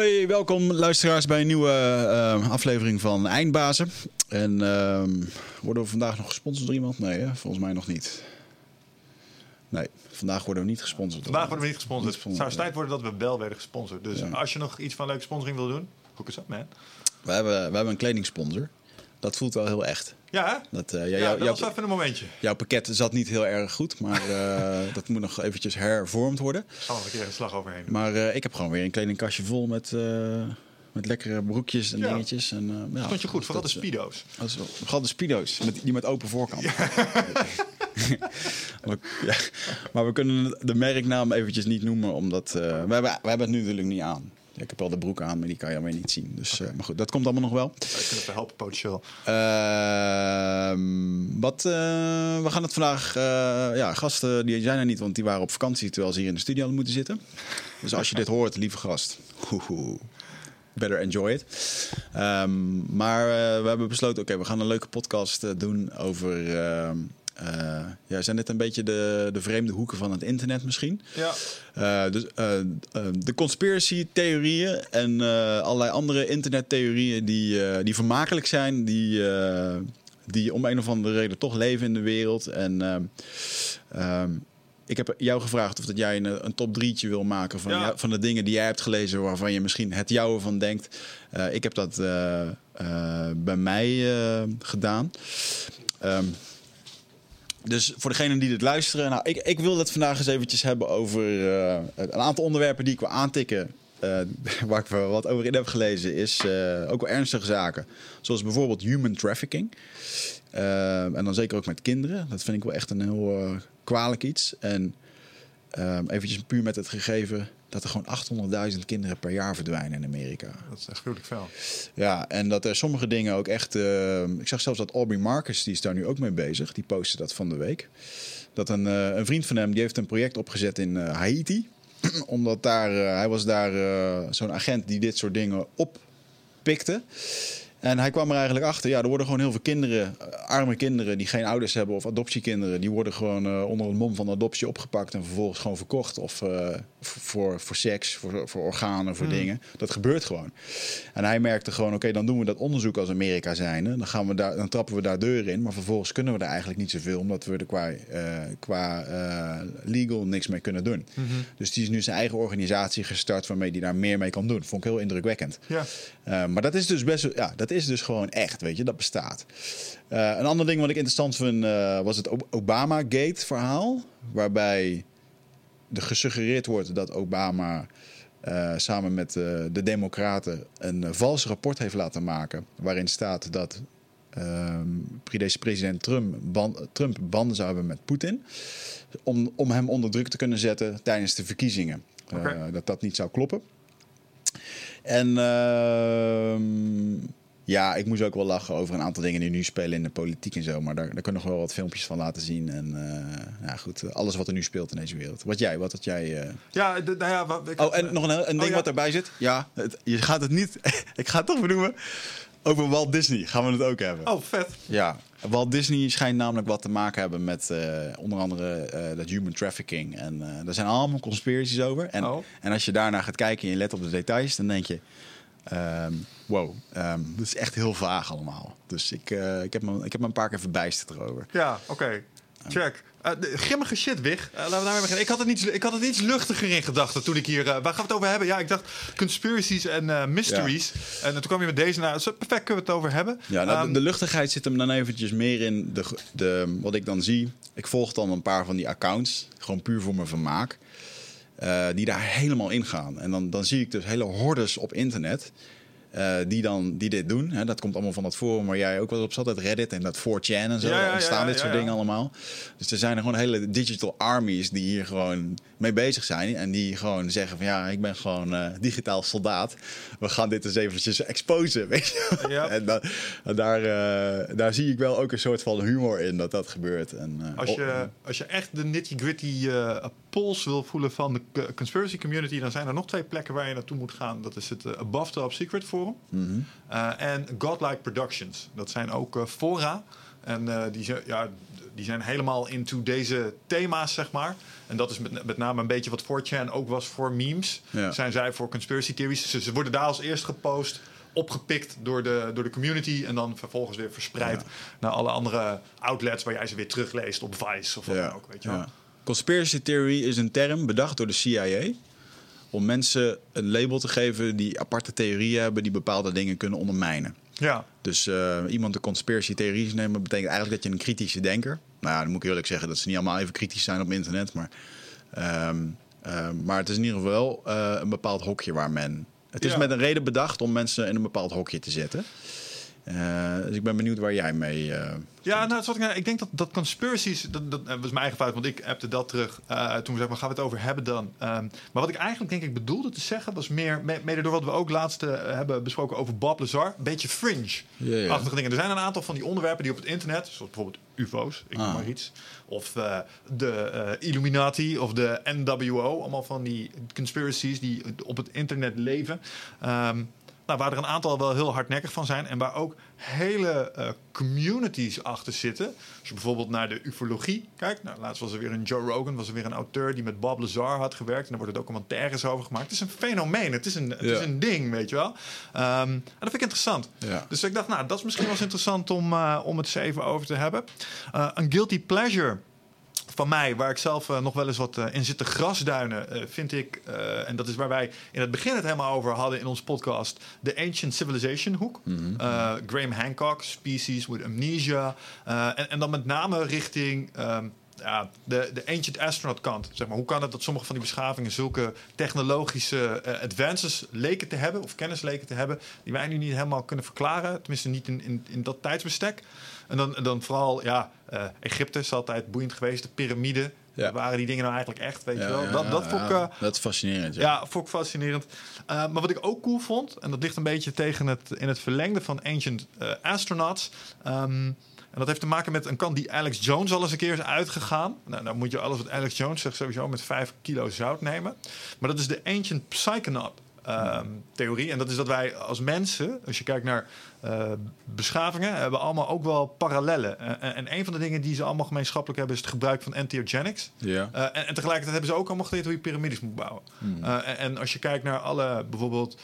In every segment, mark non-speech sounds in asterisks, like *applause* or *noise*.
Hey, welkom luisteraars bij een nieuwe eh, aflevering van Eindbazen. En ehm, worden we vandaag nog gesponsord door iemand? Nee, hè? volgens mij nog niet. Nee, vandaag worden we niet gesponsord. Vandaag worden we niet gesponsord. Niet Het zou tijd worden dat we wel werden gesponsord. Dus Ja. als je nog iets van leuke sponsoring wil doen, hoek eens op, man. We hebben, we hebben een kledingsponsor. Dat voelt wel heel echt. Ja? Dat, eh, ja, Ja, dat was even een momentje. jouw pakket zat niet heel erg goed, maar eh, *laughs* dat moet nog eventjes hervormd worden. Zal nog een keer een slag overheen. doen. Maar eh, ik heb gewoon weer een kledingkastje vol met, met lekkere broekjes en Ja. dingetjes. En, ja, Stond je goed, vooral de dat speedo's. Dat Vooral de speedo's, met, die met open voorkant. *laughs* maar, ja, maar we kunnen de merknaam eventjes niet noemen, omdat... we, hebben, we hebben het nu natuurlijk niet aan. Ja, ik heb wel de broek aan, maar die kan je alweer niet zien. Dus, eh, maar goed, dat komt allemaal nog wel. Wij kunnen even helpen, potentieel. Ehm, wat, eh, we gaan het vandaag... eh, ja, gasten die zijn er niet, want die waren op vakantie... terwijl ze hier in de studio hadden moeten zitten. Dus als je dit hoort, lieve gast... hoehoe, better enjoy it. Ehm, maar we hebben besloten, oké, we gaan een leuke podcast doen over... ehm, eh, ja, zijn dit een beetje de, de vreemde hoeken van het internet misschien? Ja. Eh, dus, eh, de conspiracy-theorieën en allerlei andere internettheorieën die, die vermakelijk zijn, die, die om een of andere reden toch leven in de wereld. En ehm, ik heb jou gevraagd of dat jij een, een top drietje wil maken van, Ja. jou- van de dingen die jij hebt gelezen waarvan je misschien het jouwe van denkt. Ik heb dat bij mij gedaan. Ehm, dus voor degenen die dit luisteren, nou, ik, ik wil het vandaag eens eventjes hebben over eh, een aantal onderwerpen die ik wil aantikken. eh, *laughs* waar ik wat over in heb gelezen, is eh, ook wel ernstige zaken. Zoals bijvoorbeeld human trafficking. En dan zeker ook met kinderen. Dat vind ik wel echt een heel kwalijk iets. En ehm eventjes puur met het gegeven dat er gewoon 800.000 kinderen per jaar verdwijnen in Amerika. Dat is echt gruwelijk fel. Ja, en dat er sommige dingen ook echt. eh, ik zag zelfs dat Aubrey Marcus, die is daar nu ook mee bezig. Die postte dat van de week. Dat een, eh, een vriend van hem, die heeft een project opgezet in eh, Haiti. *clears throat* Omdat daar, hij was daar zo'n agent die dit soort dingen oppikte. En hij kwam er eigenlijk achter, ja, er worden gewoon heel veel kinderen, eh, arme kinderen die geen ouders hebben of adoptiekinderen, die worden gewoon eh, onder het mom van adoptie opgepakt en vervolgens gewoon verkocht. Of eh, voor, voor seks, voor, voor organen, voor dingen. Dat gebeurt gewoon. En hij merkte gewoon, oké, dan doen we dat onderzoek als Amerika zijn. Dan, gaan we daar, dan trappen we daar deuren in, maar vervolgens kunnen we daar eigenlijk niet zoveel, omdat we er qua, qua legal niks mee kunnen doen. Dus die is nu zijn eigen organisatie gestart waarmee hij daar meer mee kan doen. Vond ik heel indrukwekkend. Ja. Maar dat is dus best wel- ja, dat is dus gewoon echt, weet je, dat bestaat. Uh, een ander ding wat ik interessant vind uh, was het Ob- Obama-gate-verhaal, waarbij er gesuggereerd wordt dat Obama uh, samen met de Democraten een vals rapport heeft laten maken, waarin staat dat um, deze president Trump, ban Trump banden zou hebben met Poetin, om, om hem onder druk te kunnen zetten tijdens de verkiezingen. Okay. dat dat niet zou kloppen. En uh, ja, ik moest ook wel lachen over een aantal dingen die nu spelen in de politiek en zo. Maar daar, daar kunnen we nog wel wat filmpjes van laten zien. En uh, ja, goed, alles wat er nu speelt in deze wereld. Wat jij, wat had jij. Uh... Ja, de, nou ja, wat, ik, oh, en nog een, een ding oh, ja. wat erbij zit. Ja, het, je gaat het niet. *laughs* ik ga het toch benoemen. Over Walt Disney gaan we het ook hebben. Oh, vet. Ja, Walt Disney schijnt namelijk wat te maken hebben met uh, onder andere uh, dat human trafficking. En uh, daar zijn allemaal conspiraties over. En, oh. en als je daarna gaat kijken en je let op de details, dan denk je... Um, wow, um, dat is echt heel vaag allemaal. Dus ik, uh, ik, heb, me, ik heb me een paar keer verbijsterd erover. Ja, oké. Okay. Check. Uh, de, grimmige shit, Wig. Uh, laten we daarmee beginnen. Ik had, het iets, ik had het iets luchtiger in gedachten toen ik hier... Uh, waar gaan we het over hebben? Ja, ik dacht conspiracies en mysteries. Ja. En toen kwam je met deze naar. Zo perfect kunnen we het over hebben. Ja, nou, um, de, de, luchtigheid zit hem dan eventjes meer in de, de, wat ik dan zie. Ik volg dan een paar van die accounts. Gewoon puur voor mijn vermaak. Uh, die daar helemaal in gaan. En dan, dan zie ik dus hele hordes op internet. Uh, die, dan, die dit doen. Hè, dat komt allemaal van dat forum waar jij ook wel op zat. Het Reddit en dat 4chan en zo. Ja, ontstaan ja, dit soort dingen allemaal. Dus er zijn er gewoon hele digital armies die hier gewoon mee bezig zijn. En die gewoon zeggen van ja, ik ben gewoon uh, digitaal soldaat. We gaan dit eens eventjes exposen. *laughs* Weet je? En da daar, uh, daar zie ik wel ook een soort van humor in dat dat gebeurt. En, als, je, als je echt de nitty gritty pols wil voelen van de conspiracy community... dan zijn er nog twee plekken waar je naartoe moet gaan. Dat is het Above Top Secret Forum mm -hmm. en Godlike Productions. Dat zijn ook uh, fora. En die, ja, die zijn helemaal into deze thema's, zeg maar. En dat is met, met name een beetje wat 4chan ook was voor memes. Ja. Zijn zij voor conspiracy theories. Ze, ze worden daar als eerst gepost, opgepikt door de, door de community... en dan vervolgens weer verspreid naar alle andere outlets... waar jij ze weer terugleest op Vice of wat dan ook, weet je wel. ja. Conspiracy theory is een term bedacht door de CIA om mensen een label te geven die aparte theorieën hebben die bepaalde dingen kunnen ondermijnen. Ja, Dus eh, iemand een conspiracy nemen betekent eigenlijk dat je een kritische denker. Nou ja, dan moet ik eerlijk zeggen dat ze niet allemaal even kritisch zijn op internet, maar, ehm, ehm, maar het is in ieder geval wel eh, een bepaald hokje waar men. Het is Ja. met een reden bedacht om mensen in een bepaald hokje te zetten. Eh, dus ik ben benieuwd waar jij mee. eh, Ja, nou, ik, ik denk dat, dat conspiracies, dat, dat, dat was mijn eigen fout, want ik appte dat terug eh, toen we zeggen, gaan we het over hebben dan. Ehm, maar wat ik eigenlijk denk ik bedoelde te zeggen, was meer, me- mede door wat we ook laatst eh, hebben besproken over Bob Lazar, een beetje fringe-achtige dingen. Er zijn een aantal van die onderwerpen die op het internet, zoals bijvoorbeeld UFO's, ik noem Ah. maar iets, of eh, de eh, Illuminati of de NWO, allemaal van die conspiracies die op het internet leven. Ehm, nou, waar er een aantal wel heel hardnekkig van zijn en waar ook hele eh, communities achter zitten. Als je bijvoorbeeld naar de ufologie kijkt. Nou, laatst was er weer een Joe Rogan, was er weer een auteur die met Bob Lazar had gewerkt. En daar worden documentaires over gemaakt. Het is een fenomeen, het is een, het Ja. is een ding, weet je wel. Ehm, en dat vind ik interessant. Ja. Dus ik dacht, nou, dat is misschien wel eens interessant om, eh, om het eens even over te hebben. Eh, een guilty pleasure van mij, waar ik zelf eh, nog wel eens wat eh, in zit te grasduinen, eh, vind ik, en dat is waar wij in het begin het helemaal over hadden in onze podcast, de Ancient Civilization hoek. Eh, Graham Hancock, Species with Amnesia. En, en dan met name richting ehm, ja, de, de Ancient Astronaut kant. Zeg maar. Hoe kan het dat sommige van die beschavingen zulke technologische advances leken te hebben, of kennis leken te hebben, die wij nu niet helemaal kunnen verklaren, tenminste niet in, in, in dat tijdsbestek. En dan, en dan vooral, ja, eh, Egypte is altijd boeiend geweest, de piramide. Ja. Waren die dingen nou eigenlijk echt, weet ja, je wel? ja, dat, dat vond ik... eh, dat is fascinerend. Ja. vond ik fascinerend. Eh, maar wat ik ook cool vond, en dat ligt een beetje tegen het, in het verlengde van Ancient Astronauts. ehm, en dat heeft te maken met een kant die Alex Jones al eens een keer is uitgegaan. Nou, dan moet je alles wat Alex Jones zegt sowieso met 5 kilo zout nemen. Maar dat is de Ancient Psychonaut. Ehm, theorie. En dat is dat wij als mensen, als je kijkt naar eh, beschavingen, hebben allemaal ook wel parallellen. En, en een van de dingen die ze allemaal gemeenschappelijk hebben, is het gebruik van entheogenics. Ja. Eh, en, en tegelijkertijd hebben ze ook allemaal geleerd hoe je piramides moet bouwen. Eh, en, en als je kijkt naar alle bijvoorbeeld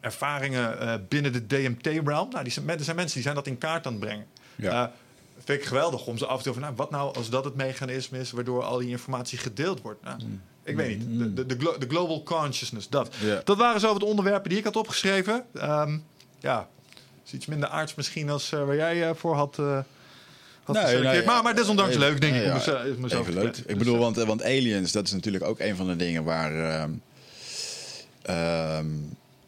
ervaringen binnen de DMT-realm, nou, die zijn, er zijn mensen die zijn dat in kaart aan het brengen. Ja. Vind ik geweldig om ze af en toe van, nou, wat nou als dat het mechanisme is waardoor al die informatie gedeeld wordt? Nou, Ik weet niet. De, de, de, glo- de global consciousness, dat. Dat waren zo wat onderwerpen die ik had opgeschreven. Ehm, ja, is iets minder aards misschien als eh, waar jij eh, voor had. eh had Nee, maar, maar desondanks even- leuk, denk ik. ja, mezelf- om mezelf Even leuk. Ik Dus, bedoel, want, want Aliens, dat is natuurlijk ook een van de dingen waar, ehm, ehm,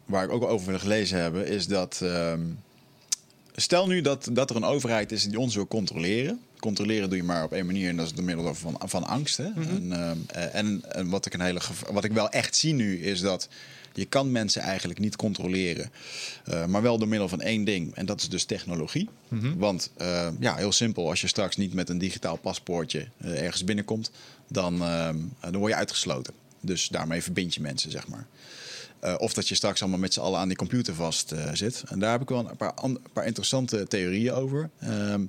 waar ik ook over wil gelezen heb, is dat. stel nu dat, dat er een overheid is die ons wil controleren. Controleren doe je maar op één manier en dat is door middel van, van angst. Hè? Mhm. en, eh, en, en wat ik een hele wat ik wel echt zie nu is dat je kan mensen eigenlijk niet controleren, eh, maar wel door middel van één ding en dat is dus technologie. Mhm. Want eh, ja, heel simpel, als je straks niet met een digitaal paspoortje ergens binnenkomt, dan, dan word je uitgesloten. Dus daarmee verbind je mensen, zeg maar. Of dat je straks allemaal met z'n allen aan die computer vast zit. En daar heb ik wel een paar, paar interessante theorieën over. Ehm,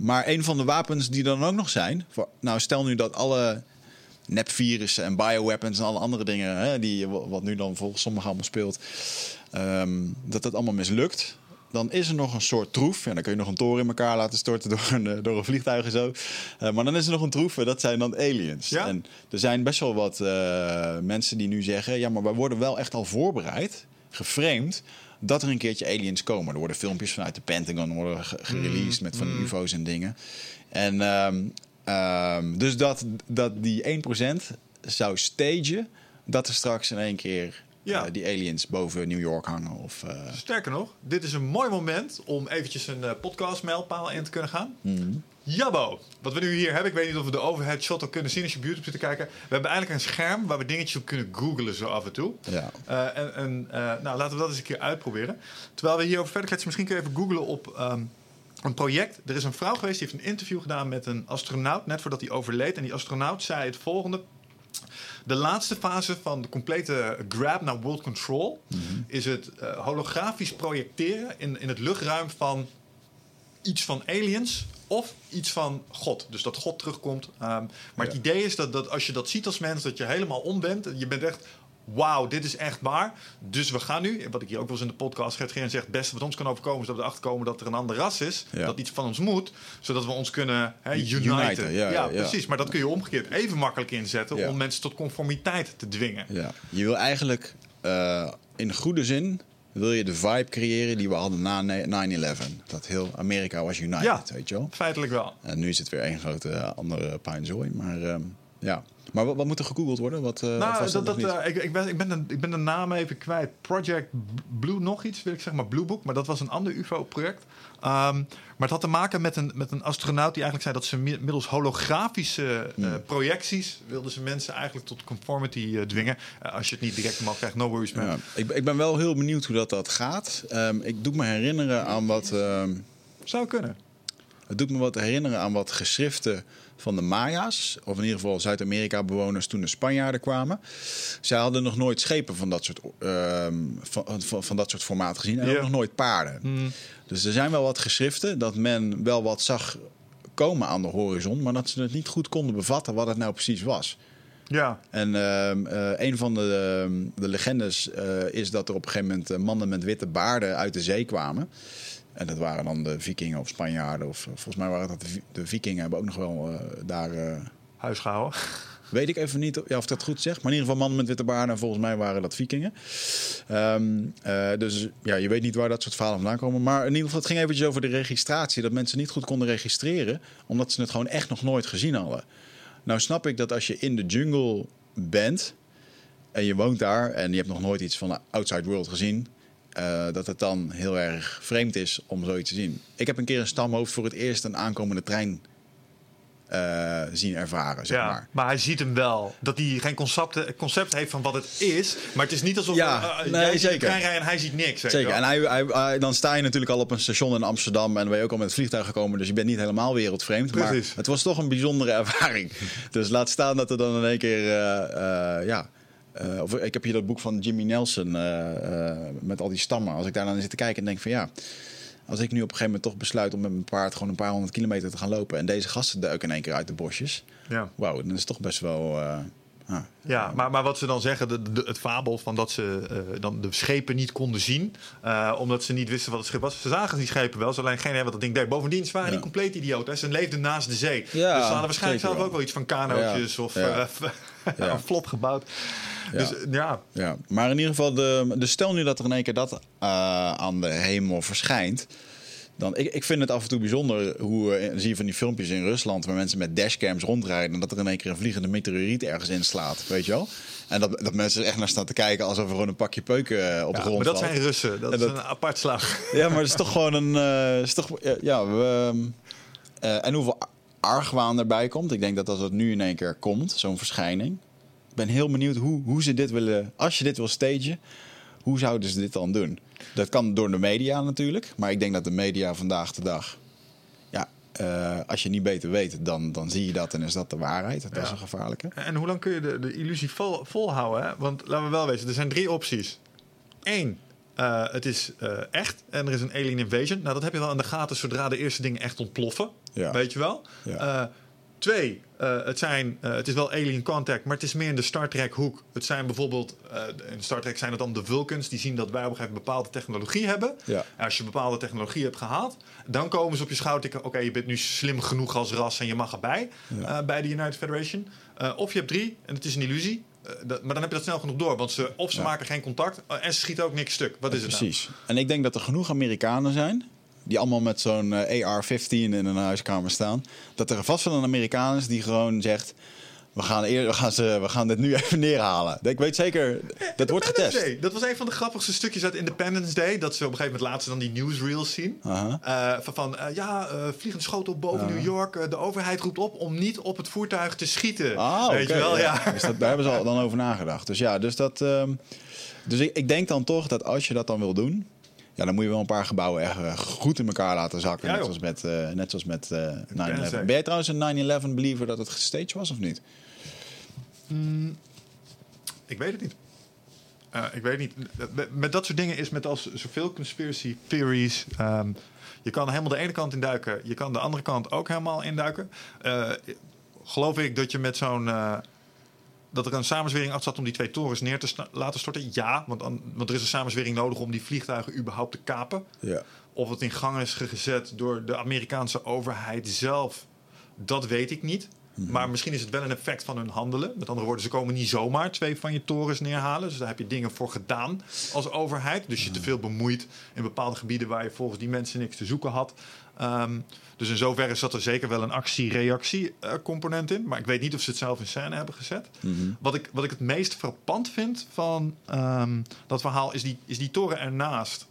maar een van de wapens die dan ook nog zijn. Voor, nou, stel nu dat alle nepvirussen en bioweapons en alle andere dingen. Hè, die, wat nu dan volgens sommigen allemaal speelt. ehm, dat dat allemaal mislukt. Dan is er nog een soort troef. En dan kun je nog een toren in elkaar laten storten *laughs* door een, eh, door een vliegtuig en zo. Eh, maar dan is er nog een troef. En dat zijn dan aliens. Ja? En er zijn best wel wat eh, mensen die nu zeggen: ja, maar wij worden wel echt al voorbereid, geframed. Dat er een keertje aliens komen. Er worden filmpjes vanuit de Pentagon worden ge- gereleased met van die UFO's en dingen. En ehm, ehm, dus dat, dat die 1% zou stagen dat er straks in één keer Ja. eh, die aliens boven New York hangen. Of, eh, Sterker nog, dit is een mooi moment om eventjes een eh, podcast-mijlpaal in te kunnen gaan. Mhm. Jabbo, wat we nu hier hebben, ik weet niet of we de overhead shot ook kunnen zien als je op YouTube zit te kijken. We hebben eigenlijk een scherm waar we dingetjes op kunnen googlen zo af en toe. ja. Eh, en en eh, nou, laten we dat eens een keer uitproberen. Terwijl we hierover verder kletsen, misschien kun je even googlen op ehm, een project. Er is een vrouw geweest die heeft een interview gedaan met een astronaut, net voordat hij overleed. En die astronaut zei het volgende. De laatste fase van de complete grab naar world control is het eh, holografisch projecteren in, in het luchtruim van iets van aliens of iets van God. Dus dat God terugkomt. Ehm, maar het idee is dat, dat als je dat ziet als mens, dat je helemaal om bent. Je bent echt, wauw, dit is echt waar. Dus we gaan nu, wat ik hier ook wel eens in de podcast Gert Geern zegt, het beste wat ons kan overkomen is dat we erachter komen dat er een ander ras is. Ja. Dat iets van ons moet, zodat we ons kunnen hè, uniten. Uniten, ja, ja. precies. Maar dat kun je omgekeerd even makkelijk inzetten om mensen tot conformiteit te dwingen. Ja. Je wil eigenlijk eh, in goede zin wil je de vibe creëren die we hadden na 9-11. Dat heel Amerika was united, Ja. weet je wel. Feitelijk wel. En nu is het weer één grote eh, andere puinzooi. Maar ehm, ja. Maar wat, wat moet er gegoogeld worden? Wat, eh, Nou, dat, dat, eh, ik, ik, ben, ik, ben de, ik ben de naam even kwijt. Project Blue, nog iets, wil ik zeggen, maar Blue Book. Maar dat was een ander UFO-project. Ehm, maar het had te maken met een, met een astronaut die eigenlijk zei dat ze mi- middels holografische eh, Hmm. projecties wilden ze mensen eigenlijk tot conformity dwingen. Als je het niet direct mag krijgt, no worries man. Ja, ik, ik ben wel heel benieuwd hoe dat, dat gaat. Ehm, ik doe me herinneren aan wat. ehm, Zou kunnen. het doet me wat herinneren aan wat geschriften van de Maya's. Of in ieder geval Zuid-Amerika-bewoners toen de Spanjaarden kwamen. Zij hadden nog nooit schepen van dat soort, ehm, van, van, van dat soort formaat gezien. En ook nog nooit paarden. Hmm. Dus er zijn wel wat geschriften dat men wel wat zag komen aan de horizon. Maar dat ze het niet goed konden bevatten wat het nou precies was. Ja, En ehm, eh, een van de, ehm, de legendes eh, is dat er op een gegeven moment eh, mannen met witte baarden uit de zee kwamen. En dat waren dan de vikingen of Spanjaarden. Of, eh, volgens mij waren dat de, vi- de vikingen hebben ook nog wel eh, daar... eh, huisgehouden. *laughs* weet ik even niet ja, of dat goed zeg. Maar in ieder geval mannen met witte baarden. En volgens mij waren dat vikingen. Ehm, eh, dus ja, je weet niet waar dat soort verhalen vandaan komen. Maar in ieder geval, het ging eventjes over de registratie. Dat mensen niet goed konden registreren. Omdat ze het gewoon echt nog nooit gezien hadden. Nou snap ik dat als je in de jungle bent... en je woont daar en je hebt nog nooit iets van de outside world gezien... eh, dat het dan heel erg vreemd is om zoiets te zien. Ik heb een keer een stamhoofd voor het eerst een aankomende trein eh, zien ervaren, zeg ja, maar. maar. hij ziet hem wel. Dat hij geen concept, concept heeft van wat het is. Maar het is niet alsof Ja, eh, nee, jij ziet zeker. trein rijden en hij ziet niks. Zeker. wel. En hij, hij, hij- dan sta je natuurlijk al op een station in Amsterdam en dan ben je ook al met het vliegtuig gekomen, dus je bent niet helemaal wereldvreemd. Precies. Maar het was toch een bijzondere *laughs* ervaring. dus laat staan dat er dan in één keer, ja. Eh, of, ik heb hier dat boek van Jimmy Nelson eh, eh, met al die stammen. Als ik daar dan zit te kijken en denk van ja, als ik nu op een gegeven moment toch besluit om met mijn paard gewoon een paar honderd kilometer te gaan lopen en deze gasten duiken in één keer uit de bosjes. Ja. Wauw, dan is het toch best wel. Ja, maar, maar wat ze dan zeggen, de, de- het fabel van dat ze eh, dan de schepen niet konden zien, eh, omdat ze niet wisten wat het schip was. Ze zagen die schepen wel, ze alleen geen wat dat ding deed. Bovendien, ze waren Ja. niet compleet idioten. hè. Ze leefden naast de zee. Ja, dus ze hadden waarschijnlijk zelf wel. ook wel iets van kanootjes of *laughs* *laughs* Ja. een vlot gebouwd. Ja. Dus ja, Ja, maar in ieder geval, de, dus stel nu dat er in één keer dat aan de hemel verschijnt. Dan, ik, ik vind het af en toe bijzonder hoe eh, zie je van die filmpjes in Rusland waar mensen met dashcams rondrijden en dat er in één keer een vliegende meteoriet ergens inslaat, weet je wel? En dat, dat mensen er echt naar staan te kijken alsof er gewoon een pakje peuken op de ja, grond maar dat valt. zijn Russen. Dat is een apart slag. Ja, maar het is toch gewoon een. eh, is toch, ja, ja, we, eh, en hoeveel argwaan erbij komt. Ik denk dat als het nu in één keer komt, zo'n verschijning. Ik ben heel benieuwd hoe, hoe ze dit willen. Als je dit wil stagen, hoe zouden ze dit dan doen? Dat kan door de media natuurlijk. Maar ik denk dat de media vandaag de dag. Ja, eh, als je niet beter weet, dan, dan zie je dat en is dat de waarheid. Dat is een gevaarlijke. En hoe lang kun je de, de illusie vol, volhouden? Hè? Want laten we wel weten, er zijn drie opties. Eén, eh, het is eh, echt en er is een alien invasion. Nou, dat heb je wel in de gaten zodra de eerste dingen echt ontploffen. Ja. Weet je wel? Ja. Twee, eh, het, zijn, eh, het is wel alien contact, maar het is meer in de Star Trek hoek. Het zijn bijvoorbeeld, eh, in Star Trek zijn het dan de Vulcans die zien dat wij op een gegeven moment bepaalde technologie hebben. Ja. En als je bepaalde technologie hebt gehaald, dan komen ze op je schouder tikken. Oké, je bent nu slim genoeg als ras en je mag erbij Ja. bij de United Federation. Of je hebt drie en het is een illusie. Dat- maar dan heb je dat snel genoeg door. Want ze, of ze Ja. maken geen contact en ze schieten ook niks stuk. Wat is het nou? Precies. En ik denk dat er genoeg Amerikanen zijn. Die allemaal met zo'n eh, AR-15 in een huiskamer staan. Dat er vast wel een Amerikaan is die gewoon zegt. We gaan, eer, we, gaan ze, we gaan dit nu *laughs* even neerhalen. Ik weet zeker, dat wordt *laughs* getest. Day. Dat was een van de grappigste stukjes uit Independence Day. Dat ze op een gegeven moment laatst dan die newsreels zien. Aha. Eh, van van eh, ja, vliegende schotel boven New York. De overheid roept op om niet op het voertuig te schieten. Ah, Weet je wel, ja. *laughs* Dus dat, daar hebben ze al dan over nagedacht. Dus ja, dus dat. ehm, dus ik, ik denk dan toch dat als je dat dan wil doen. Ja, dan moet je wel een paar gebouwen echt eh, goed in elkaar laten zakken. Ja, net, zoals met, eh, net zoals met eh 9-11. Day. Ben jij trouwens een 9-11 believer dat het gestaged was of niet? Ik weet het niet. Eh, ik weet niet. Met, dat soort dingen is met als zoveel conspiracy theories. ehm, je kan helemaal de ene kant induiken. Je kan de andere kant ook helemaal induiken. Eh, geloof ik dat je met zo'n. Dat er een samenzwering achter zat om die twee torens neer te laten storten? Ja, want, want er is een samenzwering nodig om die vliegtuigen überhaupt te kapen. Ja. Of het in gang is gezet door de Amerikaanse overheid zelf, dat weet ik niet. Maar misschien is het wel een effect van hun handelen. Met andere woorden, ze komen niet zomaar twee van je torens neerhalen. Dus daar heb je dingen voor gedaan als overheid. Dus je te veel bemoeit in bepaalde gebieden waar je volgens die mensen niks te zoeken had. Ehm, dus in zoverre zat er zeker wel een actie-reactie-component in. Maar ik weet niet of ze het zelf in scène hebben gezet. wat, ik, wat ik het meest frappant vind van ehm, dat verhaal is die, is die toren ernaast.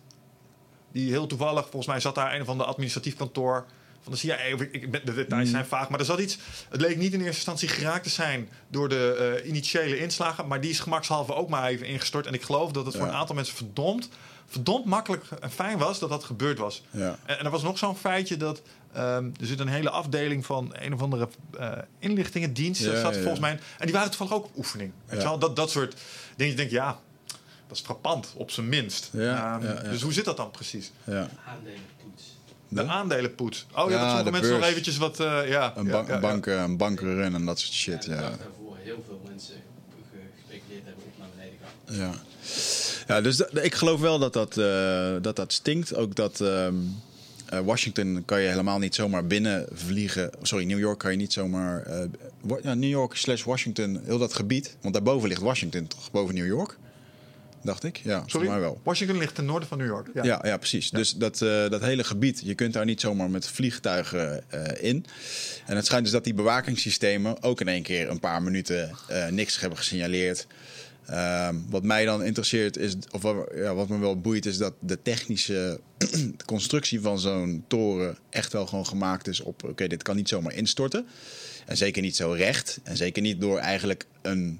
Die heel toevallig, volgens mij zat daar een of ander administratief kantoor van de CIA. Ik, ik, ben- de details zijn vaag, maar er zat iets. Het leek niet in eerste instantie geraakt te zijn door de eh, initiële inslagen. Maar die is gemakshalve ook maar even ingestort. En ik geloof dat het voor een aantal mensen verdomd, verdomd makkelijk en fijn was dat dat gebeurd was. Ja. En, en er was nog zo'n feitje dat. Ehm, er zit een hele afdeling van een of andere eh, inlichtingendienst. Ja, dat zat ja, ja. volgens mij. En die waren toevallig ook op oefening. Weet Ja. je wel? Dat, dat soort dingen. Je denkt, ja, dat is frappant, op zijn minst. Ja, Ehm, ja, ja. Dus hoe zit dat dan precies? ja. Aandelenpoets. De aandelenpoets. Oh ja, Ja, dat sommige de mensen nog eventjes wat... eh, ja, Een, ja, een, bank, een bankrun en dat soort shit. Ja, daarvoor heel veel mensen ge- gespeculeerd hebben op naar beneden gaan. Ja, ja dus ik geloof wel dat dat, eh, dat, dat stinkt. Ook dat ehm, eh, Washington kan je helemaal niet zomaar binnenvliegen. Sorry, New York kan je niet zomaar... eh, New York slash Washington, heel dat gebied. Want daarboven ligt Washington toch? Boven New York? Dacht ik. Ja, Sorry? volgens mij wel. Washington ligt ten noorden van New York. Ja. Ja, ja, precies. Dus dat, eh, dat hele gebied, je kunt daar niet zomaar met vliegtuigen in. En het schijnt dus dat die bewakingssystemen ook in één keer een paar minuten niks hebben gesignaleerd. Ehm, wat mij dan interesseert is, of wat, ja, wat me wel boeit, is dat de technische *clears throat* constructie van zo'n toren echt wel gewoon gemaakt is op: oké, dit kan niet zomaar instorten. En zeker niet zo recht. En zeker niet door eigenlijk een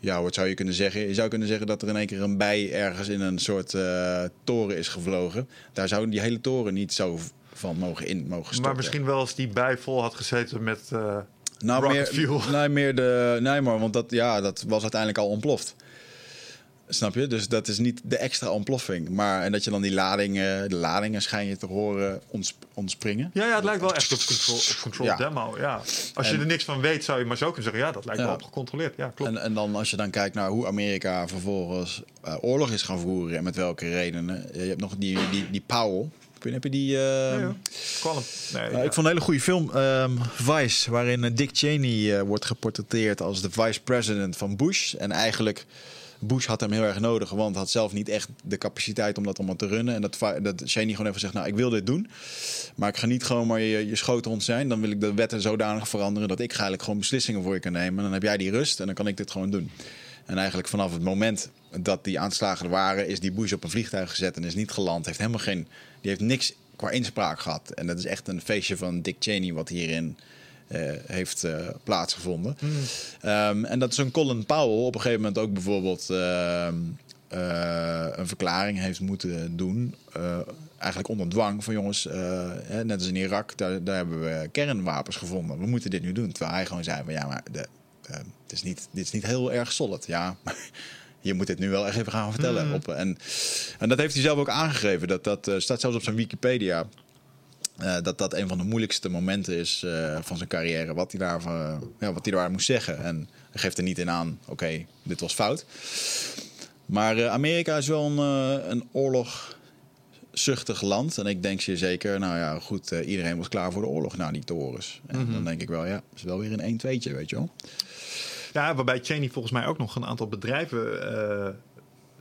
ja, wat zou je kunnen zeggen? Je zou kunnen zeggen dat er in één keer een bij ergens in een soort eh, toren is gevlogen. Daar zou die hele toren niet zo van mogen in mogen storten. Maar misschien wel als die bij vol had gezeten met... eh, nou, rocket meer, fuel. *laughs* Nee, meer de. Nee, maar want dat, ja, dat was uiteindelijk al ontploft. Snap je? Dus dat is niet de extra ontploffing. Maar en dat je dan die ladingen, de ladingen schijn je te horen ons, ontspringen. Ja, ja, het lijkt wel echt op control, op control Ja. demo. Ja. Als je er niks van weet, zou je maar zo kunnen zeggen... ja, dat lijkt Ja. wel op gecontroleerd. Ja, klopt. En, en dan als je dan kijkt naar hoe Amerika vervolgens eh, oorlog is gaan voeren en met welke redenen. Je hebt nog die, die, die Powell. Niet, Heb je die... eh. Kwalm. Nee, ja. Ik vond een hele goede film, ehm, Vice, waarin eh, Dick Cheney eh, wordt geportretteerd als de vice-president van Bush. En eigenlijk, Bush had hem heel erg nodig, want had zelf niet echt de capaciteit om dat allemaal te runnen. En dat, dat Cheney gewoon even zegt, nou, ik wil dit doen, maar ik ga niet gewoon maar je, je schoothond zijn. Dan wil ik de wetten zodanig veranderen dat ik eigenlijk gewoon beslissingen voor je kan nemen. En dan heb jij die rust en dan kan ik dit gewoon doen. En eigenlijk vanaf het moment dat die aanslagen er waren, is die Bush op een vliegtuig gezet en is niet geland. Heeft helemaal geen, die heeft niks qua inspraak gehad. En dat is echt een feestje van Dick Cheney wat hierin eh, heeft eh, plaatsgevonden. Ehm, en dat zo'n Colin Powell op een gegeven moment ook bijvoorbeeld ehm, eh, een verklaring heeft moeten doen. eigenlijk onder dwang van jongens, hè, net als in Irak, daar, daar hebben we kernwapens gevonden. We moeten dit nu doen. Terwijl hij gewoon zei van ja, maar de, eh, het is niet, dit is niet heel erg solid. Ja, maar *laughs* je moet dit nu wel echt even gaan vertellen. Op, en, en dat heeft hij zelf ook aangegeven. Dat, dat eh, staat zelfs op zijn Wikipedia. eh, dat dat een van de moeilijkste momenten is eh, van zijn carrière. Wat hij, daar, ja, wat hij daar moest zeggen. En hij geeft er niet in aan, oké, dit was fout. Maar Amerika is wel een, een oorlogzuchtig land. En ik denk je zeker, nou ja, goed, iedereen was klaar voor de oorlog na die torens. En dan denk ik wel, ja, is wel weer een 1-2'tje, weet je wel. Ja, waarbij Cheney volgens mij ook nog een aantal bedrijven eh,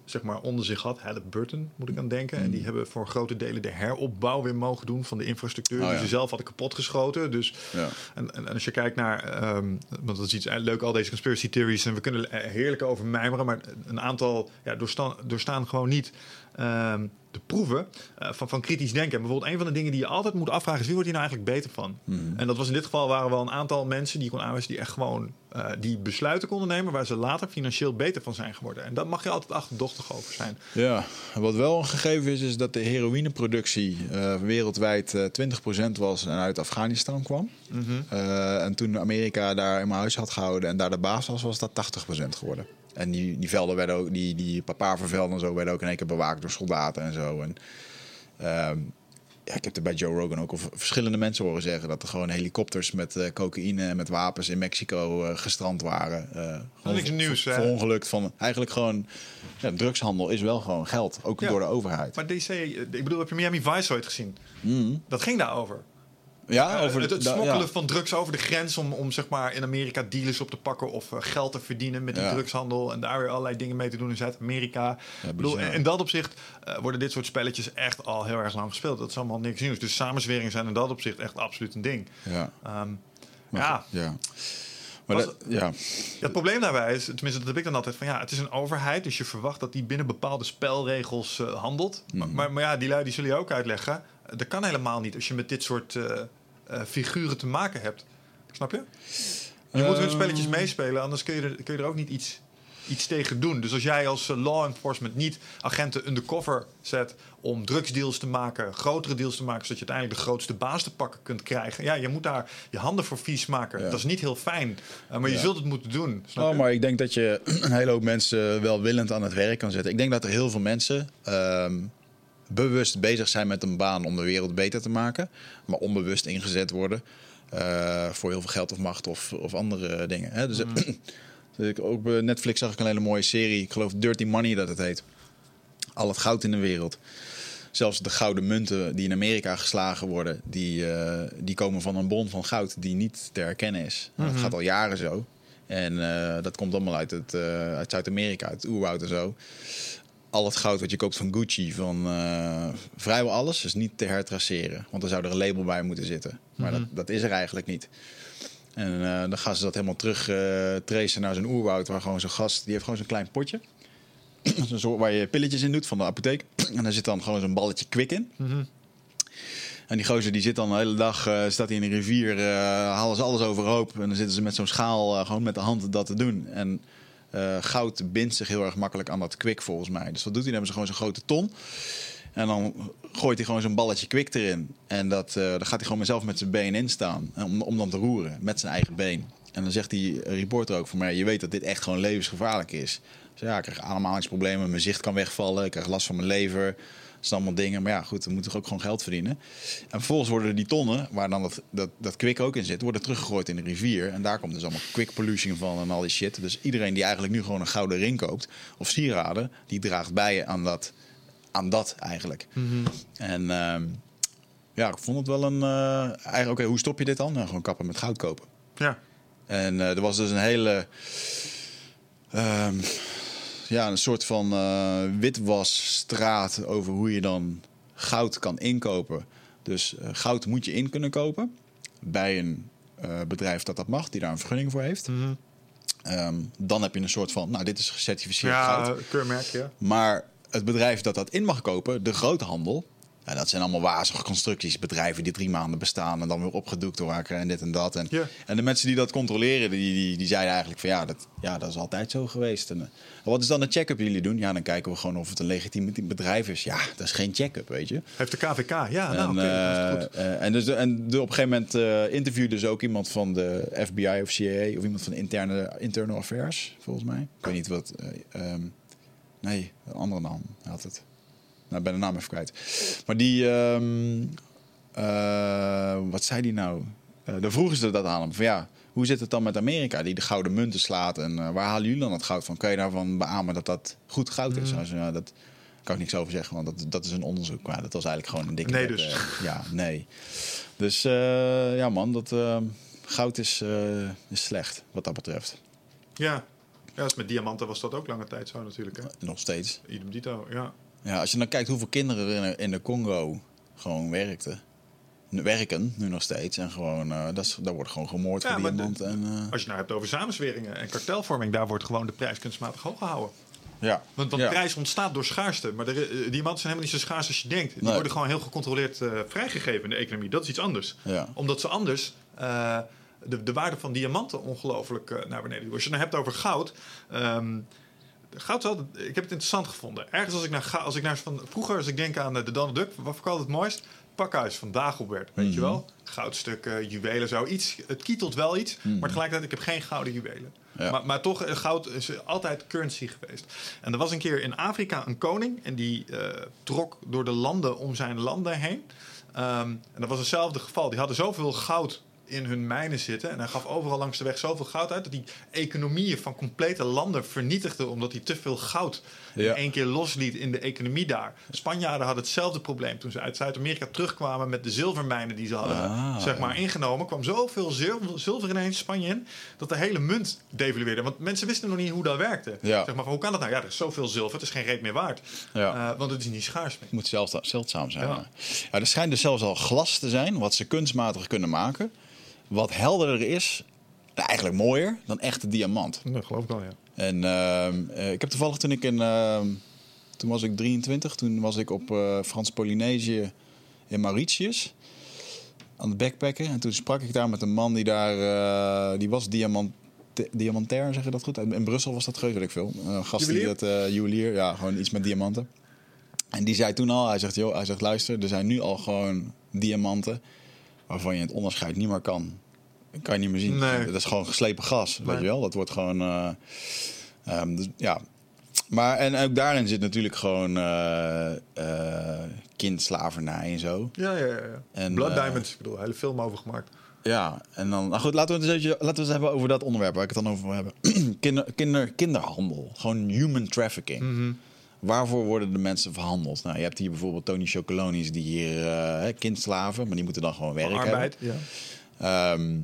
zeg maar onder zich had. Halliburton moet ik aan denken. Mm. En die hebben voor grote delen de heropbouw weer mogen doen van de infrastructuur. Oh, die ja. ze zelf hadden kapotgeschoten. Dus Ja. en, en, en als je kijkt naar, ehm, want dat is iets leuk, al deze conspiracy theories. En we kunnen er heerlijk over mijmeren. Maar een aantal ja, doorstaan, doorstaan gewoon niet ehm, de proeven eh, van, van kritisch denken. En bijvoorbeeld een van de dingen die je altijd moet afvragen is... wie wordt hier nou eigenlijk beter van? En dat was in dit geval waren wel een aantal mensen die kon aanwijzen... die echt gewoon eh, die besluiten konden nemen... waar ze later financieel beter van zijn geworden. En daar mag je altijd achterdochtig over zijn. Ja, wat wel een gegeven is, is dat de heroïneproductie eh, wereldwijd eh 20% was en uit Afghanistan kwam. Eh, en toen Amerika daar in mijn huis had gehouden en daar de baas was, was dat 80% geworden. En die, die velden werden ook, die, die papavervelden en zo werden ook in één keer bewaakt door soldaten en zo. En, ehm, ja, ik heb er bij Joe Rogan ook al verschillende mensen horen zeggen dat er gewoon helikopters met eh, cocaïne en met wapens in Mexico eh, gestrand waren. Gewoon niks nieuws, hè? verongelukt van eigenlijk gewoon ja, drugshandel is wel gewoon geld, ook Ja. door de overheid. Maar DC, ik bedoel, heb je Miami Vice ooit gezien? Dat ging daarover. Ja, Eh, over het, het smokkelen ja. van drugs over de grens om, om zeg maar in Amerika dealers op te pakken of eh, geld te verdienen met die Ja. drugshandel en daar weer allerlei dingen mee te doen in Zuid-Amerika. Bedoel, in, in dat opzicht eh, worden dit soort spelletjes echt al heel erg lang gespeeld. Dat is allemaal niks nieuws. Dus samenzweringen zijn in dat opzicht echt absoluut een ding. Ja, Ehm, maar ja. Maar Was- dat, ja. Ja, het probleem daarbij is, tenminste dat heb ik dan altijd, van ja, het is een overheid, dus je verwacht dat die binnen bepaalde spelregels handelt. Maar, maar, maar ja, die lui die zullen je ook uitleggen, dat kan helemaal niet als je met dit soort eh, figuren te maken hebt. Snap je? Je moet hun spelletjes meespelen, anders kun je er, kun je er ook niet iets, iets tegen doen. Dus als jij als eh, law enforcement niet agenten undercover zet om drugsdeals te maken, grotere deals te maken, zodat je uiteindelijk de grootste baas te pakken kunt krijgen. Ja, je moet daar je handen voor vies maken. Ja. Dat is niet heel fijn, eh, maar je Ja. zult het moeten doen. Snap Oh, maar ik denk dat je *clears throat* een hele hoop mensen welwillend aan het werk kan zetten. Ik denk dat er heel veel mensen ehm, bewust bezig zijn met een baan om de wereld beter te maken, maar onbewust ingezet worden eh, voor heel veel geld of macht of, of andere dingen. Hè? Dus, *clears throat* dus ik, ook bij Netflix zag ik een hele mooie serie, ik geloof Dirty Money dat het heet. Al het goud in de wereld. Zelfs de gouden munten die in Amerika geslagen worden, die, eh, die komen van een bron van goud die niet te herkennen is. Nou, Dat gaat al jaren zo. En eh, dat komt allemaal uit, het, eh, uit Zuid-Amerika, uit het oerwoud en zo. Al het goud wat je koopt van Gucci, van eh, vrijwel alles, is niet te hertraceren. Want er zou er een label bij moeten zitten. Maar dat, dat is er eigenlijk niet. En eh, dan gaan ze dat helemaal terug eh, tracen naar zo'n oerwoud, waar gewoon zo'n gast, die heeft gewoon zo'n klein potje. *clears throat* Waar je pilletjes in doet van de apotheek. *clears throat* En daar zit dan gewoon zo'n balletje kwik in. En die gozer die zit dan de hele dag, staat hij in de rivier, halen ze alles overhoop. En dan zitten ze met zo'n schaal gewoon met de hand dat te doen. En eh, goud bindt zich heel erg makkelijk aan dat kwik volgens mij. Dus wat doet hij? Dan hebben ze gewoon zo'n grote ton. En dan gooit hij gewoon zo'n balletje kwik erin. En dat, eh dan gaat hij gewoon zelf met zijn been in staan. En Om, om dan te roeren met zijn eigen been. En dan zegt die reporter ook van mij: Je weet dat dit echt gewoon levensgevaarlijk is. Ja, ik krijg ademhalingsproblemen, mijn zicht kan wegvallen, ik krijg last van mijn lever. Zijn allemaal dingen. Maar ja, goed, we moeten toch ook gewoon geld verdienen. En vervolgens worden die tonnen, waar dan dat, dat, dat kwik ook in zit, worden teruggegooid in de rivier. En daar komt dus allemaal quick pollution van en al die shit. Dus iedereen die eigenlijk nu gewoon een gouden ring koopt, of sieraden, die draagt bij aan dat, aan dat eigenlijk. En ehm, ja, ik vond het wel een... eh, eigenlijk, oké, hoe stop je dit dan? Nou, gewoon kappen met goud kopen. Ja. En eh, er was dus een hele. ehm, ja, een soort van eh, witwasstraat over hoe je dan goud kan inkopen. Dus eh, goud moet je in kunnen kopen bij een eh, bedrijf dat dat mag, die daar een vergunning voor heeft. Ehm, dan heb je een soort van, nou, dit is gecertificeerd goud. Ja, keurmerk, ja. Maar het bedrijf dat dat in mag kopen, de groothandel. Ja, dat zijn allemaal wazige constructies. Bedrijven die drie maanden bestaan en dan weer opgedoekt raken en dit en dat. En, en de mensen die dat controleren, die, die, die zeiden eigenlijk van ja dat, ja, dat is altijd zo geweest. En, eh, wat is dan de check-up die jullie doen? Ja, dan kijken we gewoon of het een legitiem bedrijf is. Ja, dat is geen check-up, weet je. Heeft de KVK, ja, nou en, oké, dat is goed. eh, eh, en, dus, en de, op een gegeven moment eh interviewde ze ook iemand van de FBI of CIA of iemand van de interne internal affairs, volgens mij. Ik weet niet wat. eh, ehm, nee, een andere naam had het. Nou, ik ben de naam even kwijt. Maar die, ehm, eh, wat zei die nou? Eh dan vroegen ze dat aan hem. Van ja, hoe zit het dan met Amerika die de gouden munten slaat? En eh, waar halen jullie dan het goud van? Kan je daarvan beamen dat dat goed goud is? Zei, ja, dat kan ik niks over zeggen, want dat, dat is een onderzoek. Maar dat was eigenlijk gewoon een dikke... Nee dus. ja, nee. Dus ja man, dat, eh, goud is, is slecht wat dat betreft. Ja. ja, dus met diamanten was dat ook lange tijd zo natuurlijk. Hè? Nog steeds. Idem dito, ja. Ja, als je dan kijkt hoeveel kinderen er in de, in de Congo gewoon werkten. Werken nu nog steeds. En gewoon, eh, dat is, wordt gewoon gemoord Ja, voor. En, eh, Als je nou hebt over samenzweringen en kartelvorming, daar wordt gewoon de prijs kunstmatig hoog gehouden. ja. Want, want ja. prijs ontstaat door schaarste. Maar de, eh, diamanten zijn helemaal niet zo schaars als je denkt. Die Nee. worden gewoon heel gecontroleerd vrijgegeven in de economie. Dat is iets anders. Ja. Omdat ze anders de, de waarde van diamanten ongelooflijk naar beneden doen. Als je het nou hebt over goud. ehm, goud is altijd, ik heb het interessant gevonden. Ergens als ik naar, ga- als ik naar van, vroeger als ik denk aan de Donald Duck, wat vond ik altijd het mooist? Pakhuis van Dagobert, weet je wel? Goudstukken, juwelen, zo iets. Het kietelt wel iets, maar tegelijkertijd ik heb geen gouden juwelen. Ja. Maar, maar toch, eh, goud is altijd currency geweest. En er was een keer in Afrika een koning en die eh, trok door de landen om zijn landen heen. Ehm, en dat was hetzelfde geval. Die hadden zoveel goud in hun mijnen zitten. En hij gaf overal langs de weg zoveel goud uit... dat die economieën van complete landen vernietigde... omdat hij te veel goud Ja. in één keer losliet in de economie daar. Spanjaarden hadden hetzelfde probleem. Toen ze uit Zuid-Amerika terugkwamen met de zilvermijnen die ze hadden Ah. zeg maar, ingenomen... kwam zoveel zilver, zilver ineens Spanje in... dat de hele munt devalueerde. Want mensen wisten nog niet hoe dat werkte. Ja. Zeg maar, van, hoe kan dat nou? Ja, er is zoveel zilver, het is geen reet meer waard. Ja. Eh, want het is niet schaars meer. Het moet zelfs- zeldzaam zijn. Ja, er schijnt dus zelfs al glas te zijn, wat ze kunstmatig kunnen maken. Wat helderder is, eigenlijk mooier, dan echte diamant. Dat geloof ik wel, ja. En ehm, eh, ik heb toevallig toen ik in... ehm, toen was ik 23, toen was ik op eh, Frans-Polynesië in Mauritius. Aan het backpacken. En toen sprak ik daar met een man die daar... eh, die was diamant, diamantair, zeg je dat goed? In Brussel was dat geweest, weet ik veel. Een gast Juwelier? die dat... eh juwelier, ja, gewoon iets met diamanten. En die zei toen al, hij zegt, joh, hij zegt, luister, er zijn nu al gewoon diamanten waarvan je het onderscheid niet meer kan. Kan je niet meer zien. Nee. Dat is gewoon geslepen gas, Nee. weet je wel. Dat wordt gewoon, eh, ehm, dus, ja. Maar en ook daarin zit natuurlijk gewoon eh eh, kindslavernij en zo. Ja, ja, ja. En, Blood Diamonds, ik bedoel, een hele film over gemaakt. Ja, en dan, nou goed, laten we het eens even, laten we het hebben over dat onderwerp waar ik het dan over wil hebben. *clears throat* Kinder, kinder, kinderhandel, gewoon human trafficking. Mhm. Waarvoor worden de mensen verhandeld? Nou, je hebt hier bijvoorbeeld Tony Chocolonis die hier hè, kindslaven, maar die moeten dan gewoon werk Arbeid, ja. Ehm,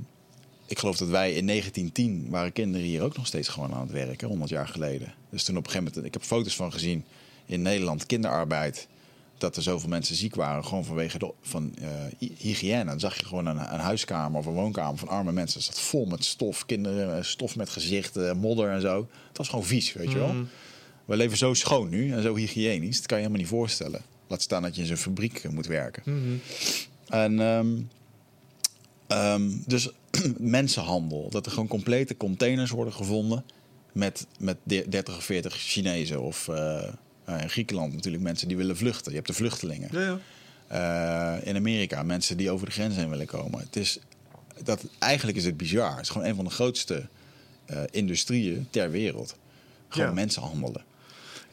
ik geloof dat wij in 1910 waren kinderen hier ook nog steeds gewoon aan het werken, 100 jaar geleden. Dus toen op een gegeven moment, ik heb foto's van gezien in Nederland, kinderarbeid. Dat er zoveel mensen ziek waren, gewoon vanwege de, van eh, hy- hygiëne. Dan zag je gewoon een, een huiskamer of een woonkamer van arme mensen. Dat zat vol met stof, kinderen, eh, stof met gezichten, modder en zo. Het was gewoon vies, weet je wel. We leven zo schoon nu en zo hygiënisch. Dat kan je helemaal niet voorstellen. Laat staan dat je in zo'n fabriek eh, moet werken. Mhm. En ehm, ehm, dus *clears throat* mensenhandel. Dat er gewoon complete containers worden gevonden met, met de- 30 of 40 Chinezen. Of eh, in Griekenland natuurlijk mensen die willen vluchten. Je hebt de vluchtelingen. Ja, ja. In Amerika mensen die over de grens heen willen komen. Het is, dat, eigenlijk is het bizar. Het is gewoon een van de grootste industrieën ter wereld. Gewoon Ja. mensen handelen.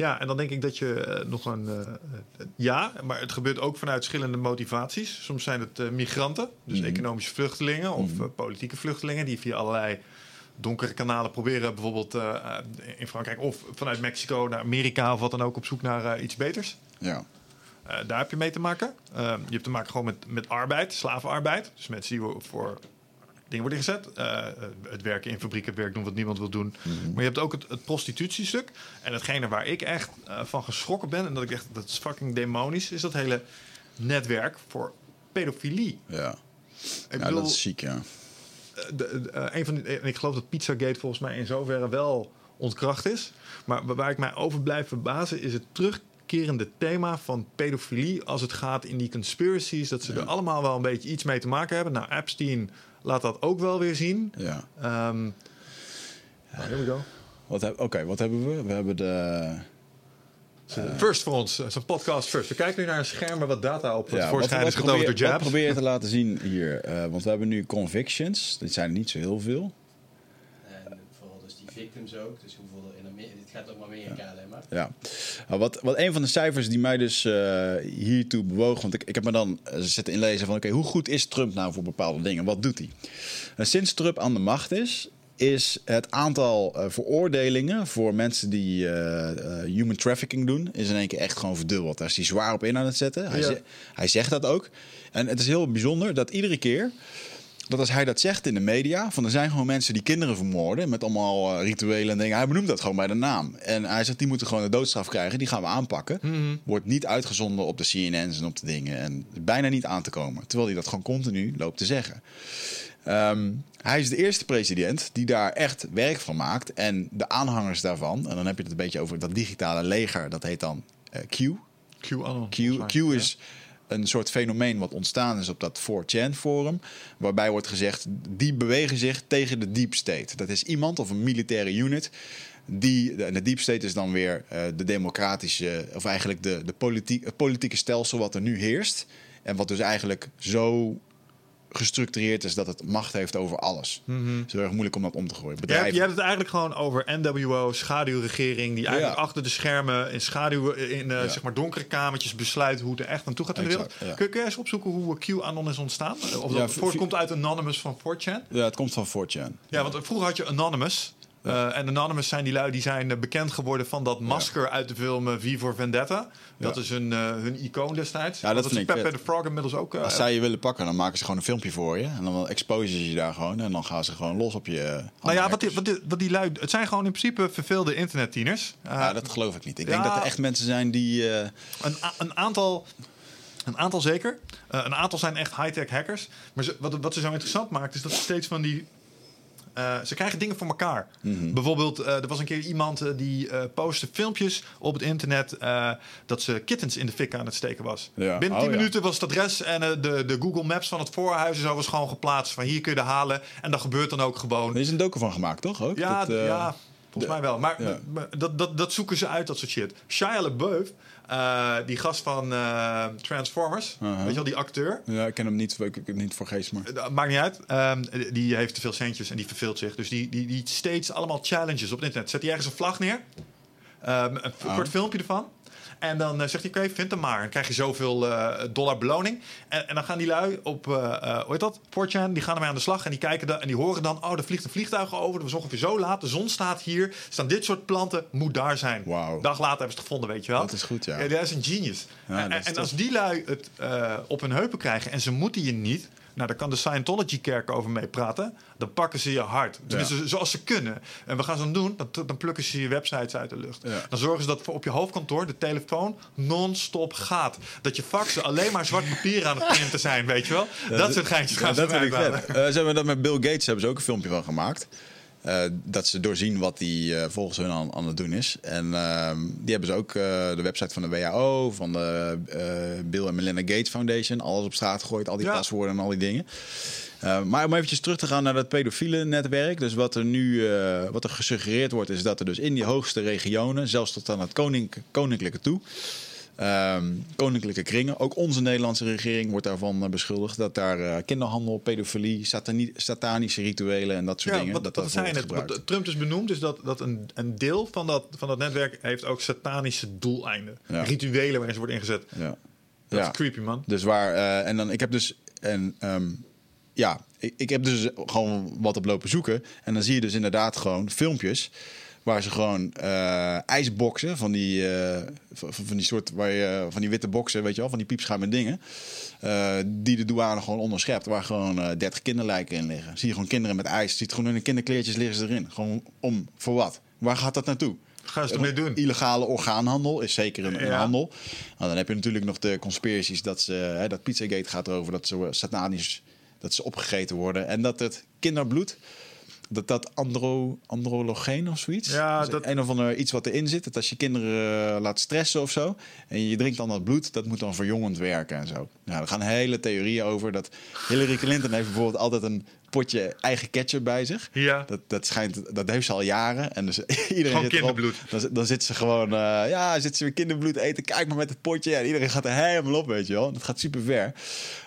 Ja, en dan denk ik dat je eh, nog een. eh, eh, ja, maar het gebeurt ook vanuit verschillende motivaties. Soms zijn het migranten, dus Mhm. economische vluchtelingen of Mhm. politieke vluchtelingen, die via allerlei donkere kanalen proberen, bijvoorbeeld in Frankrijk of vanuit Mexico naar Amerika of wat dan ook, op zoek naar iets beters. Ja. Daar heb je mee te maken. Eh, je hebt te maken gewoon met, met arbeid, slavenarbeid. Dus mensen die voor dingen worden gezet. Eh, eh, het werken in fabrieken, het werk doen wat niemand wil doen. Maar je hebt ook het, het prostitutiestuk. En hetgene waar ik echt eh, van geschrokken ben... en dat ik echt, dat is fucking demonisch... is dat hele netwerk voor pedofilie. Ja. Ik ja, bedoel, dat is ziek, ja. de, de- een van die, en ik geloof dat Pizzagate volgens mij in zoverre wel ontkracht is. Maar wa- waar ik mij over blijf verbazen is het terugkerende thema van pedofilie als het gaat in die conspiracies. Dat ze er allemaal wel een beetje iets mee te maken hebben. Nou, Epstein laat dat ook wel weer zien. ja. Ehm nou, here we go. Wat heb- Oké, wat hebben we? We hebben de... First voor ons, zo'n podcast first. We kijken nu naar een scherm waar wat data op Ja, voorschijn is probeer, getoond door wat Jabs. probeer je te laten zien hier? Eh, want we hebben nu convictions. Dit zijn er niet zo heel veel. En vooral dus die victims ook. Dus hoeveel gaat om Amerika alleen maar. Ja. Nou, wat, wat een van de cijfers die mij dus eh, hiertoe bewoog... want ik, ik heb me dan eh, zitten inlezen van... oké, hoe goed is Trump nou voor bepaalde dingen? Wat doet hij? En sinds Trump aan de macht is... is het aantal eh, veroordelingen voor mensen die eh, eh, human trafficking doen... is in één keer echt gewoon verdubbeld. Daar is hij zwaar op in aan het zetten. Hij, Ja. ze- hij zegt dat ook. En het is heel bijzonder dat iedere keer dat als hij dat zegt in de media, van er zijn gewoon mensen die kinderen vermoorden met allemaal eh, rituelen en dingen. Hij benoemt dat gewoon bij de naam. En hij zegt, die moeten gewoon de doodstraf krijgen, die gaan we aanpakken. Mhm. Wordt niet uitgezonden op de CNN's en op de dingen. En bijna niet aan te komen. Terwijl hij dat gewoon continu loopt te zeggen. Ehm, hij is de eerste president die daar echt werk van maakt. En de aanhangers daarvan, en dan heb je het een beetje over dat digitale leger, dat heet dan eh, Q. Q, mij. Q is een soort fenomeen wat ontstaan is op dat 4chan forum. Waarbij wordt gezegd, die bewegen zich tegen de deep state. Dat is iemand of een militaire unit. Die, de, de deep state is dan weer eh, de democratische, of eigenlijk de, de het politieke stelsel wat er nu heerst. En wat dus eigenlijk zo gestructureerd is dat het macht heeft over alles. Het is heel erg moeilijk om dat om te gooien. Jij, hebt- Bedrijven, jij hebt het eigenlijk gewoon over NWO, schaduwregering, die eigenlijk Ja. achter de schermen in schaduw, in eh, zeg maar donkere kamertjes besluit hoe het er echt naartoe gaat in de wereld. Ja. Kun, kun jij eens opzoeken hoe QAnon is ontstaan? Of Ja, dat voortkomt uit Anonymous van 4chan? ja, het komt van 4chan. Ja, want vroeger had je Anonymous. Eh, en Anonymous zijn die lui die zijn eh, bekend geworden van dat masker uit de film eh, V for Vendetta. Dat Ja. is hun, hun icoon destijds. Ja, dat is vind ik Pepe de Frog inmiddels ook. Als zij je willen pakken, dan maken ze gewoon een filmpje voor je. En dan exposen ze je daar gewoon. En dan gaan ze gewoon los op je. nou ja, wat die, wat, die, wat die lui... Het zijn gewoon in principe verveelde internettieners. Ja, dat geloof ik niet. Ik denk dat er echt mensen zijn die. Een, een aantal. Een aantal zeker. Een aantal zijn echt high-tech hackers. Maar ze- wat, wat ze zo interessant maakt, is dat ze steeds van die. Eh, ze krijgen dingen voor elkaar. Mhm. Bijvoorbeeld, eh, er was een keer iemand eh, die postte filmpjes op het internet dat ze kittens in de fik aan het steken was. Ja. Binnen Oh, 10 ja. minuten was het adres en de, de Google Maps van het voorhuis en zo was gewoon geplaatst. Van hier kun je de halen. En dat gebeurt dan ook gewoon. er is een docu van gemaakt, toch? Ook? Ja, Dat, ja volgens mij wel. Maar dat, dat, dat zoeken ze uit, dat soort shit. Shia LaBeouf, eh, die gast van eh, Transformers, Uh-huh. weet je wel, die acteur. Ja, ik ken hem niet, ik, ik- niet voor geest, maar. Eh, Maakt niet uit. Ehm, die heeft te veel centjes en die verveelt zich. Dus die, die, die steeds allemaal challenges op het internet. Zet hij ergens een vlag neer. Ehm, een Oh. kort filmpje ervan. En dan eh, zegt hij, oké, vind hem maar. Dan krijg je zoveel eh, dollar beloning. En, en dan gaan die lui op, eh hoe heet dat? 4chan, die gaan ermee aan de slag. En die kijken dan, en die horen dan, oh, er vliegt een vliegtuig over. Dat was ongeveer zo laat. De zon staat hier. Er staan dit soort planten. Moet daar zijn. Wauw. Dag later hebben ze het gevonden, weet je wel. Dat is goed, ja. dat is een genius. Ja, en is en als die lui het op hun heupen krijgen en ze moeten je niet... Nou, daar kan de Scientology-kerk over mee praten. Dan pakken ze je hard. Tenminste, zoals ze kunnen. En we gaan ze doen, dan, dan plukken ze je websites uit de lucht. Ja. Dan zorgen ze dat op je hoofdkantoor de telefoon non-stop gaat. Dat je faxen alleen maar zwart papier aan het *laughs* printen zijn, weet je wel? dat soort geintjes gaan Ja, ze dat vind ik vet. Eh, ze hebben dat met Bill Gates hebben ze ook een filmpje van gemaakt. Eh, dat ze doorzien wat hij eh, volgens hun aan, aan het doen is. En ehm, die hebben ze ook eh, de website van de WHO, van de Bill en Melinda Gates Foundation, alles op straat gegooid, al die Ja. paswoorden en al die dingen. Maar om eventjes terug te gaan naar dat pedofiele netwerk. Dus wat er nu wat er gesuggereerd wordt, is dat er dus in die hoogste regionen, zelfs tot aan het konink, koninklijke toe, ehm, koninklijke kringen, ook onze Nederlandse regering wordt daarvan eh, beschuldigd dat daar eh, kinderhandel, pedofilie, satani- satanische rituelen en dat soort Ja, dingen. wat, dat wat dat zijn het? Wat Trump dus benoemd is dat, dat een, een deel van dat, van dat netwerk heeft ook satanische doeleinden. Ja. Rituelen waarin ze wordt ingezet. Ja. Dat ja. is creepy, man. Dus waar, eh, en dan, ik heb dus, en ehm, ja, ik, ik heb dus gewoon wat op lopen zoeken. En dan zie je dus inderdaad gewoon filmpjes waar ze gewoon eh ijsboksen van die, eh, van, van die soort, waar je, van die witte boksen, weet je wel, van die piepschuim dingen. eh, die de douane gewoon onderschept, waar gewoon eh 30 kinderlijken in liggen. Zie je gewoon kinderen met ijs, ziet gewoon in de kinderkleertjes liggen ze erin. Gewoon om, voor wat? Waar gaat dat naartoe? Gaan ze ermee doen? Illegale orgaanhandel is zeker een, handel. Nou, dan heb je natuurlijk nog de conspiracies dat ze, hè, dat Pizzagate gaat erover dat ze satanisch dat ze opgegeten worden en dat het kinderbloed dat dat andro, andrologeen of zoiets. Ja, dat- een of ander iets wat erin zit. Dat als je kinderen eh, laat stressen of zo en je drinkt dan dat bloed, dat moet dan verjongend werken en zo. Nou, er gaan hele theorieën over dat Hillary Clinton heeft bijvoorbeeld altijd een potje eigen ketchup bij zich. Ja. Dat, dat, schijnt, dat heeft ze al jaren. En dus *laughs* iedereen Gewoon zit erop. kinderbloed. Dan, dan zit ze gewoon, eh, ja, zit ze weer kinderbloed eten. Kijk maar met het potje. En iedereen gaat er helemaal op, weet je wel. Dat gaat super ver.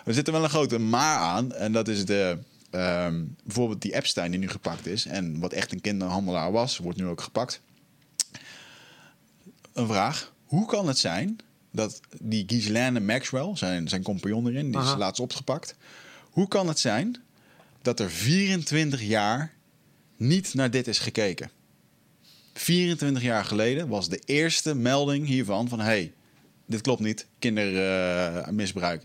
Er zit er wel een grote maar aan. En dat is de, ehm, bijvoorbeeld die Epstein die nu gepakt is. En wat echt een kinderhandelaar was, wordt nu ook gepakt. Een vraag. Hoe kan het zijn dat die Ghislaine Maxwell, zijn, zijn compagnon erin, die is laatst opgepakt. Hoe kan het zijn dat er 24 jaar niet naar dit is gekeken? 24 jaar geleden was de eerste melding hiervan van... hey, dit klopt niet, kindermisbruik.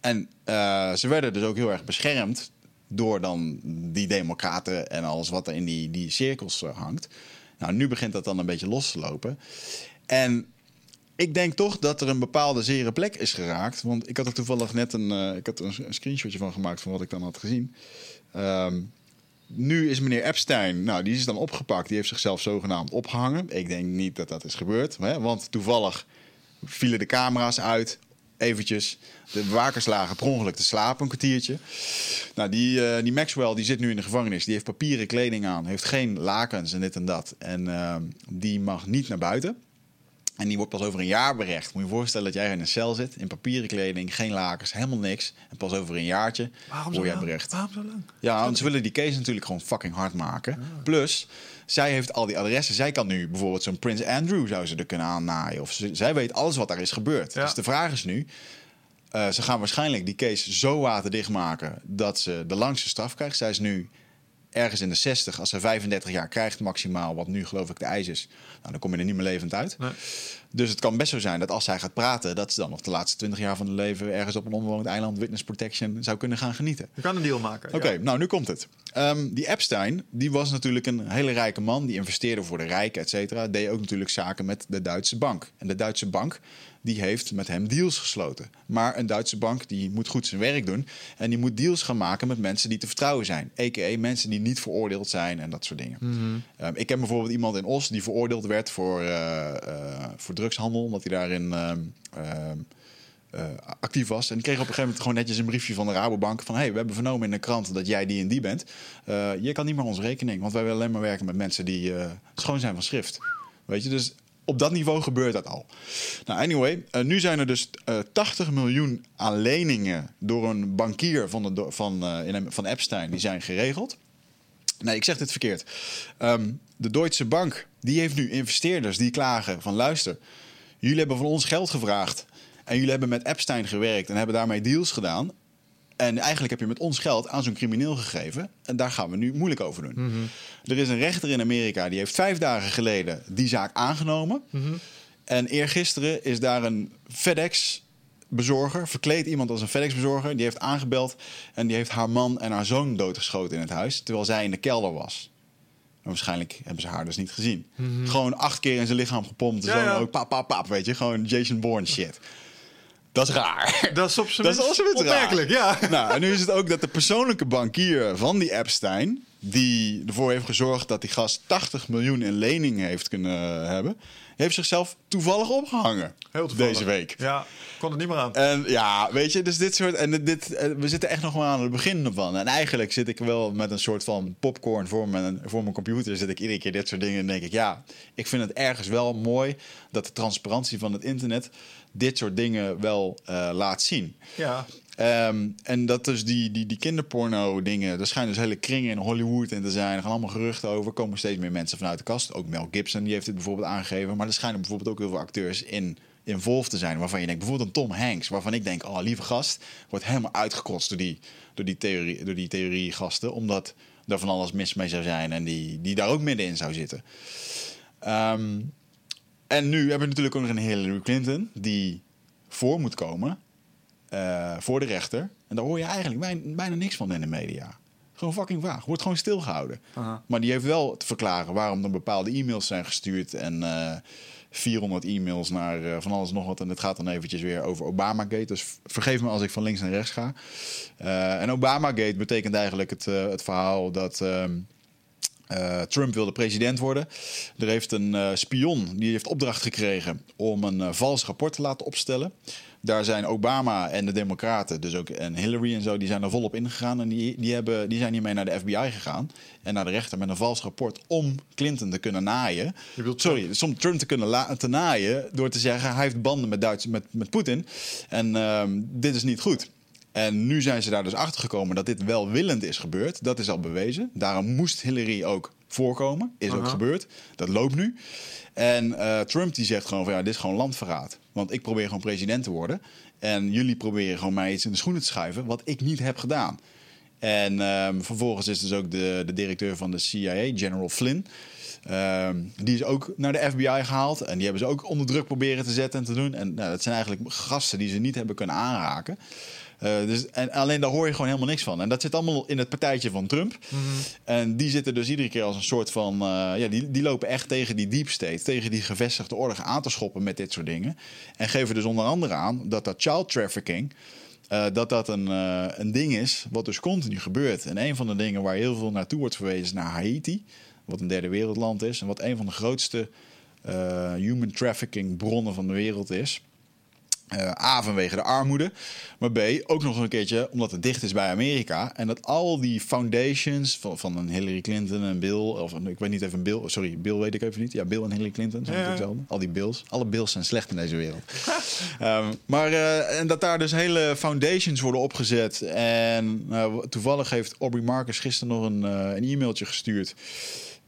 en eh, ze werden dus ook heel erg beschermd door dan die democraten en alles wat er in die, die cirkels eh, hangt. Nou, nu begint dat dan een beetje los te lopen. En ik denk toch dat er een bepaalde zere plek is geraakt. Want ik had er toevallig net een, eh, ik had een, een screenshotje van gemaakt van wat ik dan had gezien. Ehm, nu is meneer Epstein, nou, die is dan opgepakt. Die heeft zichzelf zogenaamd opgehangen. Ik denk niet dat dat is gebeurd. Hè? Want toevallig vielen de camera's uit. Eventjes. De bewakers lagen per ongeluk te slapen een kwartiertje. Nou, die, eh, die Maxwell die zit nu in de gevangenis. Die heeft papieren kleding aan. Heeft geen lakens en dit en dat. En ehm, die mag niet naar buiten. En die wordt pas over een jaar berecht. Moet je je voorstellen dat jij in een cel zit, in papieren kleding, geen lakens, helemaal niks. En pas over een jaartje Waarom word jij berecht. Waarom zo lang? Ja, want ze willen die case natuurlijk gewoon fucking hard maken. Plus, zij heeft al die adressen. Zij kan nu bijvoorbeeld zo'n Prins Andrew zou ze er kunnen aannaaien. Of ze, zij weet alles wat daar is gebeurd. Ja. Dus de vraag is nu... eh, ze gaan waarschijnlijk die case zo waterdicht maken... dat ze de langste straf krijgt. Zij is nu ergens in de 60. Als ze 35 jaar krijgt maximaal... wat nu geloof ik de eis is... Nou, dan kom je er niet meer levend uit. Nee. Dus het kan best zo zijn dat als zij gaat praten... dat ze dan nog de laatste 20 jaar van haar leven... ergens op een onbewoond eiland witness protection... zou kunnen gaan genieten. Je kan een deal maken. Oké, ja. nou nu komt het. Ehm, die Epstein, die was natuurlijk een hele rijke man. Die investeerde voor de rijken, et cetera. Deed ook natuurlijk zaken met de Duitse bank. En de Duitse bank, die heeft met hem deals gesloten. Maar een Duitse bank, die moet goed zijn werk doen. En die moet deals gaan maken met mensen die te vertrouwen zijn. A.k.a. mensen die niet veroordeeld zijn en dat soort dingen. Ehm, ik ken bijvoorbeeld iemand in Os die veroordeeld werd voor, eh, eh, voor drugshandel. Omdat hij daarin... ehm, ehm, eh, actief was. En die kreeg op een gegeven moment gewoon netjes een briefje van de Rabobank van... hey, we hebben vernomen in de krant dat jij die en die bent. Je kan niet meer onze rekening, want wij willen alleen maar werken met mensen die schoon zijn van schrift. Weet je, dus op dat niveau gebeurt dat al. Nou, anyway, eh, nu zijn er dus eh 80 miljoen aan leningen door een bankier van, de, van, eh, in, van Epstein, die zijn geregeld. Nee, ik zeg dit verkeerd. Ehm, de Deutsche Bank die heeft nu investeerders die klagen van luister, jullie hebben van ons geld gevraagd en jullie hebben met Epstein gewerkt en hebben daarmee deals gedaan. En eigenlijk heb je met ons geld aan zo'n crimineel gegeven. En daar gaan we nu moeilijk over doen. Er is een rechter in Amerika die heeft vijf dagen geleden die zaak aangenomen. En eergisteren is daar een FedEx-bezorger, verkleed iemand als een FedEx-bezorger, die heeft aangebeld en die heeft haar man en haar zoon doodgeschoten in het huis, terwijl zij in de kelder was. En waarschijnlijk hebben ze haar dus niet gezien. Gewoon acht keer in zijn lichaam gepompt. De Ja, zoon ja. ook pap, pap, pap, weet je. Gewoon Jason Bourne shit. Dat is raar. Dat is op zijn Dat is minst opmerkelijk, ja. Nou, en nu is het ook dat de persoonlijke bankier van die Epstein... die ervoor heeft gezorgd dat die gast 80 miljoen in lening heeft kunnen hebben... heeft zichzelf toevallig opgehangen Heel toevallig. deze week. Ja, kon het niet meer aan. En ja, weet je, dus dit soort. En dit, eh, we zitten echt nog maar aan het begin ervan. En eigenlijk zit ik wel met een soort van popcorn voor mijn, voor mijn computer. Zit ik iedere keer dit soort dingen. En denk ik, ja, ik vind het ergens wel mooi dat de transparantie van het internet dit soort dingen wel eh, laat zien. Ja. Ehm, en dat dus die, die, die kinderporno dingen, er schijnen dus hele kringen in Hollywood in te zijn. Er gaan allemaal geruchten over. Er komen steeds meer mensen vanuit de kast. Ook Mel Gibson die heeft dit bijvoorbeeld aangegeven. Maar er schijnen bijvoorbeeld ook heel veel acteurs in involved te zijn. Waarvan je denkt, bijvoorbeeld een Tom Hanks. Waarvan ik denk, oh lieve gast, wordt helemaal uitgekotst door die, door die, theorie, door die theoriegasten. Omdat er van alles mis mee zou zijn en die, die daar ook middenin zou zitten. Ehm, en nu hebben we natuurlijk ook nog een Hillary Clinton die voor moet komen eh, voor de rechter. En daar hoor je eigenlijk bijna, bijna niks van in de media. Gewoon fucking vaag. Wordt gewoon stilgehouden. Aha. Maar die heeft wel te verklaren waarom er bepaalde e-mails zijn gestuurd. En eh 400 e-mails naar eh, van alles nog wat. En het gaat dan eventjes weer over Obamagate. Dus vergeef me als ik van links naar rechts ga. Eh, en Obamagate betekent eigenlijk het, eh, het verhaal dat... ehm, eh, Trump wilde president worden. Er heeft een eh, spion die heeft opdracht gekregen om een eh, vals rapport te laten opstellen. Daar zijn Obama en de Democraten, dus ook en Hillary en zo, die zijn er volop ingegaan. En die, die, hebben, die zijn hiermee naar de FBI gegaan. En naar de rechter met een vals rapport om Clinton te kunnen naaien. Sorry, om Trump te kunnen te naaien door te zeggen hij heeft banden met, Duits, met, met Poetin. En ehm, dit is niet goed. En nu zijn ze daar dus achter gekomen dat dit welwillend is gebeurd. Dat is al bewezen. Daarom moest Hillary ook voorkomen. Is ook gebeurd. Dat loopt nu. En eh, Trump die zegt gewoon van ja, dit is gewoon landverraad. Want ik probeer gewoon president te worden. En jullie proberen gewoon mij iets in de schoenen te schuiven wat ik niet heb gedaan. En ehm, vervolgens is dus ook de, de directeur van de CIA, General Flynn. ehm, die is ook naar de FBI gehaald. En die hebben ze ook onder druk proberen te zetten en te doen. En nou, dat zijn eigenlijk gasten die ze niet hebben kunnen aanraken. Eh, dus, en alleen daar hoor je gewoon helemaal niks van. En dat zit allemaal in het partijtje van Trump. En die zitten dus iedere keer als een soort van... eh, ja, die, die lopen echt tegen die deep state, tegen die gevestigde orde aan te schoppen met dit soort dingen. En geven dus onder andere aan dat dat child trafficking... eh, dat dat een, een ding is wat dus continu gebeurt. En een van de dingen waar heel veel naartoe wordt verwezen is naar Haiti. Wat een derde wereldland is. En wat een van de grootste human trafficking bronnen van de wereld is. Uh, A, vanwege de armoede. Maar B, ook nog een keertje omdat het dicht is bij Amerika. En dat al die foundations van, van een Hillary Clinton en Bill... of ik weet niet even Bill... Sorry, Bill weet ik even niet. Ja, Bill en Hillary Clinton zijn ja. hetzelfde. Al die Bills. Alle Bills zijn slecht in deze wereld. um, *laughs* maar uh, en dat daar dus hele foundations worden opgezet. En uh, toevallig heeft Aubrey Marcus gisteren nog een, een e-mailtje gestuurd...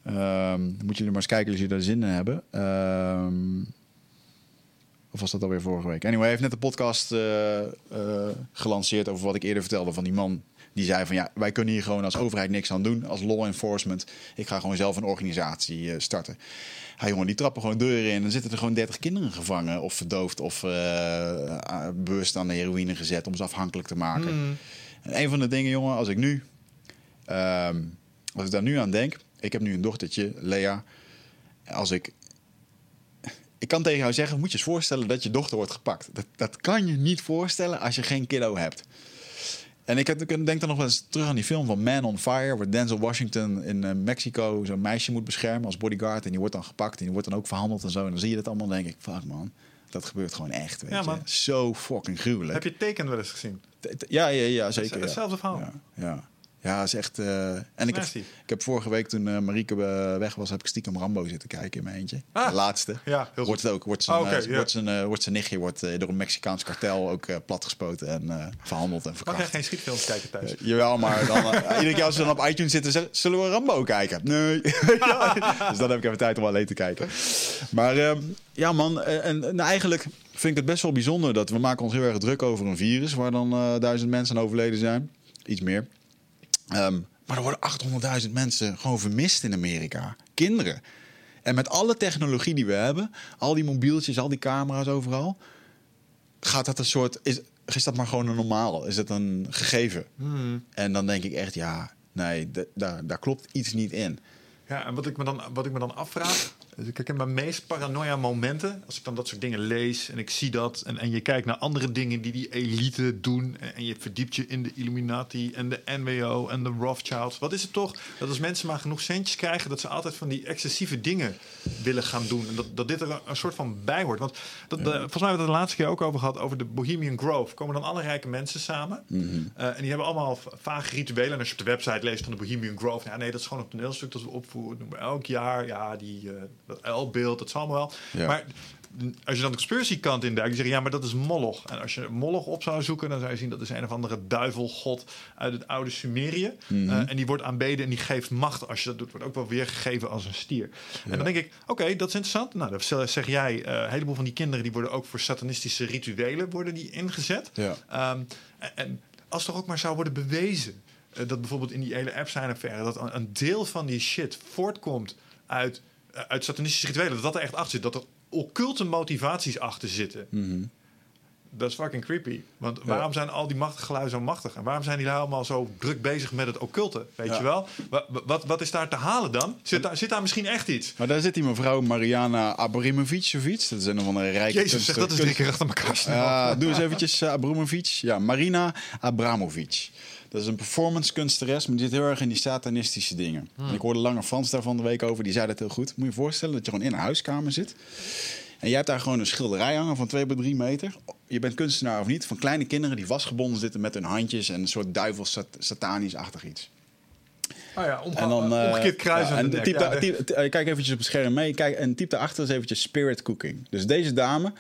Um, moet jullie maar eens kijken als jullie daar zin in hebben. Um, of was dat alweer vorige week? Anyway, hij heeft net een podcast uh, uh, gelanceerd over wat ik eerder vertelde van die man. Die zei van ja, wij kunnen hier gewoon als overheid niks aan doen. Als law enforcement. Ik ga gewoon zelf een organisatie uh, starten. Hij jongen, die trappen gewoon deuren in. En dan zitten er gewoon 30 kinderen gevangen. Of verdoofd. Of bewust aan de heroïne gezet. Om ze afhankelijk te maken. Mm. En een van de dingen, jongen, als ik nu. Um, als ik daar nu aan denk. Ik heb nu een dochtertje, Lea. Als ik ik kan tegen jou zeggen, moet je eens voorstellen dat je dochter wordt gepakt. Dat, dat kan je niet voorstellen als je geen kiddo hebt. En ik, denk dan nog wel eens terug aan die film van Man on Fire, waar Denzel Washington in uh, Mexico zo'n meisje moet beschermen als bodyguard. En die wordt dan gepakt en die wordt dan ook verhandeld en zo. En dan zie je dat allemaal denk ik, fuck man, dat gebeurt gewoon echt. Weet ja, man. Je? Zo fucking gruwelijk. Heb je teken wel eens gezien? Ja, ja, ja zeker. Hetzelfde verhaal. Ja, ja. Ja, is echt. Uh, en ik heb, ik heb vorige week toen uh, Marieke uh, weg was, heb ik stiekem Rambo zitten kijken in mijn eentje. Ah, de laatste. Ja, heel wordt het ook. Wordt zijn, oh, okay, wordt zijn, wordt zijn nichtje wordt, door een Mexicaans kartel ook platgespoten en verhandeld en verkracht. Mag jij geen schietfilms kijken thuis? jawel, maar dan, *laughs* iedere keer als ze dan op iTunes zitten, zeggen, zullen we Rambo kijken? Nee. *laughs* ja, dus dan heb ik even tijd om alleen te kijken. Maar ehm, ja, man. En, en eigenlijk vind ik het best wel bijzonder dat we maken ons heel erg druk over een virus waar dan duizend mensen aan overleden zijn. Iets meer. Um, maar er worden 800.000 mensen gewoon vermist in Amerika. Kinderen. En met alle technologie die we hebben, al die mobieltjes, al die camera's overal, gaat dat een soort. Is, is dat maar gewoon een normaal? Is het een gegeven? Hmm. En dan denk ik echt, ja, nee, daar, daar klopt iets niet in. Ja, en wat ik me dan, wat ik me dan afvraag, dus ik heb mijn meest paranoia momenten. Als ik dan dat soort dingen lees en ik zie dat. En, en je kijkt naar andere dingen die die elite doen. En, en je verdiept je in de Illuminati en de NWO en de Rothschilds. Wat is het toch dat als mensen maar genoeg centjes krijgen... dat ze altijd van die excessieve dingen willen gaan doen. En dat, dat dit er een, soort van bij hoort. Want dat, volgens mij hebben we het de laatste keer ook over gehad... over de Bohemian Grove. Komen dan alle rijke mensen samen. Mhm. Eh, en die hebben allemaal vage rituelen. En als je op de website leest van de Bohemian Grove... ja, nee, dat is gewoon een toneelstuk dat we opvoeren. Elk jaar. Ja, die... Uh, dat L-beeld, dat zal allemaal wel. Maar als je dan de conspiracy kant in duikt, die zeggen ja, maar dat is Moloch. En als je Moloch op zou zoeken, dan zou je zien dat is een of andere duivelgod uit het oude Sumerië. Mhm. Eh, en die wordt aanbeden en die geeft macht als je dat doet. Wordt ook wel weergegeven als een stier. En dan denk ik, oké, dat is interessant. Nou, dan zeg jij, uh, een heleboel van die kinderen die worden ook voor satanistische rituelen worden die ingezet. Ja. Um, en als toch ook maar zou worden bewezen uh, dat bijvoorbeeld in die hele app zijn affaire dat een deel van die shit voortkomt uit eh, uit satanistische rituelen, dat dat er echt achter zit. Dat er occulte motivaties achter zitten. Mhm. Dat is fucking creepy. Want waarom zijn al die machtige geluiden zo machtig? En waarom zijn die allemaal zo druk bezig met het occulte? Weet je wel? Wat, wat, wat, is daar te halen dan? Zit daar, zit daar misschien echt iets? Maar daar zit die mevrouw Mariana Abramovic of iets. Dat is een of andere rijke Jezus, zeg, dat is drie keer achter elkaar Ja, doe eens eventjes uh, Abramovic. Ja, Marina Abramovic. Dat is een performance kunsteres, maar die zit heel erg in die satanistische dingen. Hmm. ik hoorde Lange Frans daar van de week over, die zei dat heel goed. Moet je je voorstellen dat je gewoon in een huiskamer zit. En jij hebt daar gewoon een schilderij hangen van 2 bij 3 meter. Je bent kunstenaar of niet, van kleine kinderen die vastgebonden zitten met hun handjes en een soort duivels satanisch-achtig iets. Oh ja, en dan, uh, omgekeerd kruisen. Ja, en typ ja, typ, kijk eventjes op het scherm mee. Kijk, en typ daarachter is eventjes spirit cooking. Dus deze dame,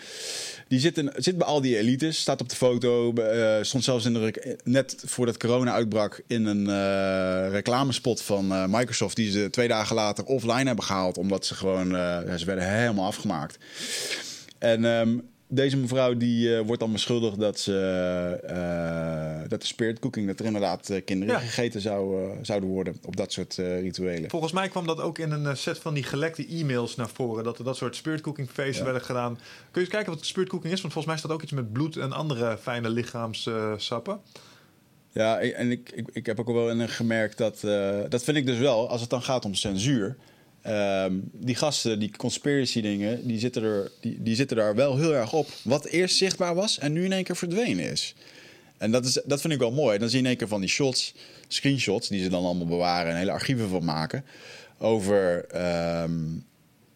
die zit, in, zit bij al die elites, staat op de foto. Uh, stond zelfs in de, net voordat corona uitbrak in een reclamespot van Microsoft. Die ze twee dagen later offline hebben gehaald. Omdat ze gewoon, ze werden helemaal afgemaakt. En um, deze mevrouw die uh, wordt dan beschuldigd dat ze uh, dat de spirit cooking, dat er inderdaad uh, kinderen gegeten zou, zouden worden op dat soort rituelen. Volgens mij kwam dat ook in een set van die gelekte e-mails naar voren, dat er dat soort spirit cooking feesten werden gedaan. Kun je eens kijken wat spirit cooking is? Want volgens mij staat ook iets met bloed en andere fijne lichaamssappen. ja, en ik, ik, ik heb ook wel in gemerkt dat, dat vind ik dus wel, als het dan gaat om censuur. Um, die gasten, die conspiracy dingen, die zitten, er, die, die zitten daar wel heel erg op. Wat eerst zichtbaar was en nu in één keer verdwenen is. En dat, is, dat vind ik wel mooi. Dan zie je in één keer van die shots, screenshots, die ze dan allemaal bewaren en hele archieven van maken. Over um,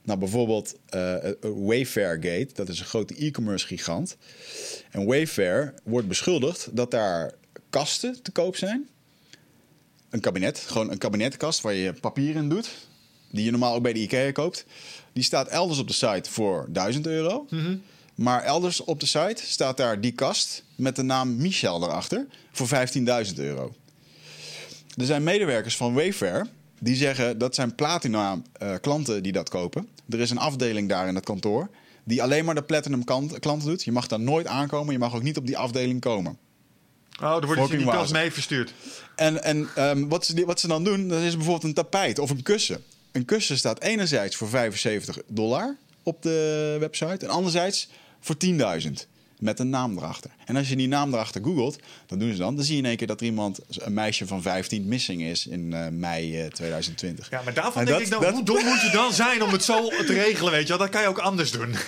Nou, bijvoorbeeld eh, Wayfair Gate, dat is een grote e-commerce gigant. En Wayfair wordt beschuldigd dat daar kasten te koop zijn. Een kabinet, gewoon een kabinetkast waar je papier in doet. Die je normaal ook bij de IKEA koopt. Die staat elders op de site voor 1000 euro. Maar elders op de site staat daar die kast met de naam Michel erachter voor 15.000 euro. Er zijn medewerkers van Wayfair die zeggen dat zijn platina eh, klanten die dat kopen. Er is een afdeling daar in het kantoor die alleen maar de platinum kant- klanten doet. Je mag daar nooit aankomen, je mag ook niet op die afdeling komen. Oh, er wordt Fucking die kast mee verstuurd. En, en ehm, wat, ze, wat ze dan doen, dat is bijvoorbeeld een tapijt of een kussen. Een kussen staat enerzijds voor 75 dollar op de website en anderzijds voor 10.000 met een naam erachter. En als je die naam erachter googelt, dan doen ze dan, dan zie je in één keer dat er iemand, een meisje van 15, missing is in eh, mei eh, 2020. Ja, maar daarvan En denk dat- ik dan, dat- hoe dom moet je dan zijn om het zo te regelen, weet je wel? Dat kan je ook anders doen. *laughs*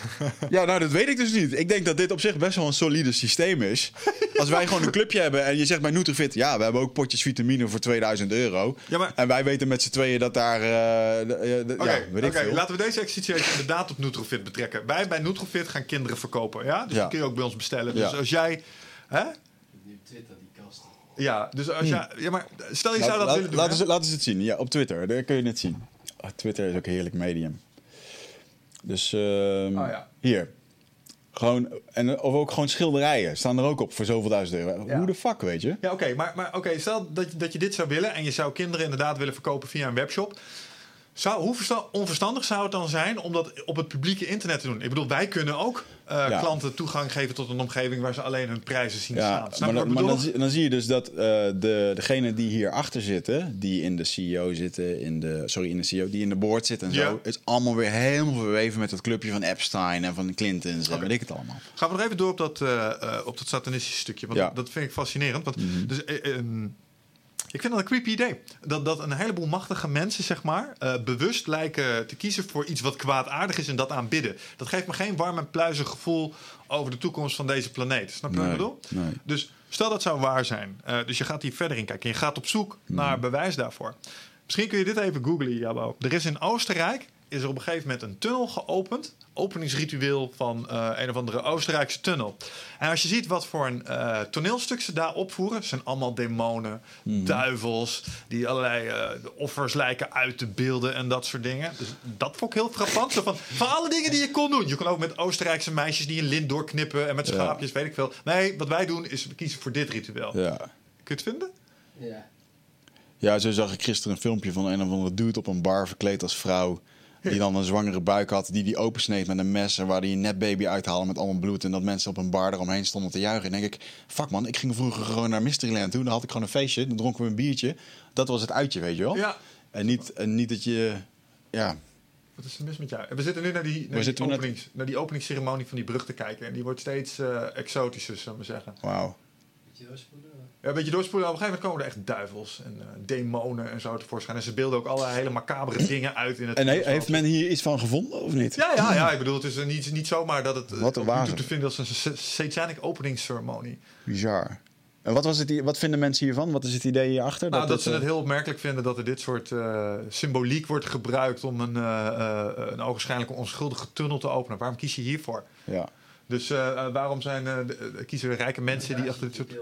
Ja, nou, dat weet ik dus niet. Ik denk dat dit op zich best wel een solide systeem is. Als wij gewoon een clubje hebben en je zegt bij Nutrifit... ja, we hebben ook potjes vitamine voor 2000 euro. Ja, maar- En wij weten met z'n tweeën dat daar... eh, eh, de- Oké, ja, laten we deze exercitie inderdaad op Nutrofit betrekken. Wij bij Nutrofit gaan kinderen verkopen, ja? Dus Ja. kun je ook bij ons bestellen. Dus Ja. als jij... Hè? Nu Twitter, die kasten. Ja, dus als jij... Ja, maar stel je zou dat Laat- willen doen, laten, ze, laten ze het zien. Ja, op Twitter. Daar kun je het zien. Oh, Twitter is ook een heerlijk medium. Dus ehm, Oh, ja. hier. Gewoon, en, of ook gewoon schilderijen. Staan er ook op voor zoveel duizend euro. Ja. Hoe de fuck, weet je? Ja, oké, maar, maar oké, stel dat, je- dat je dit zou willen en je zou kinderen inderdaad willen verkopen via een webshop. Zou, hoe versta- onverstandig zou het dan zijn om dat op het publieke internet te doen? Ik bedoel, wij kunnen ook eh, Ja. klanten toegang geven tot een omgeving waar ze alleen hun prijzen zien Ja, staan. Snap maar, maar dan, dan zie je dus dat eh, de, degene die hierachter zitten, die in de CEO zitten, in de, sorry, in de CEO, die in de board zit en Ja. zo, is allemaal weer helemaal verweven met dat clubje van Epstein en van Clintons en Oké. weet ik het allemaal. Gaan we nog even door op dat, eh, op dat satanistische stukje. Want. Mhm. dat vind ik fascinerend. Want, dus, eh, ehm, ik vind dat een creepy idee. Dat, dat een heleboel machtige mensen, zeg maar, eh, bewust lijken te kiezen voor iets wat kwaadaardig is en dat aanbidden. Dat geeft me geen warm en pluizig gevoel over de toekomst van deze planeet. Snap je wat ik bedoel? nee. Dus stel dat zou waar zijn. Eh, dus je gaat hier verder in kijken. Je gaat op zoek Mhm. naar bewijs daarvoor. Misschien kun je dit even googlen, Jabo. Er is in Oostenrijk is er op een gegeven moment een tunnel geopend. Openingsritueel van eh, een of andere Oostenrijkse tunnel. En als je ziet wat voor een eh, toneelstuk ze daar opvoeren, zijn allemaal demonen, duivels, die allerlei eh, offers lijken uit te beelden en dat soort dingen. Dus dat vond ik heel frappant. Zo van, van alle dingen die je kon doen. Je kon ook met Oostenrijkse meisjes die een lint doorknippen en met schaapjes, weet ik veel. Nee, wat wij doen is we kiezen voor dit ritueel. Ja. Kun je het vinden? Ja. ja, zo zag ik gisteren een filmpje van een of andere dude op een bar verkleed als vrouw. Die dan een zwangere buik had, die die opensneed met een mes. En waar die een nepbaby uithaalde met allemaal bloed. En dat mensen op een bar eromheen stonden te juichen. En denk ik, fuck man, ik ging vroeger gewoon naar Mysteryland toe. Dan had ik gewoon een feestje, dan dronken we een biertje. Dat was het uitje, weet je wel. Ja. En niet, en niet dat je, ja, Wat is er mis met jou? We zitten nu naar die, naar die, net? naar die openingsceremonie van die brug te kijken. En die wordt steeds eh, exotischer, zullen we zeggen. wauw. Moet je doorspoelen? Ja, een beetje doorspoelen. Op een gegeven moment komen er echt duivels en eh, demonen en zo tevoorschijn. En ze beelden ook allerlei hele macabere dingen uit in het... En he- heeft men hier iets van gevonden of niet? Ja, ja, ja. Ik bedoel, het is er niet, niet zomaar dat het eh, Wat YouTube te vinden als een sa- satanic openingsceremonie. Bizar. En wat, was het, wat vinden mensen hiervan? Wat is het idee hierachter? Nou, dat, dit, ze eh, het heel opmerkelijk vinden dat er dit soort eh, symboliek wordt gebruikt om een, eh eh, een ogenschijnlijk onschuldige tunnel te openen. Waarom kies je hiervoor? Ja. Dus eh, eh, waarom zijn, eh, eh, kiezen er rijke mensen die achter dit soort...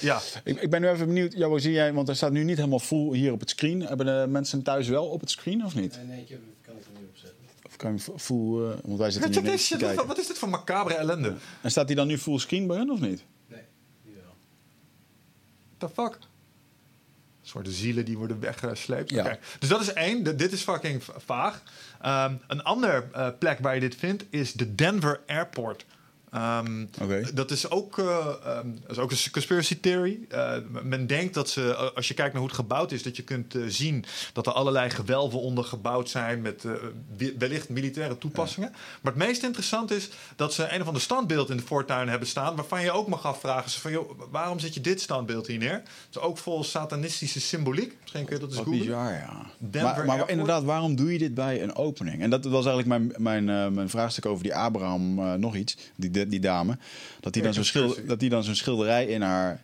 Ja, Ik, ik ben nu even benieuwd, Jabo, zie jij, want er staat nu niet helemaal full hier op het screen. Hebben de mensen thuis wel op het screen of niet? Nee, nee, ik heb, kan ik er niet op zetten. Of kan je full, eh, want wij zitten hier. Wat, kijken. wat is dit voor macabere ellende? En staat die dan nu full screen bij hun of niet? Nee, die wel. the fuck? Een soort zielen die worden weggesleept. Ja. Dus dat is één. De- dit is fucking va- vaag. Ehm, een ander eh, plek waar je dit vindt is de Denver Airport. Ehm. Dat is ook, dat is ook een conspiracy theory. Eh, men denkt dat ze, als je kijkt naar hoe het gebouwd is, dat je kunt eh, zien dat er allerlei gewelven onder gebouwd zijn met wellicht militaire toepassingen. Maar het meest interessant is dat ze een of ander standbeeld in de voortuin hebben staan, waarvan je ook mag afvragen: van, joh, waarom zet je dit standbeeld hier neer? Het is ook vol satanistische symboliek. Misschien kun je dat eens Wat googlen. bizar, ja. Denver Maar, inderdaad, waarom doe je dit bij een opening? En dat was eigenlijk mijn, mijn, mijn vraagstuk over die Abraham nog iets, die, die, die dame. Dat die, dan zo'n schilder, dat die dan zo'n schilderij in haar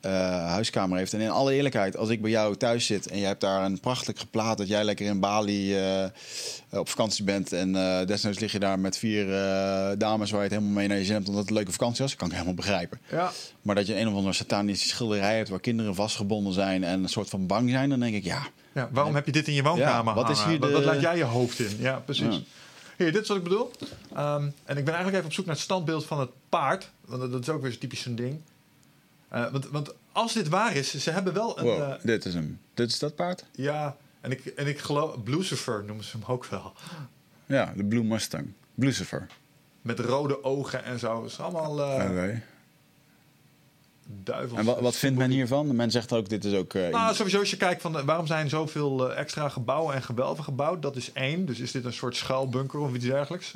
eh, huiskamer heeft. En in alle eerlijkheid, als ik bij jou thuis zit en je hebt daar een prachtig geplaat dat jij lekker in Bali eh, op vakantie bent en eh, desnoods lig je daar met vier dames waar je het helemaal mee naar je zin hebt omdat het een leuke vakantie was, kan ik helemaal begrijpen. Ja. Maar dat je een of andere satanische schilderij hebt waar kinderen vastgebonden zijn en een soort van bang zijn, dan denk ik ja. Ja, waarom heb je dit in je woonkamer Ja, wat is hier Wat- de- Wat laat jij je hoofd in? Ja, precies. Ja. Hier, dit is wat ik bedoel. Ehm, en ik ben eigenlijk even op zoek naar het standbeeld van het paard. Want dat- dat is ook weer typisch zo'n ding. Eh, want, want als dit waar is, ze hebben wel een... Wow, eh, dit is hem. Dit is dat paard? ja, en ik, en ik geloof... Lucifer noemen ze hem ook wel. Ja, de Blue Mustang. Lucifer. Met rode ogen en zo. Het is allemaal eh Oké. Duivels. En wat, wat vindt men hiervan? Men zegt ook, dit is ook... eh, Nou, sowieso als je kijkt van eh, waarom zijn zoveel eh, extra gebouwen en gewelven gebouwd, dat is één. Dus is dit een soort schuilbunker of iets dergelijks?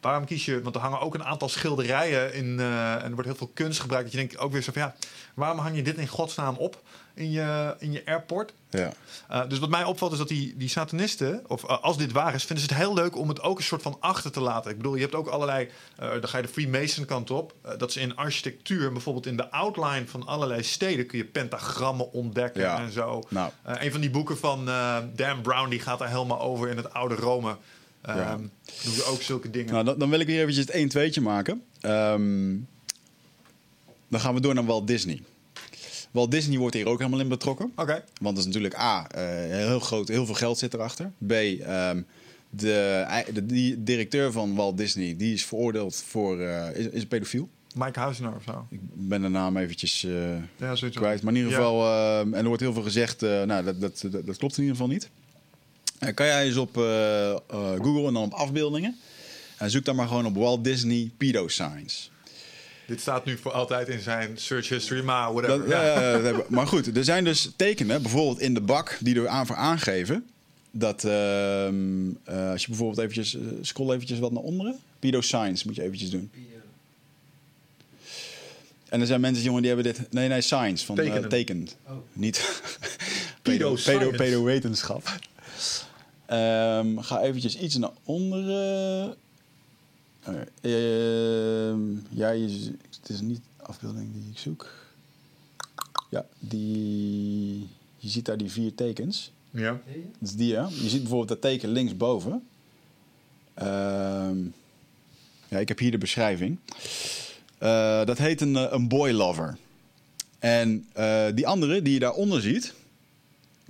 Waarom kies je, want er hangen ook een aantal schilderijen in en er wordt heel veel kunst gebruikt. Dat je denkt ook weer zo van ja, waarom hang je dit in godsnaam op in je, in je airport? ja. Uh, dus wat mij opvalt is dat die, die satanisten, of uh, als dit waar is, vinden ze het heel leuk om het ook een soort van achter te laten. Ik bedoel, je hebt ook allerlei, uh, dan ga je de Freemason kant op. Dat ze in architectuur, bijvoorbeeld in de outline van allerlei steden, kun je pentagrammen ontdekken Ja. en zo. Nou. Een van die boeken van Dan Brown, die gaat daar helemaal over in het oude Rome. Um, Ja. Doen ze ook zulke dingen. Nou, dan, dan wil ik weer eventjes het 1 2 maken. Ehm, dan gaan we door naar Walt Disney. Walt Disney wordt hier ook helemaal in betrokken. Oké. Want dat is natuurlijk A, eh, heel groot, heel veel geld zit erachter. B, ehm, de, de, die directeur van Walt Disney, die is veroordeeld voor, eh, is, is een pedofiel. Mike Huizner of zo. Ik ben de naam eventjes eh, Ja, kwijt. Maar in ieder Ja. geval, ehm, en er wordt heel veel gezegd, nou, dat, dat, dat, dat klopt in ieder geval niet. Kan jij eens op Google en dan op afbeeldingen. En zoek dan maar gewoon op Walt Disney pedo signs. Dit staat nu voor altijd in zijn search history, maar whatever. Dat, ja, maar goed, er zijn dus tekenen, bijvoorbeeld in de bak, die er aan voor aangeven. Dat ehm, eh, als je bijvoorbeeld eventjes, eh, scroll eventjes wat naar onderen. Pedo signs moet je eventjes doen. En er zijn mensen, jongen, die hebben dit... Nee, nee, science. Van, eh, Tekenen. tekend. Oh. Niet... *laughs* Pedo pedo, science. pedo wetenschap. Ehm, ga eventjes iets naar onderen. Oké, ehm, ja, je, het is niet de afbeelding die ik zoek. Ja, die... Je ziet daar die vier tekens. Ja. Dat is die, hè? Je ziet bijvoorbeeld dat teken linksboven. Ehm ja, ik heb hier de beschrijving. Eh, dat heet een, eh, een boy lover. En eh, die andere die je daaronder ziet...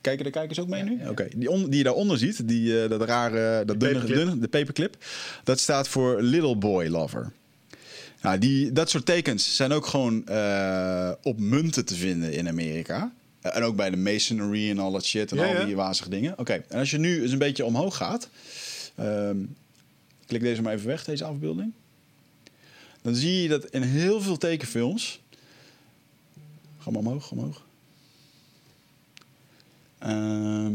Kijken de kijkers ook mee nu? Oké, die, on- die je daaronder ziet, die, eh, dat rare, dat dunne, paperclip. dunne, de paperclip... dat staat voor little boy lover. Nou, die, dat soort tekens zijn ook gewoon eh, op munten te vinden in Amerika. Eh, en ook bij de masonry en al dat shit en Ja, al ja. die wazige dingen. Oké, en als je nu eens een beetje omhoog gaat... ehm, klik deze maar even weg, deze afbeelding. Dan zie je dat in heel veel tekenfilms... Ga maar omhoog, omhoog. Ehm,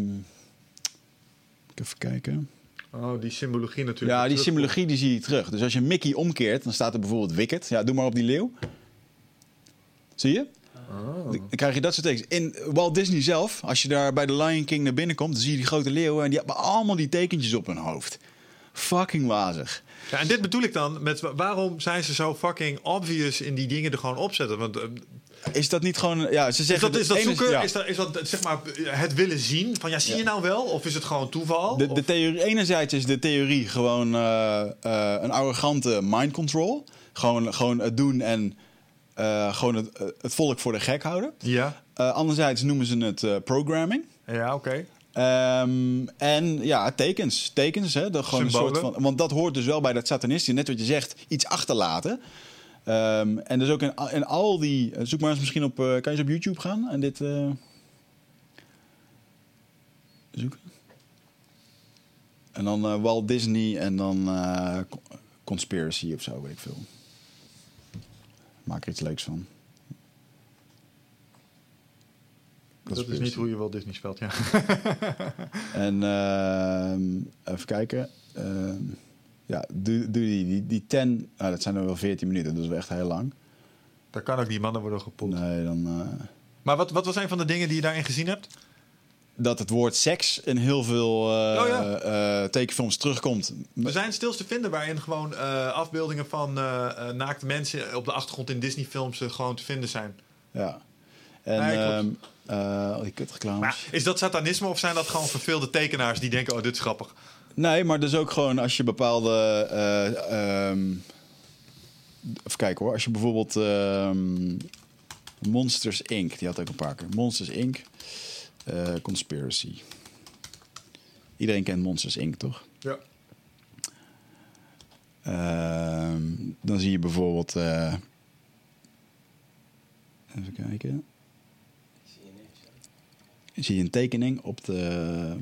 even kijken. Oh, die symbologie natuurlijk. Ja, die symbologie die zie je terug. Dus als je Mickey omkeert, dan staat er bijvoorbeeld Wicked. Ja, doe maar op die leeuw. Zie je? Oh. Dan krijg je dat soort tekens. In Walt Disney zelf, als je daar bij de Lion King naar binnen komt, dan zie je die grote leeuwen en die hebben allemaal die tekentjes op hun hoofd. Fucking wazig. Ja, en dit bedoel ik dan met wa- waarom zijn ze zo fucking obvious in die dingen er gewoon opzetten? Want eh, Is dat niet gewoon. Ja, ze is zeggen. dat, is dat zoeken? ja. Is dat, is dat zeg maar het willen zien? Van ja, zie je nou wel? Of is het gewoon toeval? De, theorie, enerzijds is de theorie gewoon eh, eh, een arrogante mind control. Gewoon, gewoon het doen en eh, gewoon het, het volk voor de gek houden. Ja, anderzijds noemen ze het programming. ja oké. Ehm, en ja, tekens. Tekens, hè? Dat gewoon een soort van. Want dat hoort dus wel bij dat satanistische. Net wat je zegt, iets achterlaten. Ehm, en dus ook in, in al die. Zoek maar eens misschien op. eh, kan je eens op YouTube gaan en dit. eh, zoeken. En dan eh, Walt Disney en dan eh, co- Conspiracy of zo, weet ik veel. Maak er iets leuks van. Dat is niet hoe je wel Disney speelt, ja. En ehm, even kijken. Ehm, ja, doe, doe die, die, die 10. Nou, dat zijn er wel 14 minuten, dat is wel echt heel lang. Daar kan ook die mannen worden gepoeld. Nee, dan. eh, Maar wat, wat was een van de dingen die je daarin gezien hebt? dat het woord seks in heel veel eh, Oh ja. eh, tekenfilms terugkomt. Er zijn stils te vinden waarin gewoon afbeeldingen van naakte mensen op de achtergrond in Disney-films gewoon te vinden zijn. Ja. En Nee, ehm eh, al die kutreclames. Maar is dat satanisme of zijn dat gewoon verveelde tekenaars die denken: oh, dit is grappig? Nee, maar dus ook gewoon als je bepaalde. eh, ehm, even kijken hoor. Als je bijvoorbeeld. ehm, Monsters Inc. Die had ook een paar keer. Monsters Inc. eh, Conspiracy. Iedereen kent Monsters Inc. toch? Ja. Ehm, dan zie je bijvoorbeeld. eh, even kijken. Ik zie je niks. hè. zie je een tekening op, de,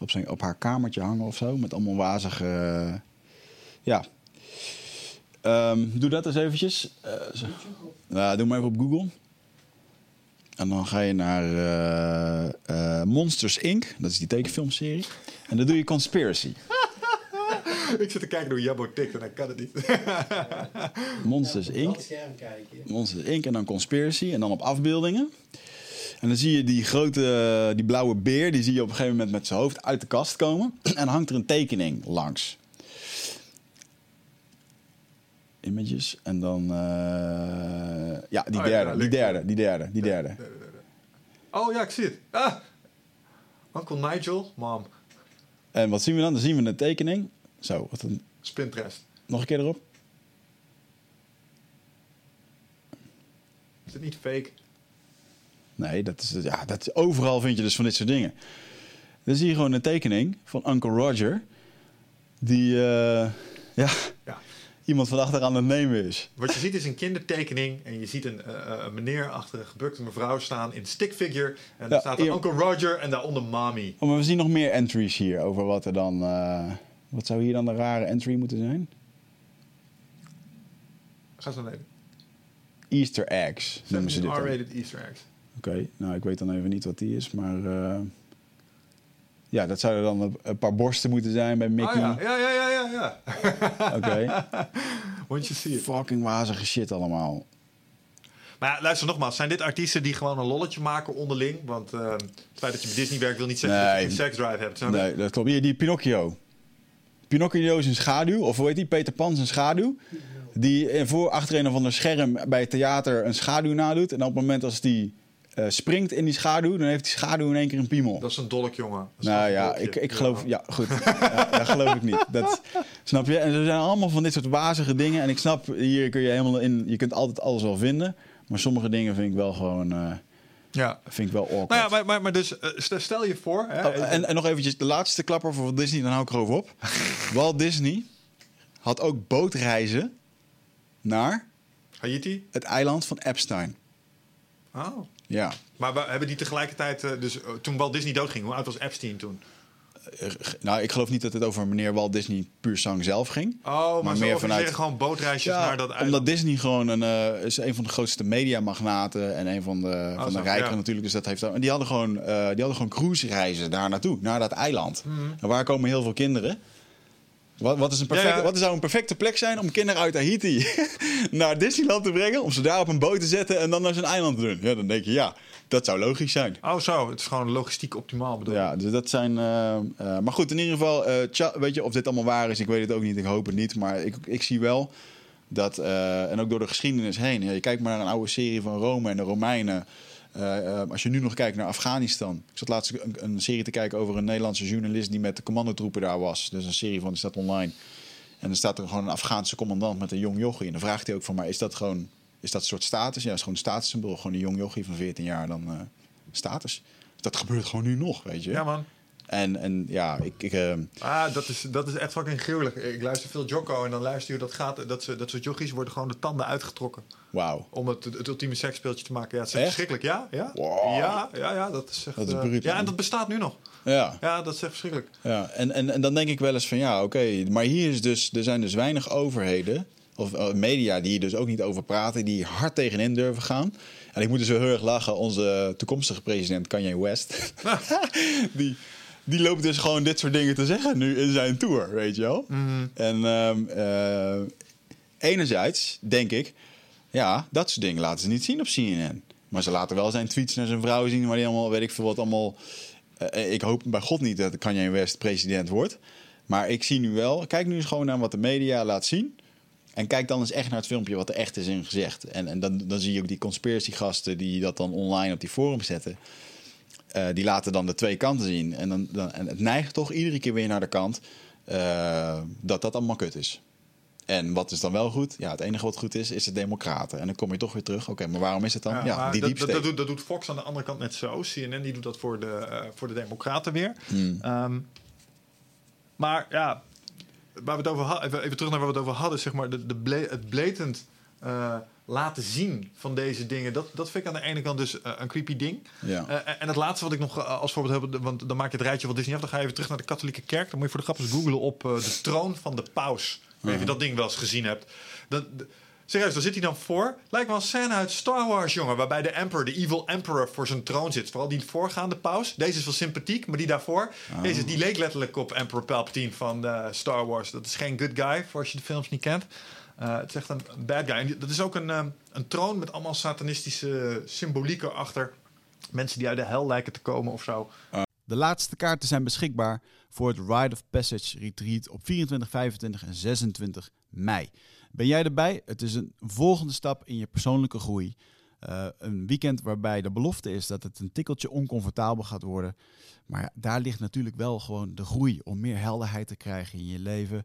op, zijn, op haar kamertje hangen of zo. Met allemaal wazige... ja. Ehm, doe dat eens eventjes. Eh, zo. Nou, doe maar even op Google. En dan ga je naar eh, eh, Monsters Inc. Dat is die tekenfilmserie. En dan doe je Conspiracy. *laughs* Ik zit te kijken hoe Jabbo tikt en hij kan het niet. Monsters Inc. dat scherm kijken. Monsters Inc. en dan Conspiracy. En dan op afbeeldingen. En dan zie je die grote, die blauwe beer, die zie je op een gegeven moment met zijn hoofd uit de kast komen. *clears throat* En dan hangt er een tekening langs. Images. En dan, eh, ja, die Oh ja, derde, die derde, die derde, die derde. Oh ja, ik zie het. Ah! Uncle Nigel, mom, En wat zien we dan? Dan zien we een tekening. Zo, wat een, Spinterest. nog een keer erop. Is het niet fake? Nee, dat is, ja, dat overal vind je dus van dit soort dingen. Dan zie je gewoon een tekening van Uncle Roger. Die, eh, ja, Ja. iemand van achter aan het nemen is. Wat je ziet is een kindertekening en je ziet een, eh, eh, een meneer achter een gebukte mevrouw staan in stickfigure. En Ja, daar staat hier. Uncle Roger en daaronder Mommy. Oh, maar we zien nog meer entries hier over wat er dan... wat zou hier dan de rare entry moeten zijn? Ga zo naar beneden. Easter eggs noemen ze dit R-rated Easter eggs. Nou ik weet dan even niet wat die is, maar... eh, ja, dat zouden dan een, paar borsten moeten zijn bij Mickey. Ah ja, ja, ja, ja, ja. *laughs* Oké. Want je ziet het. Fucking wazige shit allemaal. Maar ja, luister nogmaals, zijn dit artiesten die gewoon een lolletje maken onderling? Want eh, het feit dat je bij Disney werkt wil niet zeggen dat je Nee. een seksdrive hebt. snap? Nee, dat klopt. Hier, die Pinocchio. Pinocchio is een schaduw, of hoe heet die? Peter Pan is een schaduw. Die eh, voor achter een of ander scherm bij het theater een schaduw nadoet. En op het moment als die eh, springt in die schaduw, dan heeft die schaduw in één keer een piemel. Dat is een dolk, jongen. Nou ja, dolkje. ik, ik geloof... Ja, goed. *laughs* Ja, dat geloof ik niet. Dat, snap je? En er zijn allemaal van dit soort wazige dingen. En ik snap, hier kun je helemaal in... Je kunt altijd alles wel vinden. Maar sommige dingen vind ik wel gewoon... eh, Ja. vind ik wel awkward. Nou ja, maar, maar, maar dus eh, stel- je voor... Hè, Oh, en, en nog eventjes de laatste klapper voor Walt Disney, dan hou ik erover op. *laughs* Walt Disney had ook bootreizen naar Haiti? het eiland van Epstein. Oh. Ja. Maar we hebben die tegelijkertijd... eh, dus eh, toen Walt Disney doodging, hoe oud was Epstein toen? Eh, Nou, ik geloof niet dat het over meneer Walt Disney puur zang zelf ging. Oh, maar, Maar meer vanuit- gewoon bootreisjes Ja, naar dat eiland. omdat Disney gewoon een, is een van de grootste mediamagnaten en een van de, van de ja. natuurlijk. Dus dat heeft, en die hadden gewoon, eh, die hadden gewoon cruise reizen daar naartoe, naar dat eiland. Mhm. En waar komen heel veel kinderen? Wat, wat, is een perfecte, Ja, ja. wat zou een perfecte plek zijn om kinderen uit Haiti *laughs* naar Disneyland te brengen? Om ze daar op een boot te zetten en dan naar zijn eiland te doen? Ja, dan denk je, ja, dat zou logisch zijn. Oh zo, het is gewoon logistiek optimaal bedoel Ja, dus dat zijn. eh, eh, maar goed, in ieder geval, eh, tja, weet je of dit allemaal waar is? Ik weet het ook niet. Ik hoop het niet. Maar ik, ik zie wel dat, en ook door de geschiedenis heen. Ja, je kijkt maar naar een oude serie van Rome en de Romeinen. Eh, eh, als je nu nog kijkt naar Afghanistan. Ik zat laatst een, een serie te kijken over een Nederlandse journalist die met de commandotroepen daar was. Dus een serie van die staat online. En dan staat er gewoon een Afghaanse commandant met een jong jochie. En dan vraagt hij ook van, maar is dat gewoon, is dat een soort status? Ja, dat is gewoon een statussymbool. Gewoon een jong jochie van 14 jaar dan eh, status. Dat gebeurt gewoon nu nog, weet je. Ja man. En, en ja, ik... ik eh, Ah, dat is, dat is echt fucking gruwelijk. Ik luister veel Jocko en dan luister je hoe dat gaat. Dat, ze, dat soort jochies worden gewoon de tanden uitgetrokken. Wauw. Om het, het ultieme seksspeeltje te maken. Ja, het is echt verschrikkelijk. Ja, ja. Wow. Ja, ja, ja, dat is echt... Dat is eh, bruut, ja, en dat bestaat nu nog. Ja. Ja, dat is echt verschrikkelijk. ja. En, en, en dan denk ik wel eens van ja, oké. maar hier is dus, er zijn dus weinig overheden... of eh, media die hier dus ook niet over praten... die hard tegenin durven gaan. En ik moet dus heel erg lachen. Onze toekomstige president Kanye West... *laughs* *laughs* die, die loopt dus gewoon dit soort dingen te zeggen nu in zijn tour, weet je wel. En ehm, eh, enerzijds denk ik... ja, dat soort dingen laten ze niet zien op CNN. Maar ze laten wel zijn tweets naar zijn vrouw zien... waar die allemaal, weet ik veel wat, allemaal... eh, ik hoop bij God niet dat Kanye West president wordt. Maar ik zie nu wel... Kijk nu eens gewoon naar wat de media laat zien. En kijk dan eens echt naar het filmpje wat er echt is in gezegd. En, en dan, dan zie je ook die conspiracy-gasten die dat dan online op die forum zetten. Eh, die laten dan de twee kanten zien. En, dan, dan, en het neigt toch iedere keer weer naar de kant eh, dat dat allemaal kut is. En wat is dan wel goed? Ja, het enige wat goed is, is de democraten. En dan kom je toch weer terug. Oké, maar waarom is het dan? Ja, die dat, dat, doet, dat doet Fox aan de andere kant net zo. CNN die doet dat voor de, eh, voor de democraten weer. Hmm. Ehm, maar ja, waar we het over hadden, even, even terug naar waar we het over hadden, zeg maar, de, de ble- het blatant eh, laten zien van deze dingen, dat, dat vind ik aan de ene kant dus eh, een creepy ding. Ja. Eh, en het laatste wat ik nog eh, als voorbeeld heb, want dan maak je het rijtje van Disney af, dan ga je even terug naar de katholieke kerk. Dan moet je voor de grap eens googlen op eh, de troon van de paus. Ik weet je dat ding wel eens gezien hebt. Dat, serieus, daar zit hij dan voor. Lijkt wel een scène uit Star Wars, jongen. Waarbij de emperor, de evil emperor, voor zijn troon zit. Vooral die voorgaande paus. Deze is wel sympathiek, maar die daarvoor... Deze, die leek letterlijk op Emperor Palpatine van eh, Star Wars. Dat is geen good guy, voor als je de films niet kent. Eh, het is echt een bad guy. En dat is ook een, eh, een troon met allemaal satanistische symboliek erachter. Mensen die uit de hel lijken te komen of zo. De laatste kaarten zijn beschikbaar voor het Rite of Passage Retreat op 24, 25 en 26 mei. Ben jij erbij? Het is een volgende stap in je persoonlijke groei. Eh, een weekend waarbij de belofte is dat het een tikkeltje oncomfortabel gaat worden. Maar daar ligt natuurlijk wel gewoon de groei om meer helderheid te krijgen in je leven.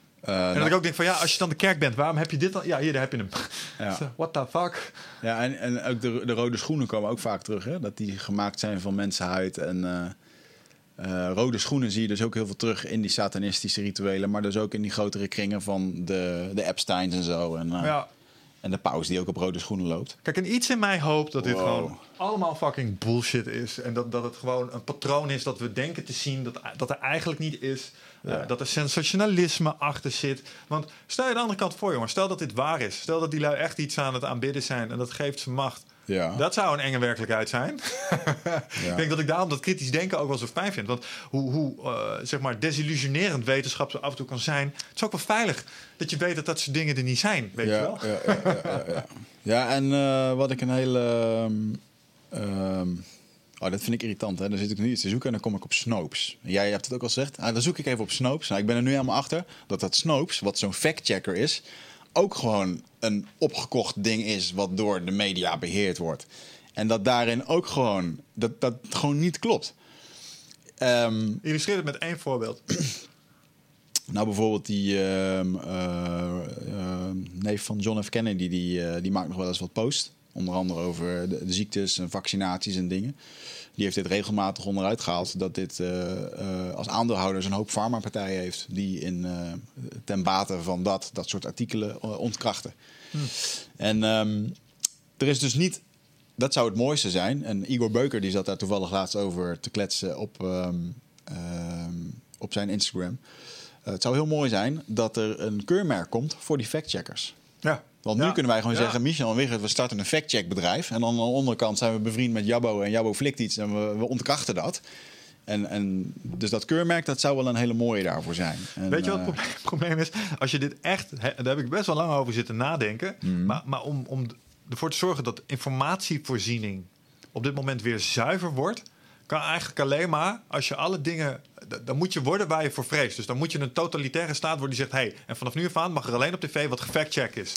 Eh, En dat nou, ik ook denk van ja, als je dan de kerk bent, waarom heb je dit dan? Ja, hier, daar heb je hem. ja. *laughs* What the fuck? Ja, en, en ook de, de rode schoenen komen ook vaak terug. Hè? Dat die gemaakt zijn van mensenhuid. En eh, eh, rode schoenen zie je dus ook heel veel terug in die satanistische rituelen. Maar dus ook in die grotere kringen van de, de Epsteins en zo. En, Ja. En de paus die ook op rode schoenen loopt. Kijk, en iets in mij hoopt dat dit Wow. gewoon allemaal fucking bullshit is. En dat, dat het gewoon een patroon is dat we denken te zien dat, dat er eigenlijk niet is. Ja. Eh, dat er sensationalisme achter zit. Want stel je de andere kant voor, jongen. Stel dat dit waar is. Stel dat die lui echt iets aan het aanbidden zijn en dat geeft ze macht. Ja. Dat zou een enge werkelijkheid zijn. *laughs* Ik denk dat ik daarom dat kritisch denken ook wel zo fijn vind. Want hoe, hoe eh, zeg maar desillusionerend wetenschap af en toe kan zijn... het is ook wel veilig dat je weet dat dat soort dingen er niet zijn. Weet je ja, wel? Ja, ja, ja, ja, ja. ja, en eh, wat ik een hele... ehm, oh, dat vind ik irritant. Hè? Dan zit ik nu iets te zoeken en dan kom ik op Snopes. Jij hebt het ook al gezegd. Ah, dan zoek ik even op Snopes. Nou, ik ben er nu helemaal achter dat dat Snopes, wat zo'n fact-checker is... ook gewoon een opgekocht ding is wat door de media beheerd wordt. En dat daarin ook gewoon... dat dat gewoon niet klopt. Ehm, Illustreer het met één voorbeeld. nou, bijvoorbeeld die ehm, neef van John F. Kennedy, die, eh, die maakt nog wel eens wat post. Onder andere over de, de ziektes en vaccinaties en dingen. Die heeft dit regelmatig onderuit gehaald. Dat dit eh, eh, als aandeelhouders een hoop farmapartijen heeft. Die in, eh, ten bate van dat, dat soort artikelen ontkrachten. En ehm, er is dus niet... Dat zou het mooiste zijn. En Igor Beuker die zat daar toevallig laatst over te kletsen op, ehm, ehm, op zijn Instagram. Het zou heel mooi zijn dat er een keurmerk komt voor die factcheckers. Ja. Want nu kunnen wij gewoon zeggen, Michel en Wigert, we starten een factcheckbedrijf. En dan aan de onderkant zijn we bevriend met Jabbo en Jabbo flikt iets en we, we ontkrachten dat. En, en dus dat keurmerk, dat zou wel een hele mooie daarvoor zijn. En, Weet je wat eh, het probleem, probleem is? Als je dit echt, daar heb ik best wel lang over zitten nadenken. Mhm. Maar, maar om, om ervoor te zorgen dat informatievoorziening op dit moment weer zuiver wordt, kan eigenlijk alleen maar als je alle dingen. Dan moet je worden waar je voor vreest. Dus dan moet je een totalitaire staat worden die zegt: hé, hey, en vanaf nu af aan mag er alleen op tv wat gefactcheck is.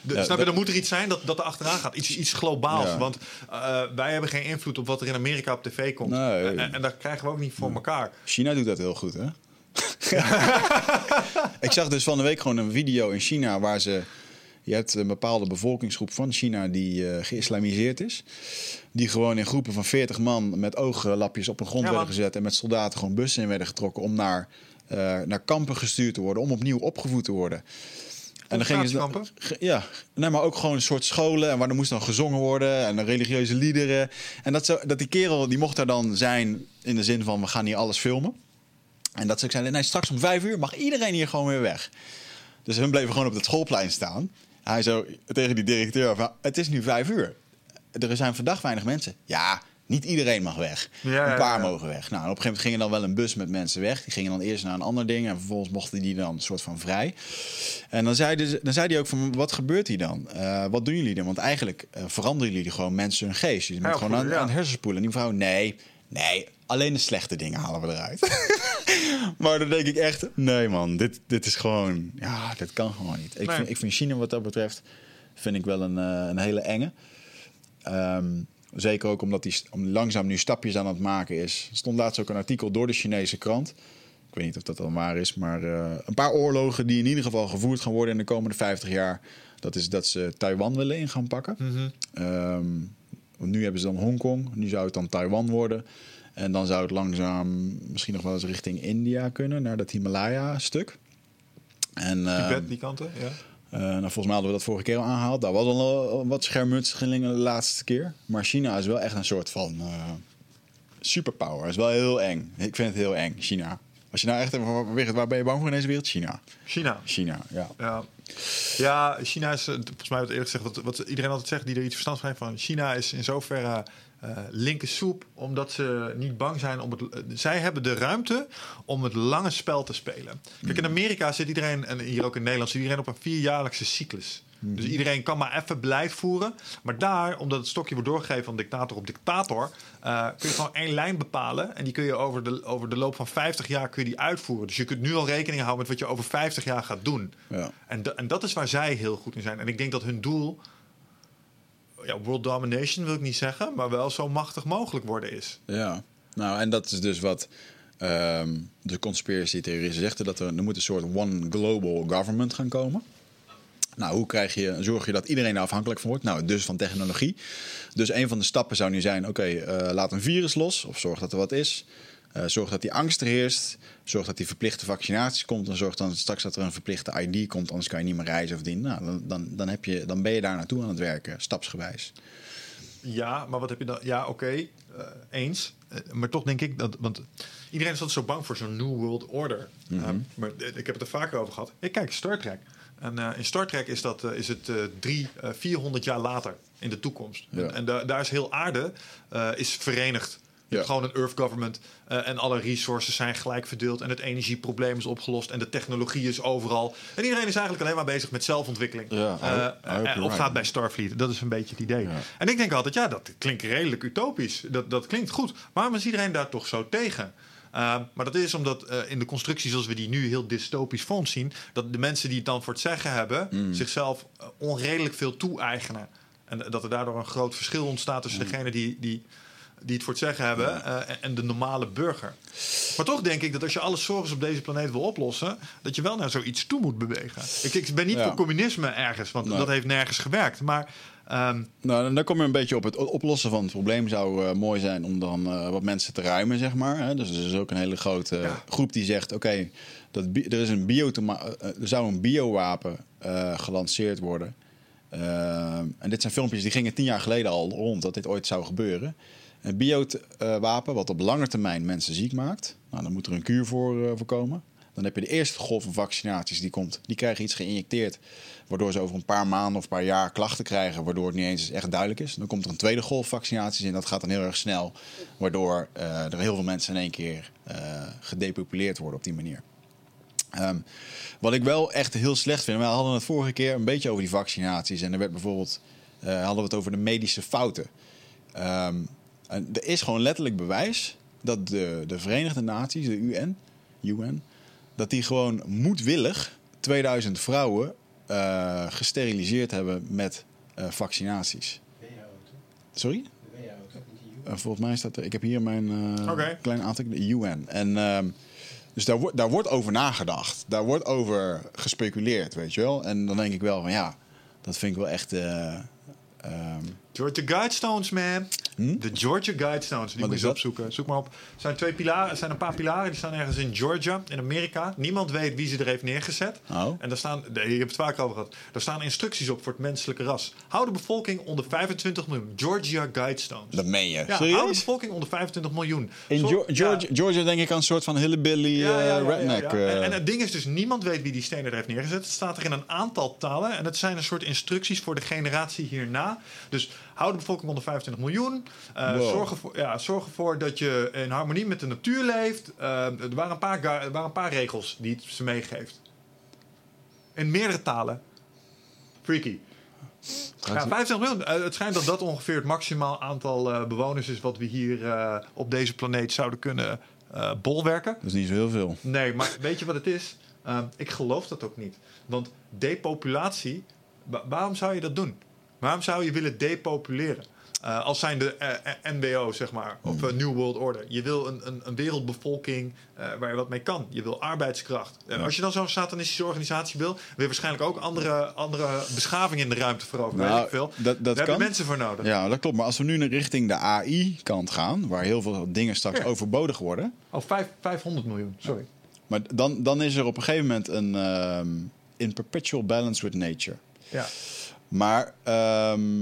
De, Ja, snap je, dan moet er iets zijn dat, dat er achteraan gaat. Iets, iets globaals. Ja. Want eh, wij hebben geen invloed op wat er in Amerika op tv komt. Nee. En, en dat krijgen we ook niet voor elkaar. China doet dat heel goed, hè? *laughs* ik zag dus van de week gewoon een video in China waar ze... Je hebt een bepaalde bevolkingsgroep van China die eh, geïslamiseerd is. Die gewoon in groepen van 40 man met ooglapjes op een grond Ja, werden gezet. En met soldaten gewoon bussen in werden getrokken om naar, eh, naar kampen gestuurd te worden. Om opnieuw opgevoed te worden. En dan gingen ze. Ja, nee, maar ook gewoon een soort scholen. En waar er moest dan gezongen worden. En religieuze liederen. En dat, zo, dat die kerel, die mocht daar dan zijn in de zin van: we gaan hier alles filmen. En dat ze ook zeiden: nee, straks om vijf uur mag iedereen hier gewoon weer weg. Dus hun bleven gewoon op het schoolplein staan. Hij zo tegen die directeur: van, het is nu vijf uur. er zijn verdacht weinig mensen. Ja, niet iedereen mag weg. Ja, een paar ja. mogen weg. Nou, op een gegeven moment ging er dan wel een bus met mensen weg. Die gingen dan eerst naar een ander ding en vervolgens mochten die dan een soort van vrij. En dan zei, ze- dan zei hij ook van, wat gebeurt hier dan? Eh, wat doen jullie dan? Want eigenlijk eh, veranderen jullie gewoon mensen hun geest. Je Ja, gewoon goed, aan, aan het hersenspoelen. En die vrouw, nee, nee, alleen de slechte dingen halen we eruit. *laughs* maar dan denk ik echt, nee man, dit, dit is gewoon, ja, dit kan gewoon niet. Ik, Nee. vind, ik vind China wat dat betreft, vind ik wel een, eh, een hele enge. Ehm, zeker ook omdat hij langzaam nu stapjes aan het maken is. Er stond laatst ook een artikel door de Chinese krant. Ik weet niet of dat dan waar is, maar eh, een paar oorlogen die in ieder geval gevoerd gaan worden in de komende 50 jaar. Dat is dat ze Taiwan willen in gaan pakken. Ehm, want nu hebben ze dan Hongkong, nu zou het dan Taiwan worden. En dan zou het langzaam misschien nog wel eens richting India kunnen, naar dat Himalaya-stuk. En, ehm, Tibet, die kanten, ja. Eh, nou, volgens mij hadden we dat vorige keer al aangehaald. Daar was al wat schermutselingen de laatste keer. Maar China is wel echt een soort van eh, superpower. is wel heel eng. Ik vind het heel eng, China. Als je nou echt even waar ben je bang voor in deze wereld? China. China. China, ja. Ja. ja, China is, eh, volgens mij wat eerlijk gezegd, wat, wat iedereen altijd zegt die er iets verstand van heeft van. China is in zoverre eh linker soep, omdat ze niet bang zijn om het. eh, zij hebben de ruimte om het lange spel te spelen. Kijk, in Amerika zit iedereen, en hier ook in Nederland, zit iedereen op een vierjaarlijkse cyclus. Dus iedereen kan maar even beleid voeren. Maar daar, omdat het stokje wordt doorgegeven van dictator op dictator, eh, kun je gewoon één lijn bepalen. En die kun je over de, over de loop van 50 jaar kun je die uitvoeren. Dus je kunt nu al rekening houden met wat je over 50 jaar gaat doen. Ja. En, en dat is waar zij heel goed in zijn. En ik denk dat hun doel, ja, world domination wil ik niet zeggen, maar wel zo machtig mogelijk worden is. Ja, nou en dat is dus wat ehm, de conspiracy theorieën zeggen. Dat er, er moet een soort one global government gaan komen. Nou, hoe krijg je, zorg je dat iedereen daar afhankelijk van wordt? Nou, dus van technologie. Dus een van de stappen zou nu zijn: oké, eh, laat een virus los, of zorg dat er wat is. Eh, zorg dat die angst er heerst. Zorg dat die verplichte vaccinaties komt. En zorg dan straks dat er een verplichte ID komt, anders kan je niet meer reizen of dienen. Nou, dan, dan, dan, heb je, dan ben je daar naartoe aan het werken, stapsgewijs. Ja, maar wat heb je dan? Ja, oké, eh, eens. Eh, maar toch denk ik dat, want iedereen is altijd zo bang voor zo'n New World Order. Eh, maar ik heb het er vaker over gehad. Ik kijk Star Trek. En in Star Trek is, dat, is het drie, eh 400 jaar later in de toekomst. Ja. En, en da- daar is heel aarde is verenigd. Je hebt gewoon een Earth government eh, en alle resources zijn gelijk verdeeld en het energieprobleem is opgelost en de technologie is overal. En iedereen is eigenlijk alleen maar bezig met zelfontwikkeling. Ja, Eh, eh, of gaat bij Starfleet. Dat is een beetje het idee. Ja. En ik denk altijd, ja, dat klinkt redelijk utopisch. Dat, dat klinkt goed. Waarom is iedereen daar toch zo tegen? Uh, maar dat is omdat uh, in de constructie zoals we die nu heel dystopisch ons zien... dat de mensen die het dan voor het zeggen hebben... Mm. zichzelf uh, onredelijk veel toe-eigenen. En dat er daardoor een groot verschil ontstaat tussen Mm. degene die... die die het voor het zeggen hebben uh, en de normale burger. Maar toch denk ik dat als je alle zorgen op deze planeet wil oplossen, dat je wel naar zoiets toe moet bewegen. Ik, ik ben niet Ja. voor communisme ergens, want Nee. dat heeft nergens gewerkt. Maar ehm, Nou, dan kom je een beetje op het oplossen van het probleem. Zou eh, mooi zijn om dan eh, wat mensen te ruimen, zeg maar. Hè? Dus er is ook een hele grote Ja. groep die zegt: oké, dat er is een biotoma- eh, er zou een biowapen eh, gelanceerd worden. Eh, en dit zijn filmpjes die gingen tien jaar geleden al rond dat dit ooit zou gebeuren. Een biowapen wat op lange termijn mensen ziek maakt. Nou, dan moet er een kuur voor, eh, voor komen. Dan heb je de eerste golf van vaccinaties die komt. Die krijgen iets geïnjecteerd. Waardoor ze over een paar maanden of een paar jaar klachten krijgen. Waardoor het niet eens echt duidelijk is. Dan komt er een tweede golf vaccinaties in. Dat gaat dan heel erg snel. Waardoor eh, er heel veel mensen in één keer eh, gedepopuleerd worden op die manier. Um, wat ik wel echt heel slecht vind. We hadden het vorige keer een beetje over die vaccinaties. En er werd bijvoorbeeld. Uh, hadden we het over de medische fouten. En er is gewoon letterlijk bewijs dat de, de Verenigde Naties, de UN, UN, dat die gewoon moedwillig 2000 vrouwen uh, gesteriliseerd hebben met uh, vaccinaties. WHO, Sorry? De WHO, toch niet de Uh, volgens mij staat er. Ik heb hier mijn uh, Oké. klein aantekening. De UN. En um, dus daar, wordt daar wordt over nagedacht. Daar wordt over gespeculeerd, weet je wel. En dan denk ik wel van ja, dat vind ik wel echt. Uh, um, Georgia Guidestones, man. Hm? De Georgia Guidestones. Die Wat moet je opzoeken. Zoek maar op. Er zijn twee pilaren. Er zijn een paar pilaren. Die staan ergens in Georgia, in Amerika. Niemand weet wie ze er heeft neergezet. Oh. En daar staan, nee, ik heb het vaak over gehad. Daar staan instructies op voor het menselijke ras. Hou de bevolking onder 25 miljoen. Georgia Guidestones. Dat meen je. Ja, hou de bevolking onder 25 miljoen. In Zo- Georgia, ja. Georgia denk ik aan een soort van hillbilly Ja, ja, ja, uh, ja, redneck. uh, En, en het ding is dus, niemand weet wie die stenen er heeft neergezet. Het staat er in een aantal talen. En het zijn een soort instructies voor de generatie hierna. Dus hou de bevolking onder 25 miljoen. Eh, Wow. zorg, ervoor, ja, zorg ervoor dat je in harmonie met de natuur leeft. Eh, er, waren een paar, er waren een paar regels die het ze meegeeft. In meerdere talen. Freaky. Ja, 25 miljoen. Eh, het schijnt dat dat ongeveer het maximaal aantal bewoners is... wat we hier op deze planeet zouden kunnen bolwerken. Dat is niet zo heel veel. Nee, maar *laughs* weet je wat het is? Uh, ik geloof dat ook niet. Want depopulatie, wa- waarom zou je dat doen? Waarom zou je willen depopuleren? Uh, als zijn de uh, NWO, zeg maar, of uh, New World Order. Je wil een, een, een wereldbevolking waar je wat mee kan. Je wil arbeidskracht. En als je dan zo'n satanistische organisatie wil, wil je waarschijnlijk ook andere, andere beschavingen in de ruimte veroveren. Nou, weet ik veel. dat- dat Daar kan. heb je mensen voor nodig. Ja, dat klopt. Maar als we nu naar richting de AI-kant gaan, waar heel veel dingen straks Ja. overbodig worden. Oh, vijf, 500 miljoen, sorry. Maar dan, dan is er op een gegeven moment een ehm, in perpetual balance with nature. Ja. Maar ehm,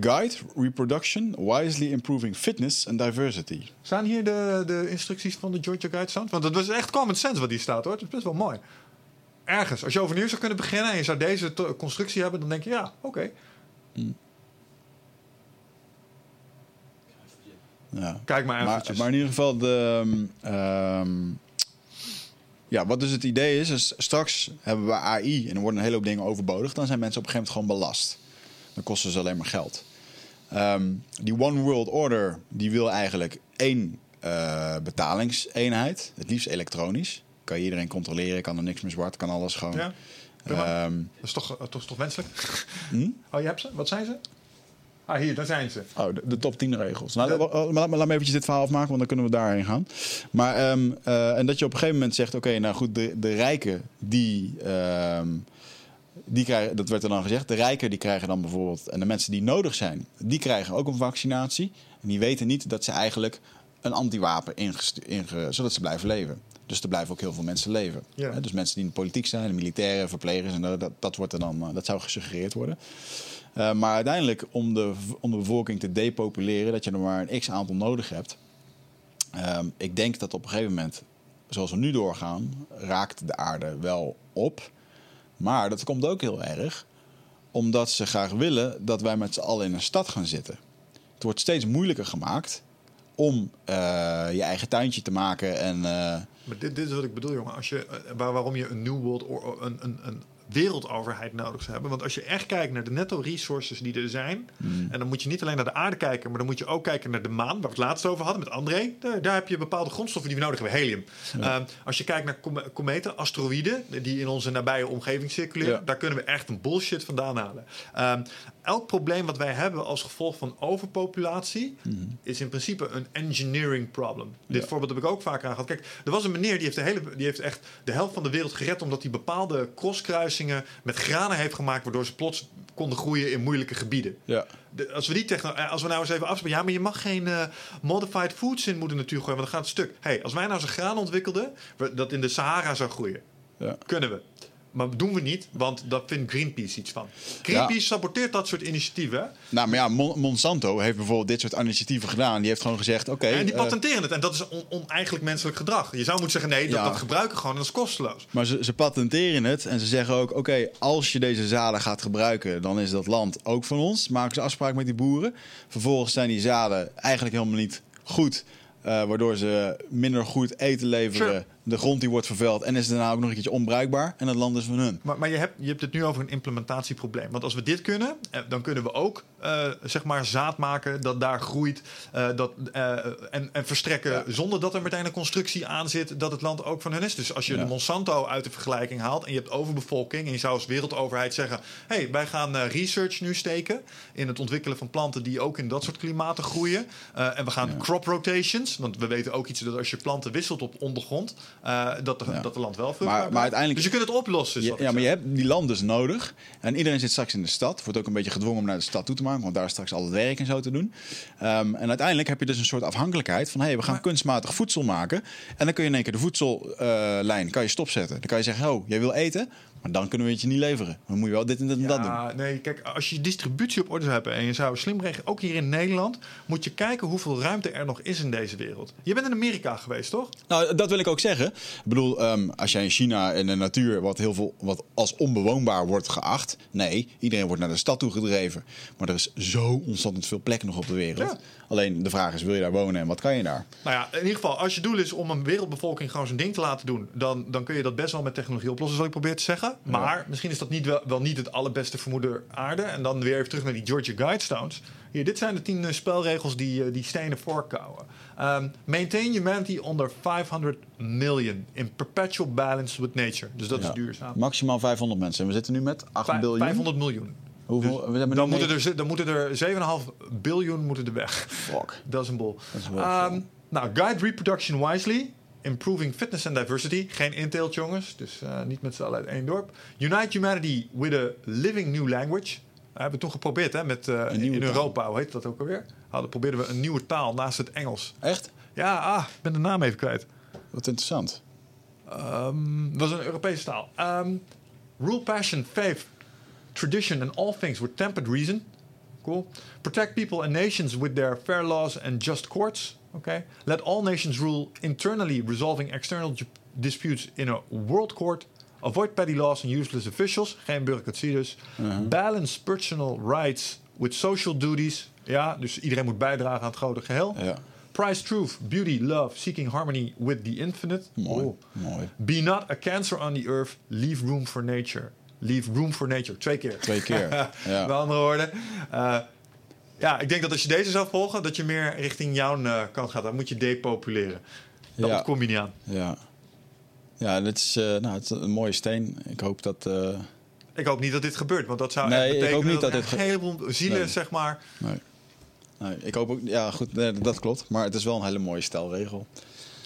guide reproduction wisely improving fitness and diversity. Staan hier de, de instructies van de Georgia Guidestand? Want dat was echt common sense wat hier staat hoor. Het is best wel mooi. Ergens, als je overnieuw zou kunnen beginnen en je zou deze constructie hebben, dan denk je ja, oké. Ja. Kijk maar Maar, eventjes. maar in ieder geval, de, ehm, ja, wat dus het idee is, is straks hebben we AI en er worden een hele hoop dingen overbodig. Dan zijn mensen op een gegeven moment gewoon belast. Dan kosten ze alleen maar geld. Ehm, die One World Order, die wil eigenlijk één eh, betalingseenheid. Het liefst elektronisch. Kan je iedereen controleren, kan er niks meer zwart, kan alles gewoon. ja. Ehm, dat is toch, eh, toch, toch wenselijk? hm? Oh, je hebt ze? Wat zijn ze? Ah, hier, daar zijn ze. Oh, de, de top 10 regels. Nou, laat, me- laat me eventjes dit verhaal afmaken, want dan kunnen we daarheen gaan. Maar, ehm, eh, en dat je op een gegeven moment zegt... oké, nou goed, de, de rijken, die, ehm, die krijgen... dat werd er dan gezegd, de rijken die krijgen dan bijvoorbeeld... en de mensen die nodig zijn, die krijgen ook een vaccinatie. En die weten niet dat ze eigenlijk een antiwapen ingest- inge... zodat ze blijven leven. Dus er blijven ook heel veel mensen leven. Ja. Dus mensen die in de politiek zijn, de militairen, verplegers... en dat, dat, dat, wordt er dan, eh, dat zou gesuggereerd worden. Uh, maar uiteindelijk, om de, om de bevolking te depopuleren, dat je er maar een x aantal nodig hebt. Um, ik denk dat op een gegeven moment, zoals we nu doorgaan, raakt de aarde wel op. Maar dat komt ook heel erg omdat ze graag willen dat wij met z'n allen in een stad gaan zitten. Het wordt steeds moeilijker gemaakt om uh, je eigen tuintje te maken en. Uh, maar dit, dit, is wat ik bedoel, jongen. Als je, waar, waarom je een New World or, een, een, een wereldoverheid nodig hebben. Want als je echt kijkt naar de netto resources die er zijn. Mm. En dan moet je niet alleen naar de aarde kijken, maar dan moet je ook kijken naar de maan, waar we het laatst over hadden met André. Daar, daar heb je bepaalde grondstoffen die we nodig hebben, helium. Ja. Uh, als je kijkt naar kom kometen, asteroïden, die in onze nabije omgeving circuleren, ja. daar kunnen we echt een bullshit vandaan halen. Uh, elk probleem wat wij hebben als gevolg van overpopulatie mm. is in principe een engineering problem. Ja. Dit voorbeeld heb ik ook vaak aangehad. Kijk, er was een meneer die heeft, de hele, die heeft echt de helft van de wereld gered omdat hij bepaalde crosskruisingen met granen heeft gemaakt, waardoor ze plots konden groeien in moeilijke gebieden. Ja. De, als we die techno als we nou eens even afspreken, ja, maar je mag geen uh, modified foods in moeder natuur gooien, want dan gaat het stuk. Hey, als wij nou eens een graan ontwikkelden dat in de Sahara zou groeien, ja. kunnen we. Maar dat doen we niet, want daar vindt Greenpeace iets van. Greenpeace ja. saboteert dat soort initiatieven. Nou, maar ja, Mon Monsanto heeft bijvoorbeeld dit soort initiatieven gedaan. Die heeft gewoon gezegd, oké... Okay, en die patenteren uh, het. En dat is on oneigenlijk menselijk gedrag. Je zou moeten zeggen, nee, dat, ja. dat gebruiken gewoon. En dat is kosteloos. Maar ze, ze patenteren het en ze zeggen ook... oké, okay, als je deze zaden gaat gebruiken... dan is dat land ook van ons. Maken ze afspraak met die boeren. Vervolgens zijn die zaden eigenlijk helemaal niet goed... Uh, waardoor ze minder goed eten leveren. Sure. De grond die wordt vervuild. En is daarna ook nog een keertje onbruikbaar. En het land is van hun. Maar, maar je, hebt, je hebt het nu over een implementatieprobleem. Want als we dit kunnen, dan kunnen we ook uh, zeg maar zaad maken dat daar groeit. Uh, dat, uh, en, en verstrekken ja. zonder dat er meteen een constructie aan zit dat het land ook van hun is. Dus als je ja. de Monsanto uit de vergelijking haalt en je hebt overbevolking. En je zou als wereldoverheid zeggen: hé, hey, wij gaan research nu steken in het ontwikkelen van planten die ook in dat soort klimaten groeien. en we gaan ja. crop rotations. Want we weten ook iets dat als je planten wisselt op ondergrond. Uh, dat, de, ja. dat de land wel vruchtbaar maar, maar uiteindelijk, Dus je kunt het oplossen. Ja, ja maar je hebt die land dus nodig. En iedereen zit straks in de stad. Wordt ook een beetje gedwongen om naar de stad toe te maken. Want daar is straks al het werk en zo te doen. Um, en uiteindelijk heb je dus een soort afhankelijkheid. Van hé, hey, we gaan maar, kunstmatig voedsel maken. En dan kun je in één keer de voedsellijn uh, kan je stopzetten. Dan kan je zeggen, oh, jij wil eten? Maar dan kunnen we het je niet leveren. Dan moet je wel dit en dit en dat doen. Nee, kijk, als je distributie op orde zou hebben en je zou slim regelen, ook hier in Nederland, moet je kijken hoeveel ruimte er nog is in deze wereld. Je bent in Amerika geweest, toch? Nou, dat wil ik ook zeggen. Ik bedoel, ehm, als jij in China in de natuur wat heel veel wat als onbewoonbaar wordt geacht. Nee, iedereen wordt naar de stad toe gedreven. Maar er is zo ontzettend veel plek nog op de wereld. Ja. Alleen de vraag is, wil je daar wonen en wat kan je daar? Nou ja, in ieder geval, als je doel is om een wereldbevolking gewoon zijn ding te laten doen, dan, dan kun je dat best wel met technologie oplossen, zal ik proberen te zeggen. Maar misschien is dat niet wel, wel niet het allerbeste vermoeden aarde. En dan weer even terug naar die Georgia Guidestones. Hier, dit zijn de tien eh, spelregels die, eh, die stenen voorkouwen. Ehm, maintain humanity under 500 million in perpetual balance with nature. Dus dat Ja. is duurzaam. Maximaal 500 mensen. En we zitten nu met 8 Vijf- biljoen. 500 miljoen. Hoeveel? Dus dan, moeten er, dan moeten er 7,5 biljoen moeten er weg. Fuck. *laughs* Dat is een bol. Dat is wel Ehm, nou, guide reproduction wisely. Improving fitness and diversity. Geen inteelt, jongens. Dus eh, niet met z'n allen uit één dorp. Unite humanity with a living new language. We hebben toen geprobeerd hè, met, eh, in, taal. Europa. Hoe heet dat ook alweer? Hadden, probeerden we een nieuwe taal naast het Engels. Echt? Ja, ah, ik ben de naam even kwijt. Wat interessant. Ehm, Het was een Europese taal. Ehm, rule passion, faith, tradition and all things with tempered reason. Cool. Protect people and nations with their fair laws and just courts. Okay. Let all nations rule internally, resolving external disputes in a world court. Avoid petty laws and useless officials. Geen bureaucratie dus. Balance personal rights with social duties. Ja, dus iedereen moet bijdragen aan het grote geheel. Ja. Prize truth, beauty, love, seeking harmony with the infinite. Mooi. Cool. Mooi. Be not a cancer on the earth. Leave room for nature. Leave room for nature. Twee keer. Twee keer. *laughs* Ja. Met andere woorden. eh, ja, ik denk dat als je deze zou volgen, dat je meer richting jouw eh, kant gaat. Dan moet je depopuleren. Dat Ja. kom je niet aan. Ja. Ja, dit is, eh, nou, het is een mooie steen. Ik hoop dat... eh, Ik hoop niet dat dit gebeurt, want dat zou Nee, echt ik betekenen hoop niet dat, dat dit een heleboel zielen, Nee. zeg maar. nee. Nee, ik hoop ook... Ja, goed, nee, dat klopt. Maar het is wel een hele mooie stelregel.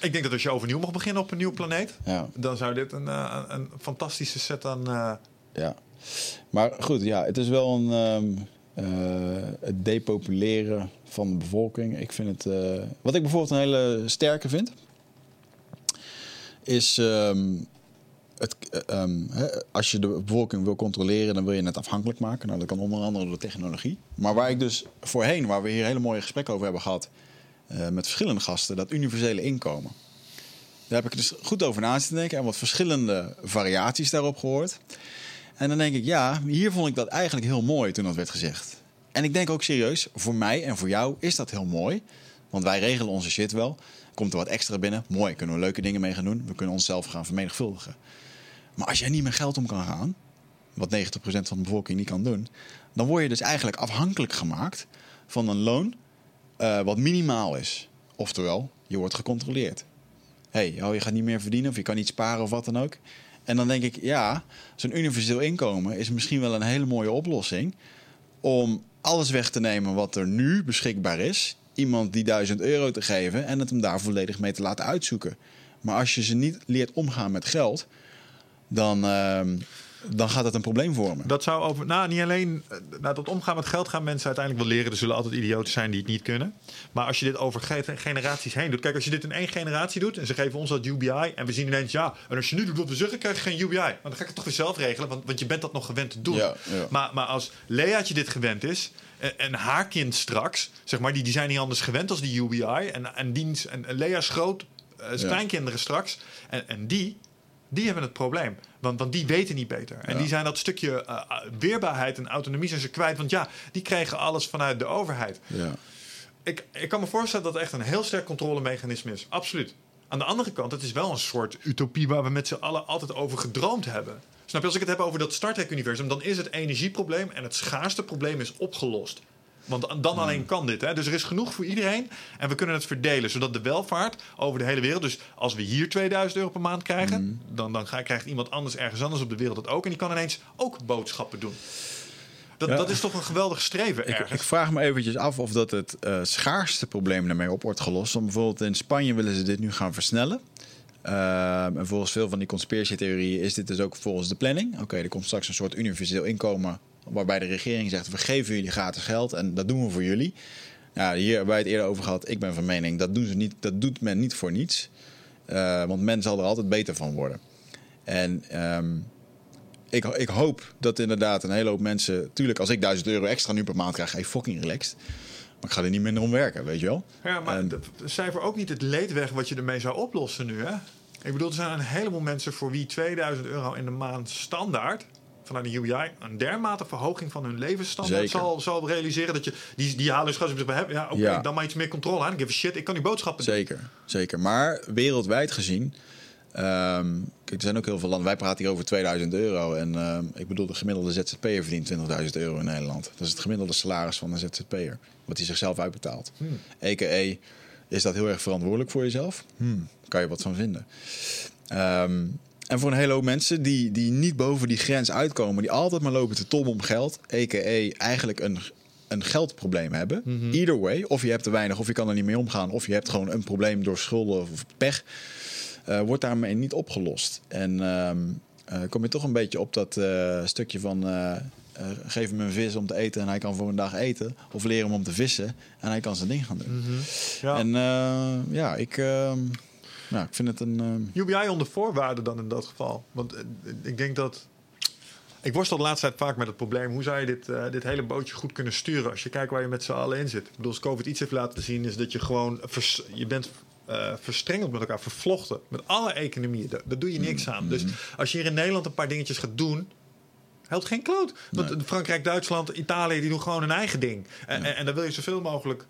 Ik denk dat als je overnieuw mag beginnen op een nieuwe planeet, Ja. dan zou dit een, een, fantastische set aan. Ja. Maar goed, ja, het is wel een... ehm, eh, het depopuleren van de bevolking. Ik vind het... eh, wat ik bijvoorbeeld een hele sterke vind... is... ehm, het, eh, ehm, als je de bevolking wil controleren, dan wil je het afhankelijk maken. Nou, dat kan onder andere door technologie. Maar waar ik dus voorheen, waar we hier hele mooie gesprekken over hebben gehad... eh, met verschillende gasten, dat universele inkomen. Daar heb ik dus goed over na zitten denken en wat verschillende variaties daarop gehoord. En dan denk ik, ja, hier vond ik dat eigenlijk heel mooi toen dat werd gezegd. En ik denk ook serieus, voor mij en voor jou is dat heel mooi. Want wij regelen onze shit wel. Komt er wat extra binnen, mooi, kunnen we leuke dingen mee gaan doen. We kunnen onszelf gaan vermenigvuldigen. Maar als jij niet met geld om kan gaan, wat 90% van de bevolking niet kan doen, dan word je dus eigenlijk afhankelijk gemaakt van een loon eh, wat minimaal is. Oftewel, je wordt gecontroleerd. hey, oh, je gaat niet meer verdienen of je kan niet sparen of wat dan ook. En dan denk ik, ja, zo'n universeel inkomen is misschien wel een hele mooie oplossing om alles weg te nemen wat er nu beschikbaar is. Iemand die 1000 euro te geven en het hem daar volledig mee te laten uitzoeken. Maar als je ze niet leert omgaan met geld, dan, ehm, dan gaat dat een probleem vormen. Dat zou over. Nou, niet alleen. eh, Nou, dat omgaan met geld gaan mensen uiteindelijk wel leren. Er zullen altijd idioten zijn die het niet kunnen. Maar als je dit over ge- generaties heen doet. Kijk, als je dit in één generatie doet. en ze geven ons dat UBI. en we zien ineens. ja. en als je nu doet wat we zeggen. krijg je geen UBI. Maar dan ga ik het toch weer zelf regelen. Want, want je bent dat nog gewend te doen. Ja, ja. Maar, maar als Leaatje dit gewend is. en, en haar kind straks. zeg maar. Die, die zijn niet anders gewend als die UBI. en, en, diens, en, Lea's groot. eh, zijn Ja. kleinkinderen straks. En, en die. Die hebben het probleem. Want, want die weten niet beter. En Ja. die zijn dat stukje eh, weerbaarheid en autonomie zijn ze kwijt. Want ja, die kregen alles vanuit de overheid. Ja. Ik, ik kan me voorstellen dat het echt een heel sterk controlemechanisme is. Absoluut. Aan de andere kant, het is wel een soort utopie waar we met z'n allen altijd over gedroomd hebben. Snap je, als ik het heb over dat Star Trek-universum, dan is het energieprobleem en het schaarste probleem is opgelost. Want dan- dan alleen kan dit. Hè? Dus er is genoeg voor iedereen en we kunnen het verdelen, zodat de welvaart over de hele wereld. Dus als we hier 2000 euro per maand krijgen, dan, dan krijgt iemand anders ergens anders op de wereld dat ook. En die kan ineens ook boodschappen doen. Dat, Ja. dat is toch een geweldig streven Ik, ik vraag me eventjes af of dat het eh, schaarste probleem daarmee op wordt gelost. Want bijvoorbeeld in Spanje willen ze dit nu gaan versnellen. Ehm, en volgens veel van die conspiratietheorieën is dit dus ook volgens de planning. Oké, er komt straks een soort universeel inkomen waarbij de regering zegt... we geven jullie gratis geld en dat doen we voor jullie. Nou, hier hebben wij het eerder over gehad. Ik ben van mening, dat, doen ze niet, dat doet men niet voor niets. Eh, want men zal er altijd beter van worden. En ehm, ik, ik hoop dat inderdaad een hele hoop mensen... Tuurlijk, als ik 1000 euro extra nu per maand krijg, ga je fucking relaxed. Maar ik ga er niet minder om werken, weet je wel? Ja, maar En- cijfer ook niet het leed weg wat je ermee zou oplossen nu, hè? Ik bedoel, er zijn een heleboel mensen voor wie 2000 euro in de maand standaard vanuit de UBI een dermate verhoging van hun levensstandaard Zeker. zal, zal realiseren dat je die, die halen schat bij hebben. Ja, oké, Ja. dan maar iets meer controle aan. Ik give a shit, ik kan die boodschappen doen. Zeker, zeker. Maar wereldwijd gezien... ehm, kijk, er zijn ook heel veel landen... Wij praten hier over 2000 euro. En ehm, ik bedoel, de gemiddelde ZZP'er verdient 20.000 euro in Nederland. Dat is het gemiddelde salaris van een ZZP'er. Wat hij zichzelf uitbetaalt. Hmm. EKE, is dat heel erg verantwoordelijk voor jezelf? Hmm, kan je wat van vinden. Ehm, en voor een hele hoop mensen die, die niet boven die grens uitkomen... die altijd maar lopen te tobben om geld... EKE eigenlijk een, een geldprobleem hebben. Either way, of je hebt te weinig of je kan er niet mee omgaan... of je hebt gewoon een probleem door schulden of pech... eh, wordt daarmee niet opgelost. En ehm, eh, kom je toch een beetje op dat eh, stukje van... geef hem een vis om te eten en hij kan voor een dag eten. Of leren hem om te vissen en hij kan zijn ding gaan doen. Ja. En eh, ja, ik, ehm, nou, ik vind het een... ehm, UBI onder voorwaarden dan in dat geval. Want eh, ik denk dat. Ik worstel de laatste tijd vaak met het probleem. Hoe zou je dit, eh, dit hele bootje goed kunnen sturen als je kijkt waar je met z'n allen in zit? Ik bedoel, als COVID iets heeft laten zien, is dat je gewoon. vers- je bent eh, verstrengeld met elkaar, vervlochten. Met alle economieën. Daar, daar doe je niks aan. Dus als je hier in Nederland een paar dingetjes gaat doen. Helpt geen kloot. Want Nee. Frankrijk, Duitsland, Italië, die doen gewoon hun eigen ding. En, en, en dan wil je zoveel mogelijk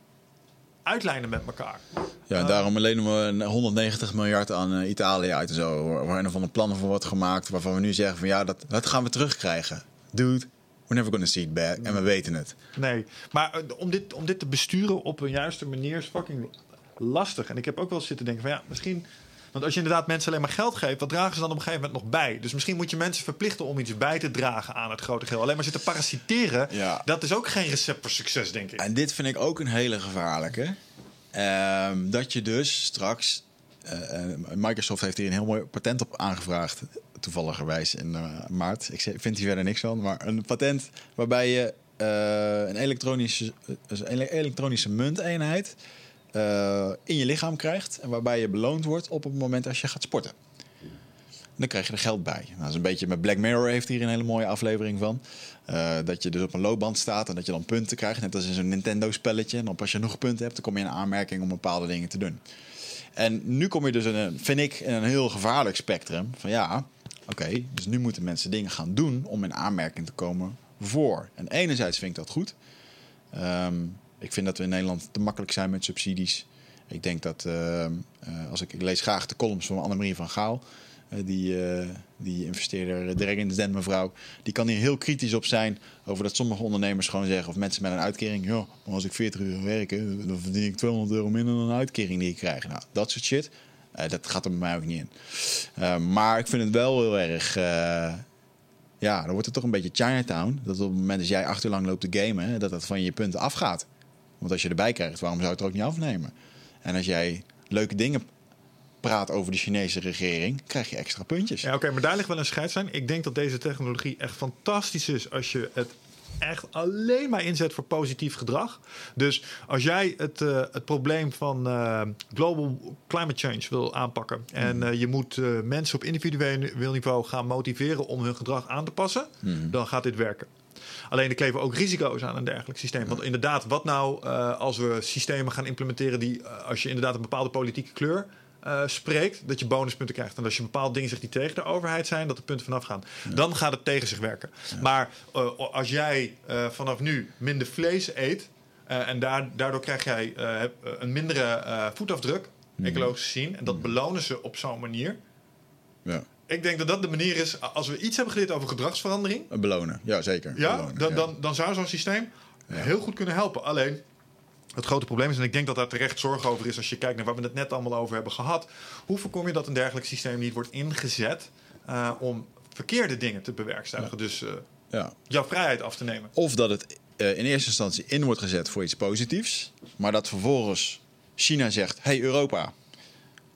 uitlijnen met elkaar. Ja, en daarom lenen we een 190 miljard aan eh, Italië uit en zo. Waar een van de plannen voor wordt gemaakt. Waarvan we nu zeggen van ja, dat, dat gaan we terugkrijgen. Dude, we're never gonna see it back. En we weten het. Nee, maar eh, om dit, om dit te besturen op een juiste manier is fucking lastig. En ik heb ook wel zitten denken van ja, misschien... Want als je inderdaad mensen alleen maar geld geeft, wat dragen ze dan op een gegeven moment nog bij? Dus misschien moet je mensen verplichten om iets bij te dragen aan het grote geheel. Alleen maar zitten parasiteren, Ja. dat is ook geen recept voor succes, denk ik. En dit vind ik ook een hele gevaarlijke. Ehm, dat je dus straks... eh, eh, Microsoft heeft hier een heel mooi patent op aangevraagd. Toevalligerwijs in eh, maart. Ik vind hier verder niks van. Maar een patent waarbij je een, elektronische, dus een ele- elektronische munteenheid... eh, in je lichaam krijgt. En waarbij je beloond wordt op het moment als je gaat sporten. Dan krijg je er geld bij. Nou, dat is een beetje met Black Mirror heeft hier een hele mooie aflevering van. Eh, dat je dus op een loopband staat en dat je dan punten krijgt. Net als in zo'n Nintendo-spelletje. En dan als je genoeg punten hebt, dan kom je in aanmerking om bepaalde dingen te doen. En nu kom je dus een, vind ik, in een heel gevaarlijk spectrum. Van ja, oké, dus nu moeten mensen dingen gaan doen om in aanmerking te komen voor. En enerzijds vind ik dat goed. Ehm, ik vind dat we in Nederland te makkelijk zijn met subsidies. Ik denk dat, ehm, eh, als ik, lees graag de columns van Annemarie van Gaal. eh, die, eh, die investeerder, eh, Dragon's Den mevrouw. Die kan hier heel kritisch op zijn over dat sommige ondernemers gewoon zeggen... of mensen met een uitkering... ja, als ik 40 uur werk, dan verdien ik 200 euro minder dan een uitkering die ik krijg. Nou, dat soort shit, eh, dat gaat er bij mij ook niet in. Eh, maar ik vind het wel heel erg... eh, ja, dan wordt het toch een beetje Chinatown. Dat op het moment dat jij acht uur lang loopt te gamen, dat dat van je punten afgaat. Want als je erbij krijgt, waarom zou je het er ook niet afnemen? En als jij leuke dingen praat over de Chinese regering, krijg je extra puntjes. Ja, oké, maar daar ligt wel een scheidslijn. Ik denk dat deze technologie echt fantastisch is als je het echt alleen maar inzet voor positief gedrag. Dus als jij het, eh, het probleem van eh, global climate change wil aanpakken en eh, je moet mensen op individueel niveau gaan motiveren om hun gedrag aan te passen, dan gaat dit werken. Alleen er kleven ook risico's aan een dergelijk systeem. Want inderdaad, wat nou eh, als we systemen gaan implementeren die, eh, als je inderdaad een bepaalde politieke kleur eh, spreekt, dat je bonuspunten krijgt. En als je bepaalde dingen zegt die tegen de overheid zijn, dat de punten vanaf gaan. Dan gaat het tegen zich werken. Maar als jij vanaf nu minder vlees eet, en daar, daardoor krijg jij een mindere voetafdruk, ecologisch gezien. En dat belonen ze op zo'n manier. Ja. Ik denk dat dat de manier is, als we iets hebben geleerd over gedragsverandering, Belonen, ja zeker. ja, Belonen, dan, ja. Dan, dan zou zo'n systeem heel goed kunnen helpen. Alleen, het grote probleem is, en ik denk dat daar terecht zorg over is als je kijkt naar waar we het net allemaal over hebben gehad. Hoe voorkom je dat een dergelijk systeem niet wordt ingezet eh, om verkeerde dingen te bewerkstelligen? Dus eh, Ja. jouw vrijheid af te nemen. Of dat het eh, in eerste instantie in wordt gezet voor iets positiefs, maar dat vervolgens China zegt: hey Europa,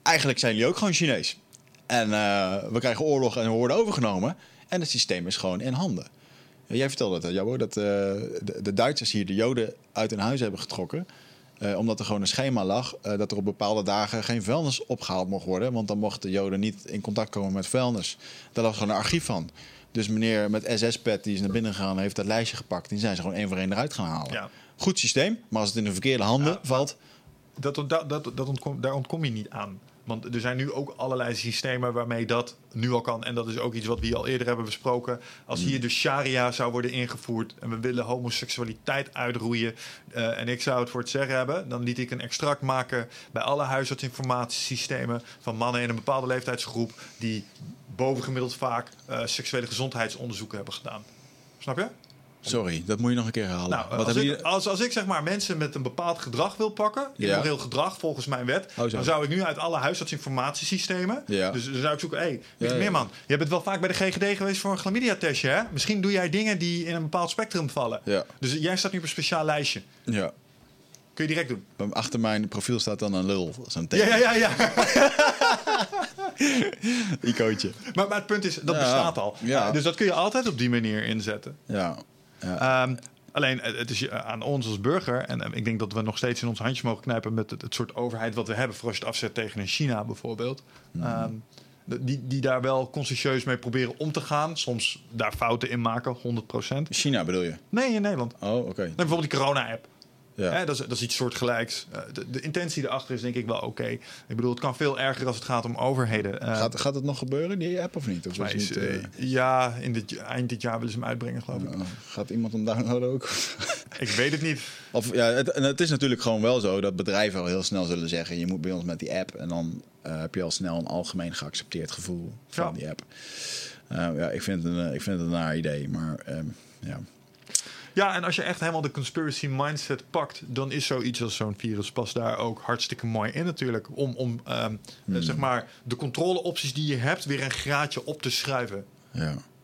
eigenlijk zijn jullie ook gewoon Chinees. En eh, we krijgen oorlog en we worden overgenomen. En het systeem is gewoon in handen. Jij vertelde het, Jabo, dat eh, de, de Duitsers hier de Joden uit hun huis hebben getrokken. eh, omdat er gewoon een schema lag dat er op bepaalde dagen geen vuilnis opgehaald mocht worden. Want dan mochten de Joden niet in contact komen met vuilnis. Daar lag gewoon een archief van. Dus meneer met SS-pet die is naar binnen gegaan, heeft dat lijstje gepakt. Die zijn ze gewoon één voor één eruit gaan halen. Ja. Goed systeem, maar als het in de verkeerde handen Ja, valt... Dat, dat, dat, dat ontkom, daar ontkom je niet aan. Want er zijn nu ook allerlei systemen waarmee dat nu al kan. En dat is ook iets wat we hier al eerder hebben besproken. Als hier de sharia zou worden ingevoerd en we willen homoseksualiteit uitroeien. eh, en ik zou het voor het zeggen hebben, dan liet ik een extract maken bij alle huisartsinformatiesystemen van mannen in een bepaalde leeftijdsgroep die bovengemiddeld vaak eh, seksuele gezondheidsonderzoeken hebben gedaan. Snap je? Sorry, dat moet je nog een keer herhalen. Nou, Wat als, ik, als, als ik zeg maar mensen met een bepaald gedrag wil pakken, Ja. immoreel gedrag volgens mijn wet, Oh, dan zou ik nu uit alle huisartsinformatiesystemen, Ja. dus dan zou ik zoeken, hé, hey, Ja. Meerman, je bent wel vaak bij de GGD geweest voor een chlamydia-testje, hè? Misschien doe jij dingen die in een bepaald spectrum vallen. Dus jij staat nu op een speciaal lijstje. Ja. Kun je direct doen. Achter mijn profiel staat dan een lul. Zo'n teken. ja, ja, ja. *laughs* Icoontje. maar, maar het punt is, dat bestaat al. Ja. Dus dat kun je altijd op die manier inzetten. Ja. Ja. Ehm, alleen, eh, het is eh, aan ons als burger. En eh, ik denk dat we nog steeds in ons handjes mogen knijpen met het, het soort overheid wat we hebben. Voor als je het afzet tegen een China bijvoorbeeld. Ehm, de- die, die daar wel consciëntieus mee proberen om te gaan. Soms daar fouten in maken, 100%. China bedoel je? Nee, in Nederland. Oh, oké. Nee, bijvoorbeeld die corona-app. Ja. Hè, dat, is, dat is iets soortgelijks. Eh, de, de intentie erachter is denk ik wel oké. Ik bedoel, het kan veel erger als het gaat om overheden. Eh, Gaat, gaat het nog gebeuren, die app, of niet? Of is niet, eh, ja, in dit, eind dit jaar willen ze hem uitbrengen, geloof ik. eh, gaat iemand hem downloaden ook? *laughs* Ik weet het niet. Of, ja, het, het is natuurlijk gewoon wel zo dat bedrijven al heel snel zullen zeggen... je moet bij ons met die app. En dan heb je al snel een algemeen geaccepteerd gevoel van Ja. die app. Ja, ik vind, het een, ik vind het een naar idee, maar ehm, ja. Ja, en als je echt helemaal de conspiracy mindset pakt, dan is zoiets als zo'n virus pas daar ook hartstikke mooi in natuurlijk. Om, om ehm, eh, zeg maar de controleopties die je hebt weer een graadje op te schuiven.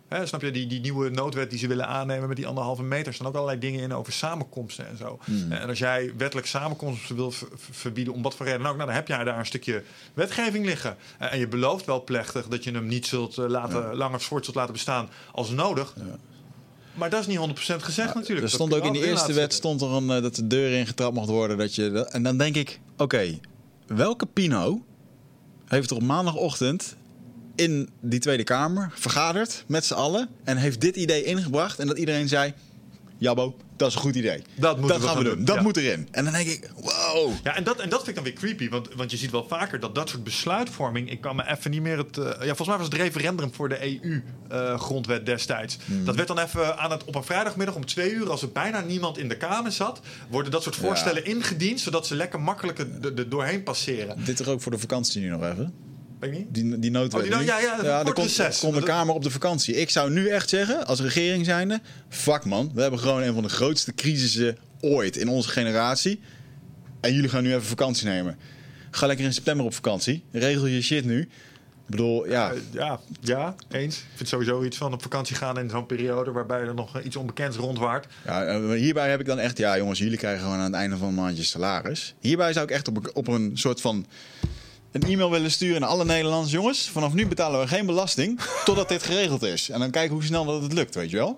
ja. Snap je, die, die nieuwe noodwet die ze willen aannemen met die anderhalve meter, staan ook allerlei dingen in over samenkomsten en zo. En als jij wettelijk samenkomsten wil ver- ver- verbieden, om wat voor reden dan ook, nou, dan heb jij daar een stukje wetgeving liggen. Eh, en je belooft wel plechtig dat je hem niet zult eh, laten, langer voort zult laten bestaan als nodig. Maar dat is niet 100% gezegd natuurlijk. Er stond ook in wel eerste wet stond er een, eh, dat de deur ingetrapt mocht worden. Dat je, dat- en dan denk ik, oké, welke Pino heeft er op maandagochtend in die Tweede Kamer vergaderd met z'n allen en heeft dit idee ingebracht en dat iedereen zei, Jabbo, dat is een goed idee. Dat moeten we gaan we doen. doen, Dat ja. moet erin. En dan denk ik, wow. Ja, en dat, en dat vind ik dan weer creepy. Want, want je ziet wel vaker dat dat soort besluitvorming... Ik kan me even niet meer het... eh, ja, volgens mij was het referendum voor de EU-grondwet destijds. Hmm. Dat werd dan even aan het, op een vrijdagmiddag om twee uur... als er bijna niemand in de Kamer zat... worden dat soort voorstellen ingediend... zodat ze lekker makkelijk er doorheen passeren. Dit er ook voor de vakantie nu nog even. Weet ik niet? Die, die noodwet. Oh, die ja, komt, de Kamer op de vakantie. Ik zou nu echt zeggen, als regering zijnde... Fuck man, we hebben gewoon een van de grootste crisissen ooit in onze generatie. En jullie gaan nu even vakantie nemen. Ga lekker in september op vakantie. Regel je shit nu. Ik bedoel, ja... Eh, ja, ja, eens. Ik vind sowieso iets van op vakantie gaan in zo'n periode... waarbij er nog iets onbekends rondwaart. Ja, eh, hierbij heb ik dan echt, ja jongens, jullie krijgen gewoon aan het einde van een maandje salaris. Hierbij zou ik echt op, op een soort van een e-mail willen sturen naar alle Nederlanders. Jongens, vanaf nu betalen we geen belasting totdat dit geregeld is. En dan kijken hoe snel dat het lukt, weet je wel.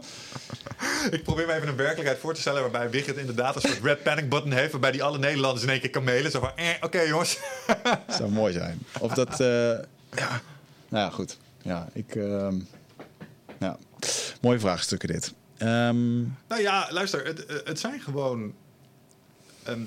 *laughs* Ik probeer me even een werkelijkheid voor te stellen... waarbij Wigget inderdaad een soort red panic button heeft... waarbij die alle Nederlanders in één keer kan mailen. Zo van, eh, oké jongens... Dat *laughs* zou mooi zijn. Of dat, eh, ja, nou ja, goed. Ja, ik, ehm, ja, mooie vraagstukken dit. Ehm, Nou ja, luister, het, eh, het zijn gewoon. ehm,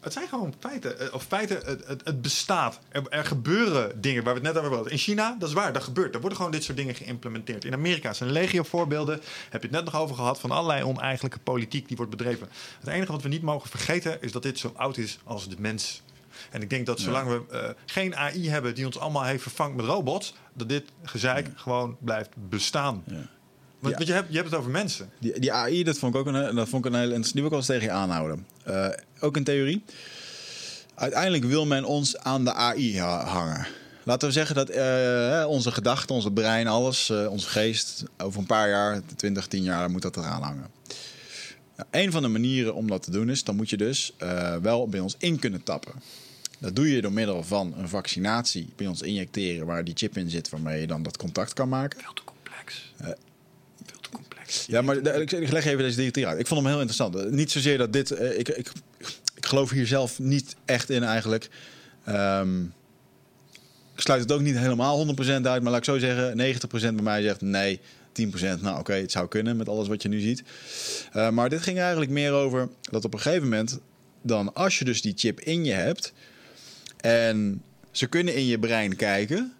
het zijn gewoon feiten. Eh, Of feiten, het, het, het bestaat. Er, er gebeuren dingen waar we het net over hadden. In China, dat is waar, dat gebeurt. Er worden gewoon dit soort dingen geïmplementeerd. In Amerika zijn legio voorbeelden. Heb je het net nog over gehad van allerlei oneigenlijke politiek die wordt bedreven. Het enige wat we niet mogen vergeten is dat dit zo oud is als de mens. En ik denk dat zolang we eh, geen AI hebben die ons allemaal heeft vervangt met robots, dat dit gezeik gewoon blijft bestaan. Want, Ja. want je, hebt, je hebt het over mensen. Die, die AI, dat vond ik ook een, dat vond ik een hele interessante. Die wil ik wel eens tegen je aanhouden. Eh, ook een theorie. Uiteindelijk wil men ons aan de AI ha- hangen. Laten we zeggen dat eh, onze gedachten, onze brein, alles, eh, onze geest, over een paar jaar, 20, 10 jaar, moet dat eraan hangen. Nou, een van de manieren om dat te doen is, dan moet je dus wel bij ons in kunnen tappen. Dat doe je door middel van een vaccinatie bij ons injecteren, waar die chip in zit, waarmee je dan dat contact kan maken. Veel te complex. Ja, maar ik leg even deze theorie uit. Ik vond hem heel interessant. Eh, Niet zozeer dat dit... eh, ik, ik, ik geloof hier zelf niet echt in eigenlijk. Ehm, ik sluit het ook niet helemaal 100% uit. Maar laat ik zo zeggen, 90% bij mij zegt nee, het 10%. Nou oké, het zou kunnen met alles wat je nu ziet. Uh, maar dit ging eigenlijk meer over dat op een gegeven moment... dan als je dus die chip in je hebt... en ze kunnen in je brein kijken...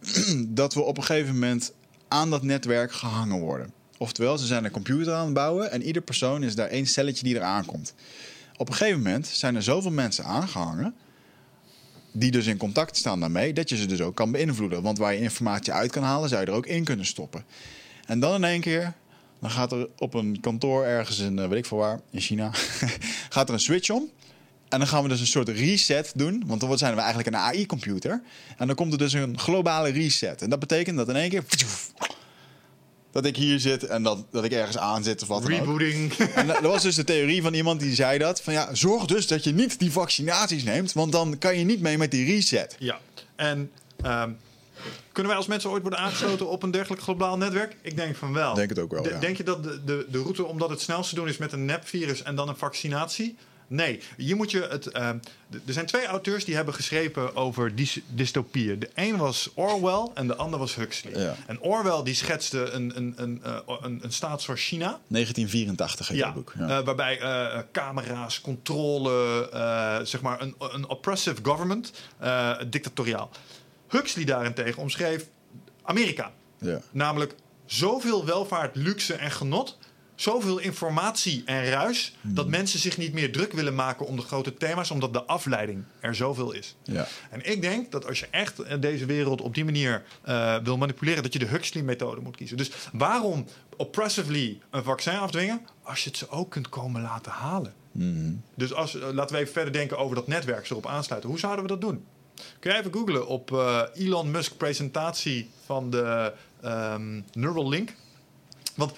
*clears throat* dat we op een gegeven moment aan dat netwerk gehangen worden. Oftewel, ze zijn een computer aan het bouwen... en ieder persoon is daar één celletje die eraan komt. Op een gegeven moment zijn er zoveel mensen aangehangen die dus in contact staan daarmee, dat je ze dus ook kan beïnvloeden. Want waar je informatie uit kan halen, zou je er ook in kunnen stoppen. En dan in één keer, dan gaat er op een kantoor ergens in, eh, weet ik veel waar, in China, *laughs* gaat er een switch om. En dan gaan we dus een soort reset doen, want dan zijn we eigenlijk een AI-computer. En dan komt er dus een globale reset. En dat betekent dat in één keer dat ik hier zit en dat, dat ik ergens aan zit of wat dan Rebooting. En dat was dus de theorie van iemand die zei dat. Van ja, zorg dus dat je niet die vaccinaties neemt, want dan kan je niet mee met die reset. Ja, en ehm, kunnen wij als mensen ooit worden aangesloten op een dergelijk globaal netwerk? Ik denk van wel. Denk het ook wel, De- ja. Denk je dat de, de, de route om dat het snelst te doen is met een nepvirus en dan een vaccinatie? Nee, hier moet je het. ehm, er zijn twee auteurs die hebben geschreven over dys- dystopieën. De een was Orwell en de ander was Huxley. Ja. En Orwell die schetste een, een, een, eh, een, een staat zoals China. 1984 heet Ja, dat boek. eh, waarbij eh, camera's, controle, zeg maar een, een oppressive government, dictatoriaal. Huxley daarentegen omschreef Amerika. ja. Namelijk zoveel welvaart, luxe en genot. Zoveel informatie en ruis. Hmm. Dat mensen zich niet meer druk willen maken om de grote thema's. Omdat de afleiding er zoveel is. Ja. En ik denk dat als je echt eh, deze wereld op die manier eh, wil manipuleren. Dat je de Huxley-methode moet kiezen. Dus waarom oppressively een vaccin afdwingen. Als je het ze ook kunt komen laten halen. Dus als, eh, laten we even verder denken over dat netwerk erop aansluiten. Hoe zouden we dat doen? Kun je even googlen op Elon Musk presentatie van de ehm, Neuralink. Want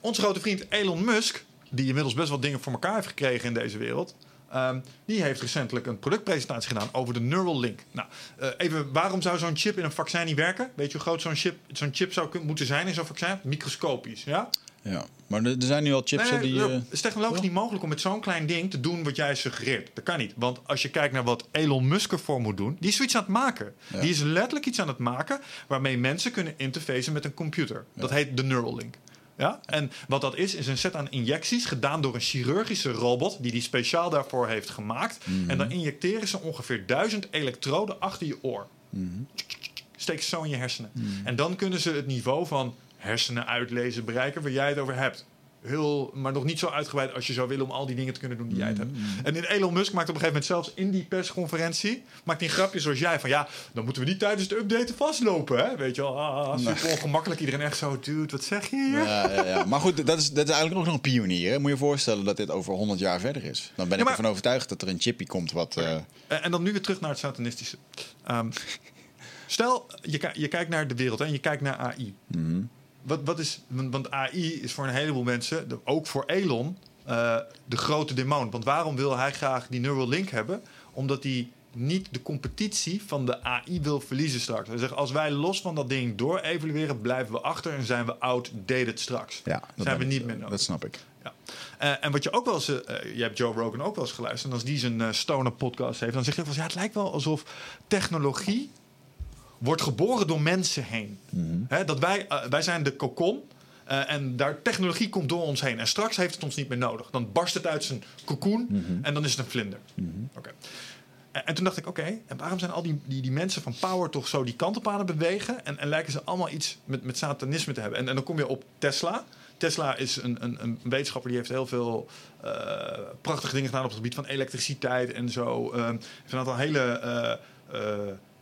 onze grote vriend Elon Musk, die inmiddels best wel dingen voor elkaar heeft gekregen in deze wereld. ehm, die heeft recentelijk een productpresentatie gedaan over de Neuralink. Nou, eh, even, waarom zou zo'n chip in een vaccin niet werken? Weet je hoe groot zo'n chip, zo'n chip zou moeten zijn in zo'n vaccin? Microscopisch, ja? ja. Maar er zijn nu al chips Nee, hè, nee, die... nee, eh, het is technologisch niet mogelijk om met zo'n klein ding te doen wat jij suggereert. Dat kan niet. Want als je kijkt naar wat Elon Musk ervoor moet doen, die is zoiets aan het maken. Ja. Die is letterlijk iets aan het maken waarmee mensen kunnen interfacen met een computer. Dat heet de Neuralink. Ja? En wat dat is, is een set aan injecties gedaan door een chirurgische robot die die speciaal daarvoor heeft gemaakt. Mhm. En dan injecteren ze ongeveer duizend elektroden achter je oor. Mhm. Steken ze zo in je hersenen. En dan kunnen ze het niveau van hersenen uitlezen bereiken waar jij het over hebt. Heel, maar nog niet zo uitgebreid als je zou willen om al die dingen te kunnen doen die jij het hebt. En in Elon Musk maakt op een gegeven moment zelfs in die persconferentie... maakt hij een grapje zoals jij van... ja, dan moeten we niet tijdens de update vastlopen, hè? Weet je wel, ah, super ongemakkelijk. Iedereen echt zo, dude, wat zeg je hier? Ja, ja, ja. Maar goed, dat is, dat is eigenlijk ook nog een pionier. Hè? Moet je je voorstellen dat dit over 100 jaar verder is. Dan ben ik maar- ervan overtuigd dat er een chipje komt wat... eh, En, en dan nu weer terug naar het satanistische. Ehm, stel, je, je kijkt naar de wereld hè, en je kijkt naar AI. Wat, wat is, want, AI is voor een heleboel mensen, ook voor Elon, eh, de grote demon. Want waarom wil hij graag die Neuralink hebben? Omdat hij niet de competitie van de AI wil verliezen straks. Hij zegt, als wij los van dat ding door evalueren, blijven we achter en zijn we outdated straks. ja, dat zijn we ik- niet meer nodig. Dat snap ik. Ja. Eh, en wat je ook wel eens, eh, je hebt Joe Rogan ook wel eens geluisterd. En als die zijn eh, stoner podcast heeft, dan zeg je wel eens, ja, het lijkt wel alsof technologie wordt geboren door mensen heen. Hè, dat wij, eh, wij zijn de kokon. eh, en daar technologie komt door ons heen. En straks heeft het ons niet meer nodig. Dan barst het uit zijn cocoon en dan is het een vlinder. Oké. En, en toen dacht ik, oké, en waarom zijn al die, die, die mensen van power toch zo die kant op aan het bewegen? En, en lijken ze allemaal iets met, met satanisme te hebben? En, en dan kom je op Tesla. Tesla is een, een, een wetenschapper die heeft heel veel eh, prachtige dingen gedaan op het gebied van elektriciteit en zo. Ehm heeft een aantal hele.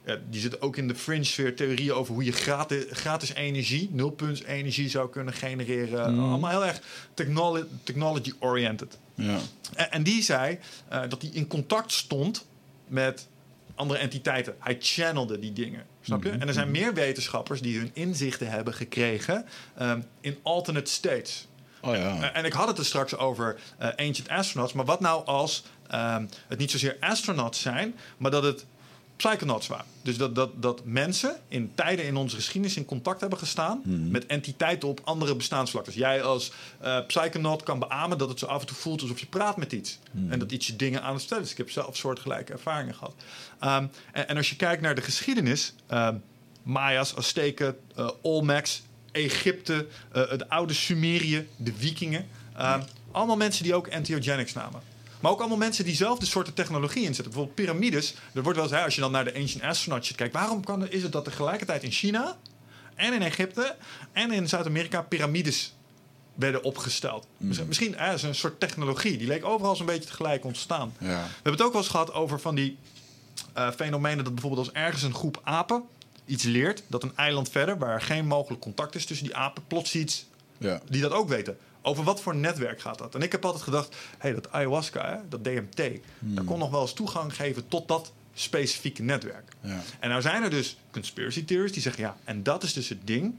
Ja, die zitten ook in de fringe sfeer theorieën over hoe je gratis, gratis energie, nulpunts energie zou kunnen genereren. Allemaal heel erg technolo- technology oriented. Ja. En, en die zei eh, dat hij in contact stond met andere entiteiten. Hij channelde die dingen. Snap je? En er zijn meer wetenschappers die hun inzichten hebben gekregen ehm, in alternate states. Oh ja. En ik had het er straks over eh, ancient astronauts. Maar wat nou als ehm, het niet zozeer astronauts zijn, maar dat het psychonauts waren? Dus dat, dat, dat mensen in tijden in onze geschiedenis in contact hebben gestaan met entiteiten op andere bestaansvlakken. Dus jij als eh psychonaut kan beamen dat het zo af en toe voelt alsof je praat met iets. En dat iets je dingen aan het stellen is. Ik heb zelf soortgelijke ervaringen gehad. Ehm, en, en als je kijkt naar de geschiedenis, ehm, Maya's, Azteken, eh, Olmecs, Egypte, eh, het oude Sumerië, de Vikingen. Ehm, allemaal mensen die ook entheogenics namen. Maar ook allemaal mensen die diezelfde soorten technologie inzetten. Bijvoorbeeld piramides. Er wordt wel eens, hè, als je dan naar de Ancient Astronauts kijkt... waarom kan, is het dat tegelijkertijd in China en in Egypte en in Zuid-Amerika piramides werden opgesteld? Misschien- Misschien hè, is een soort technologie. Die leek overal zo'n beetje tegelijk ontstaan. Ja. We hebben het ook wel eens gehad over van die eh, fenomenen... dat bijvoorbeeld als ergens een groep apen iets leert... dat een eiland verder, waar geen mogelijk contact is tussen die apen... plots iets Ja. die dat ook weten. Over wat voor netwerk gaat dat? En ik heb altijd gedacht, hé, dat ayahuasca, hè, dat DMT, dat kon nog wel eens toegang geven tot dat specifieke netwerk. Ja. En nou zijn er dus conspiracy theories die zeggen, ja, en dat is dus het ding.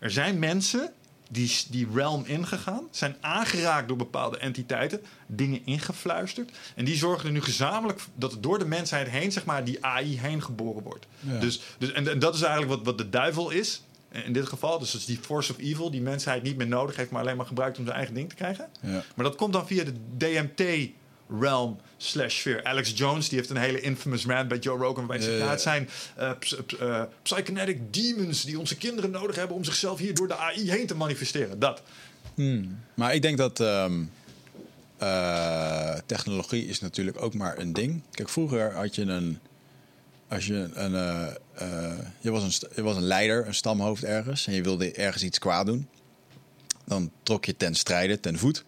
Er zijn mensen die die realm ingegaan, zijn aangeraakt door bepaalde entiteiten, dingen ingefluisterd. En die zorgen er nu gezamenlijk dat er door de mensheid heen, zeg maar, die AI heen geboren wordt. Ja. Dus, dus, en, en dat is eigenlijk wat, wat de duivel is. In dit geval, dus dat is die force of evil, die mensheid niet meer nodig heeft, maar alleen maar gebruikt om zijn eigen ding te krijgen. Ja. Maar dat komt dan via de DMT realm slash sfeer. Alex Jones die heeft een hele infamous rant bij Joe Rogan waarbij hij Ja. het zijn psychonetic demons die onze kinderen nodig hebben om zichzelf hier door de AI heen te manifesteren. Dat. Maar ik denk dat ehm, eh, technologie is natuurlijk ook maar een ding. Kijk, vroeger had je een. Als je een. Eh, je, was een je was een leider, een stamhoofd ergens. En je wilde ergens iets kwaad doen. Dan trok je ten strijde, ten voet.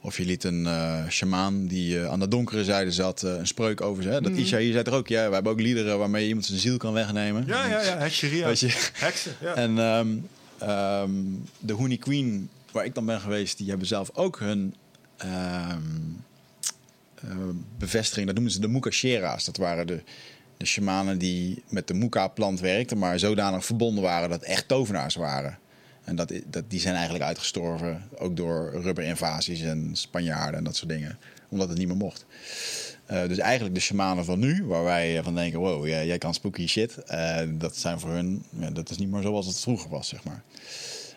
Of je liet een eh shamaan die eh, aan de donkere zijde zat een spreuk over ze. Hè? Dat Isha hier zei er ook, ja, we hebben ook liederen waarmee je iemand zijn ziel kan wegnemen. Ja, ja, ja. Weet je? Heksen. Ja. En ehm, ehm, de Honey Queen, waar ik dan ben geweest, die hebben zelf ook hun ehm, eh, bevestiging. Dat noemen ze de Mukashera's. Dat waren de, de shamanen die met de Muka-plant werkten, maar zodanig verbonden waren dat echt tovenaars waren. En dat, dat, die zijn eigenlijk uitgestorven, ook door rubberinvasies en Spanjaarden en dat soort dingen. Omdat het niet meer mocht. Eh, dus eigenlijk de shamanen van nu, waar wij eh, van denken: wow, jij, jij kan spooky shit. eh, dat zijn voor hun, ja, dat is niet meer zoals het vroeger was, zeg maar.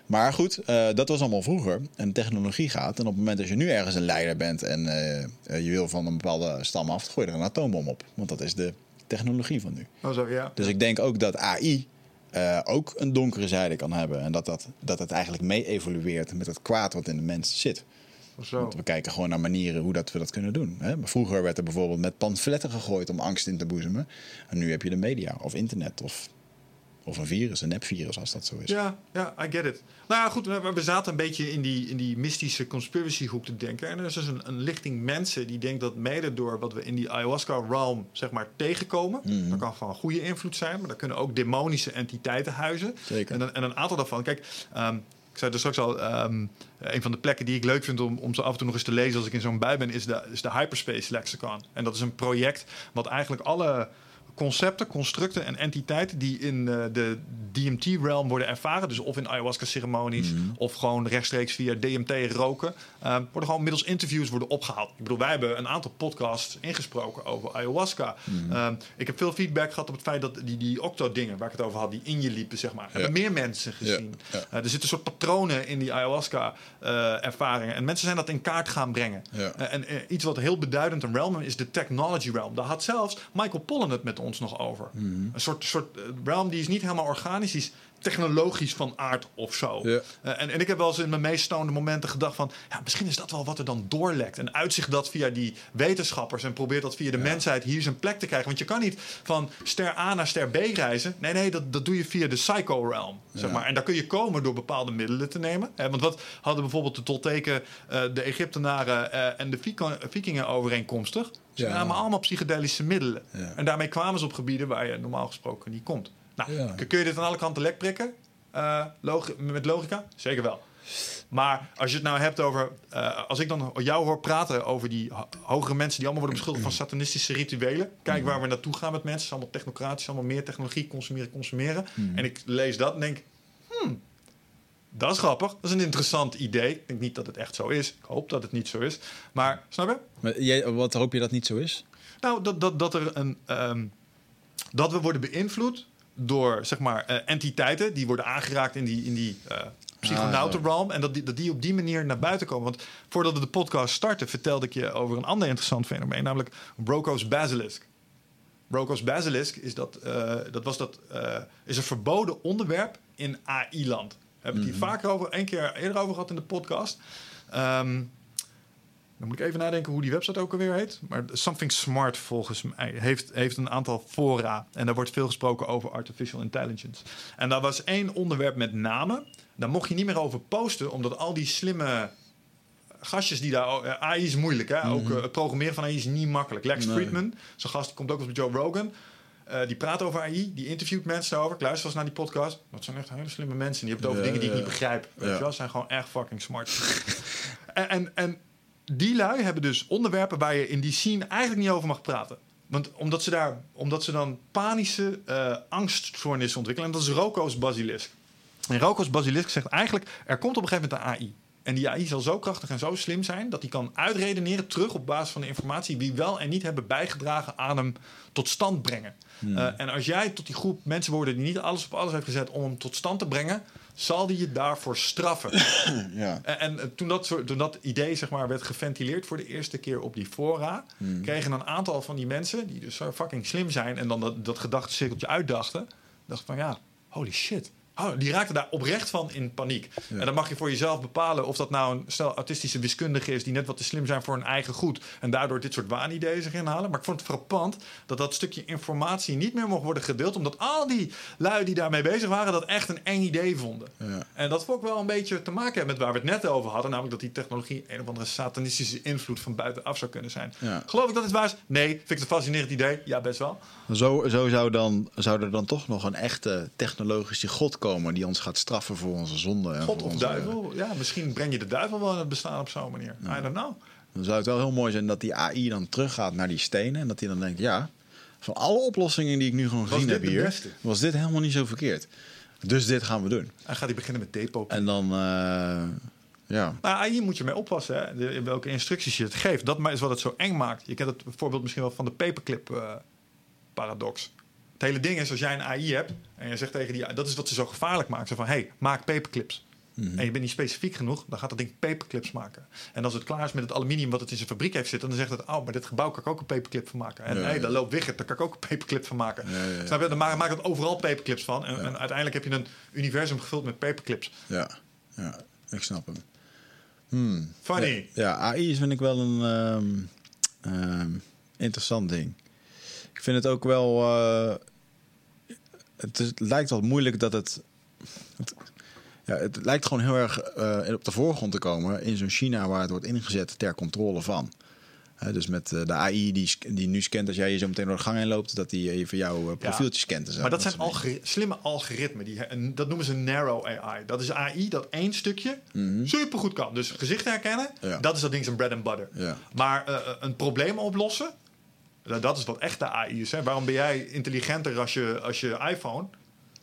Maar goed, dat was allemaal vroeger. En technologie gaat. En op het moment dat je nu ergens een leider bent en je wil van een bepaalde stam af, gooi je er een atoombom op. Want dat is de technologie van nu. Oh, zo, ja. Dus ik denk ook dat AI eh, ook een donkere zijde kan hebben. En dat, dat, dat het eigenlijk mee evolueert met het kwaad wat in de mens zit. Zo. Want we kijken gewoon naar manieren hoe dat we dat kunnen doen. Hè? Maar vroeger werd er bijvoorbeeld met pamfletten gegooid om angst in te boezemen. En nu heb je de media of internet of, of een virus, een nepvirus als dat zo is. Ja, ja, I get it. Nou ja, goed, we, we zaten een beetje in die, in die mystische conspiracy hoek te denken. En er is dus een, een lichting mensen die denkt dat mede door wat we in die ayahuasca realm zeg maar tegenkomen. Mhm. Dat kan van goede invloed zijn, maar daar kunnen ook demonische entiteiten huizen. Zeker. En, een- en een aantal daarvan, kijk, ehm, ik zei er straks al, ehm, een van de plekken die ik leuk vind om, om zo af en toe nog eens te lezen als ik in zo'n bui ben, is de, is de Hyperspace Lexicon. En dat is een project wat eigenlijk alle concepten, constructen en entiteiten die in eh, de DMT-realm worden ervaren, dus of in ayahuasca-ceremonies of gewoon rechtstreeks via DMT roken, eh, worden gewoon middels interviews worden opgehaald. Ik bedoel, wij hebben een aantal podcasts ingesproken over ayahuasca. Eh, ik heb veel feedback gehad op het feit dat die, die octo-dingen waar ik het over had, die in je liepen, zeg maar, hebben meer mensen gezien. ja. Eh, er zitten een soort patronen in die ayahuasca-ervaringen. en mensen zijn dat in kaart gaan brengen. Ja. En iets wat heel beduidend een realm is de technology realm. Daar had zelfs Michael Pollan het met ons nog over. Mhm. Een soort, soort eh, realm die is niet helemaal organisch, die is technologisch van aard of zo. Eh, en, en ik heb wel eens in mijn meest stonende momenten gedacht van... Ja, misschien is dat wel wat er dan doorlekt. En uitzicht dat via die wetenschappers... en probeert dat via de mensheid hier zijn plek te krijgen. Want je kan niet van ster A naar ster B reizen. Nee, nee, dat, dat doe je via de psycho realm. Zeg maar. En daar kun je komen door bepaalde middelen te nemen. Hè, want wat hadden bijvoorbeeld de Tolteken, eh, de Egyptenaren... eh, en de Vikingen overeenkomstig? Ze Ja. namen allemaal psychedelische middelen. Ja. En daarmee kwamen ze op gebieden waar je normaal gesproken niet komt. Nou, Ja. kun je dit aan alle kanten lek prikken? Eh, met logica? Zeker wel. Maar als je het nou hebt over... eh, als ik dan jou hoor praten over die ho- hogere mensen... die allemaal worden beschuldigd van satanistische rituelen. Kijk waar we naartoe gaan met mensen. Het is allemaal technocratisch, allemaal meer technologie. Consumeren, consumeren. En ik lees dat en denk... Dat is grappig. Dat is een interessant idee. Ik denk niet dat het echt zo is. Ik hoop dat het niet zo is. Maar, snap je? Maar jij, wat hoop je dat niet zo is? Nou, dat, dat, dat er een. ehm, dat we worden beïnvloed door zeg maar eh, entiteiten die worden aangeraakt in die, in die psychonautenrealm. En dat die, dat die op die manier naar buiten komen. Want voordat we de podcast starten, vertelde ik je over een ander interessant fenomeen, namelijk Broca's basilisk. Broca's basilisk is, dat, eh, dat was dat, is een verboden onderwerp in AI-land. We het hier vaker over, één keer eerder over gehad in de podcast. Ehm, dan moet ik even nadenken hoe die website ook alweer heet. Maar Something Smart volgens mij heeft, heeft een aantal fora. En daar wordt veel gesproken over artificial intelligence. En daar was één onderwerp met name. Daar mocht je niet meer over posten, omdat al die slimme gastjes die daar... eh, AI is moeilijk, hè? Ook eh, het programmeren van AI is niet makkelijk. Lex Nee. Friedman, zo'n gast, komt ook bij Joe Rogan. Eh, die praat over AI, die interviewt mensen daarover. Ik luister eens naar die podcast. Dat zijn echt hele slimme mensen. Die hebben het over Ja, dingen die ik niet begrijp. Weet je wel, zijn gewoon echt fucking smart. *laughs* en, en, en die lui hebben dus onderwerpen waar je in die scene eigenlijk niet over mag praten. Want omdat ze, daar, omdat ze dan panische eh angststoornissen ontwikkelen. En dat is Roko's basilisk. En Roko's basilisk zegt eigenlijk... er komt op een gegeven moment een AI. En die AI zal zo krachtig en zo slim zijn... dat hij kan uitredeneren terug op basis van de informatie... wie wel en niet hebben bijgedragen aan hem tot stand brengen. Eh, en als jij tot die groep mensen worden... die niet alles op alles heeft gezet om hem tot stand te brengen... zal die je daarvoor straffen. *clears throat* Ja. En, en eh, toen, dat, toen dat idee zeg maar, werd geventileerd voor de eerste keer op die fora, kregen een aantal van die mensen, die dus fucking slim zijn en dan dat, dat gedachtencirkeltje uitdachten, dachten van ja, holy shit. Oh, die raakten daar oprecht van in paniek. En dan mag je voor jezelf bepalen of dat nou een stel autistische wiskundige is die net wat te slim zijn voor hun eigen goed en daardoor dit soort waanideeën zich inhalen. Maar ik vond het frappant dat dat stukje informatie niet meer mocht worden gedeeld, omdat al die lui die daarmee bezig waren dat echt een eng idee vonden. Ja. En dat vond ik wel een beetje te maken hebben met waar we het net over hadden. Namelijk dat die technologie een of andere satanistische invloed van buitenaf zou kunnen zijn. Ja. Geloof ik dat het waar is? Nee. Vind ik het een fascinerend idee? Ja, best wel. Zo, zo zou, dan, zou er dan toch nog een echte technologische god komen die ons gaat straffen voor onze zonde. En God of onze- duivel? Ja, misschien breng je de duivel wel in het bestaan op zo'n manier. I don't know. Dan zou het wel heel mooi zijn dat die AI dan teruggaat naar die stenen. En dat hij dan denkt, ja, van alle oplossingen die ik nu gewoon gezien heb hier, was dit helemaal niet zo verkeerd. Dus dit gaan we doen. En gaat hij beginnen met depo. En dan, eh, ja. Nou, AI moet je mee oppassen, hè? De, welke instructies je het geeft. Dat is wat het zo eng maakt. Je kent het voorbeeld misschien wel van de paperclip eh, paradox. Het hele ding is, als jij een AI hebt en je zegt tegen die dat is wat ze zo gevaarlijk maakt. Zo van, hey, maak paperclips. En je bent niet specifiek genoeg, dan gaat dat ding paperclips maken. En als het klaar is met het aluminium wat het in zijn fabriek heeft zitten, dan zegt het, oh, maar dit gebouw kan ik ook een paperclip van maken. En Ja, hey, ja. daar loopt Wigert, daar kan ik ook een paperclip van maken. Snap je? Dan maakt het overal paperclips van. En, en uiteindelijk heb je een universum gevuld met paperclips. Ja, ja, ik snap hem. Hmm. Funny. Ja, AI is vind ik wel een ehm, ehm, interessant ding. Ik vind het ook wel. eh, het, is- het lijkt wel moeilijk dat het. het ja, het lijkt gewoon heel erg eh, op de voorgrond te komen in zo'n China waar het wordt ingezet ter controle van. Dus met eh, de AI die, die nu scant als jij je zo meteen door de gang heen loopt, dat die even jouw profieltje scant. En zo. Maar dat zijn algori- slimme algoritmen. Die, en dat noemen ze narrow AI. Dat is AI dat één stukje supergoed kan. Dus gezicht herkennen, Mhm. Ja. dat is dat ding zijn bread and butter. Ja. Maar een probleem oplossen, dat is wat echte AI is. Hè. Waarom ben jij intelligenter als je, als je iPhone?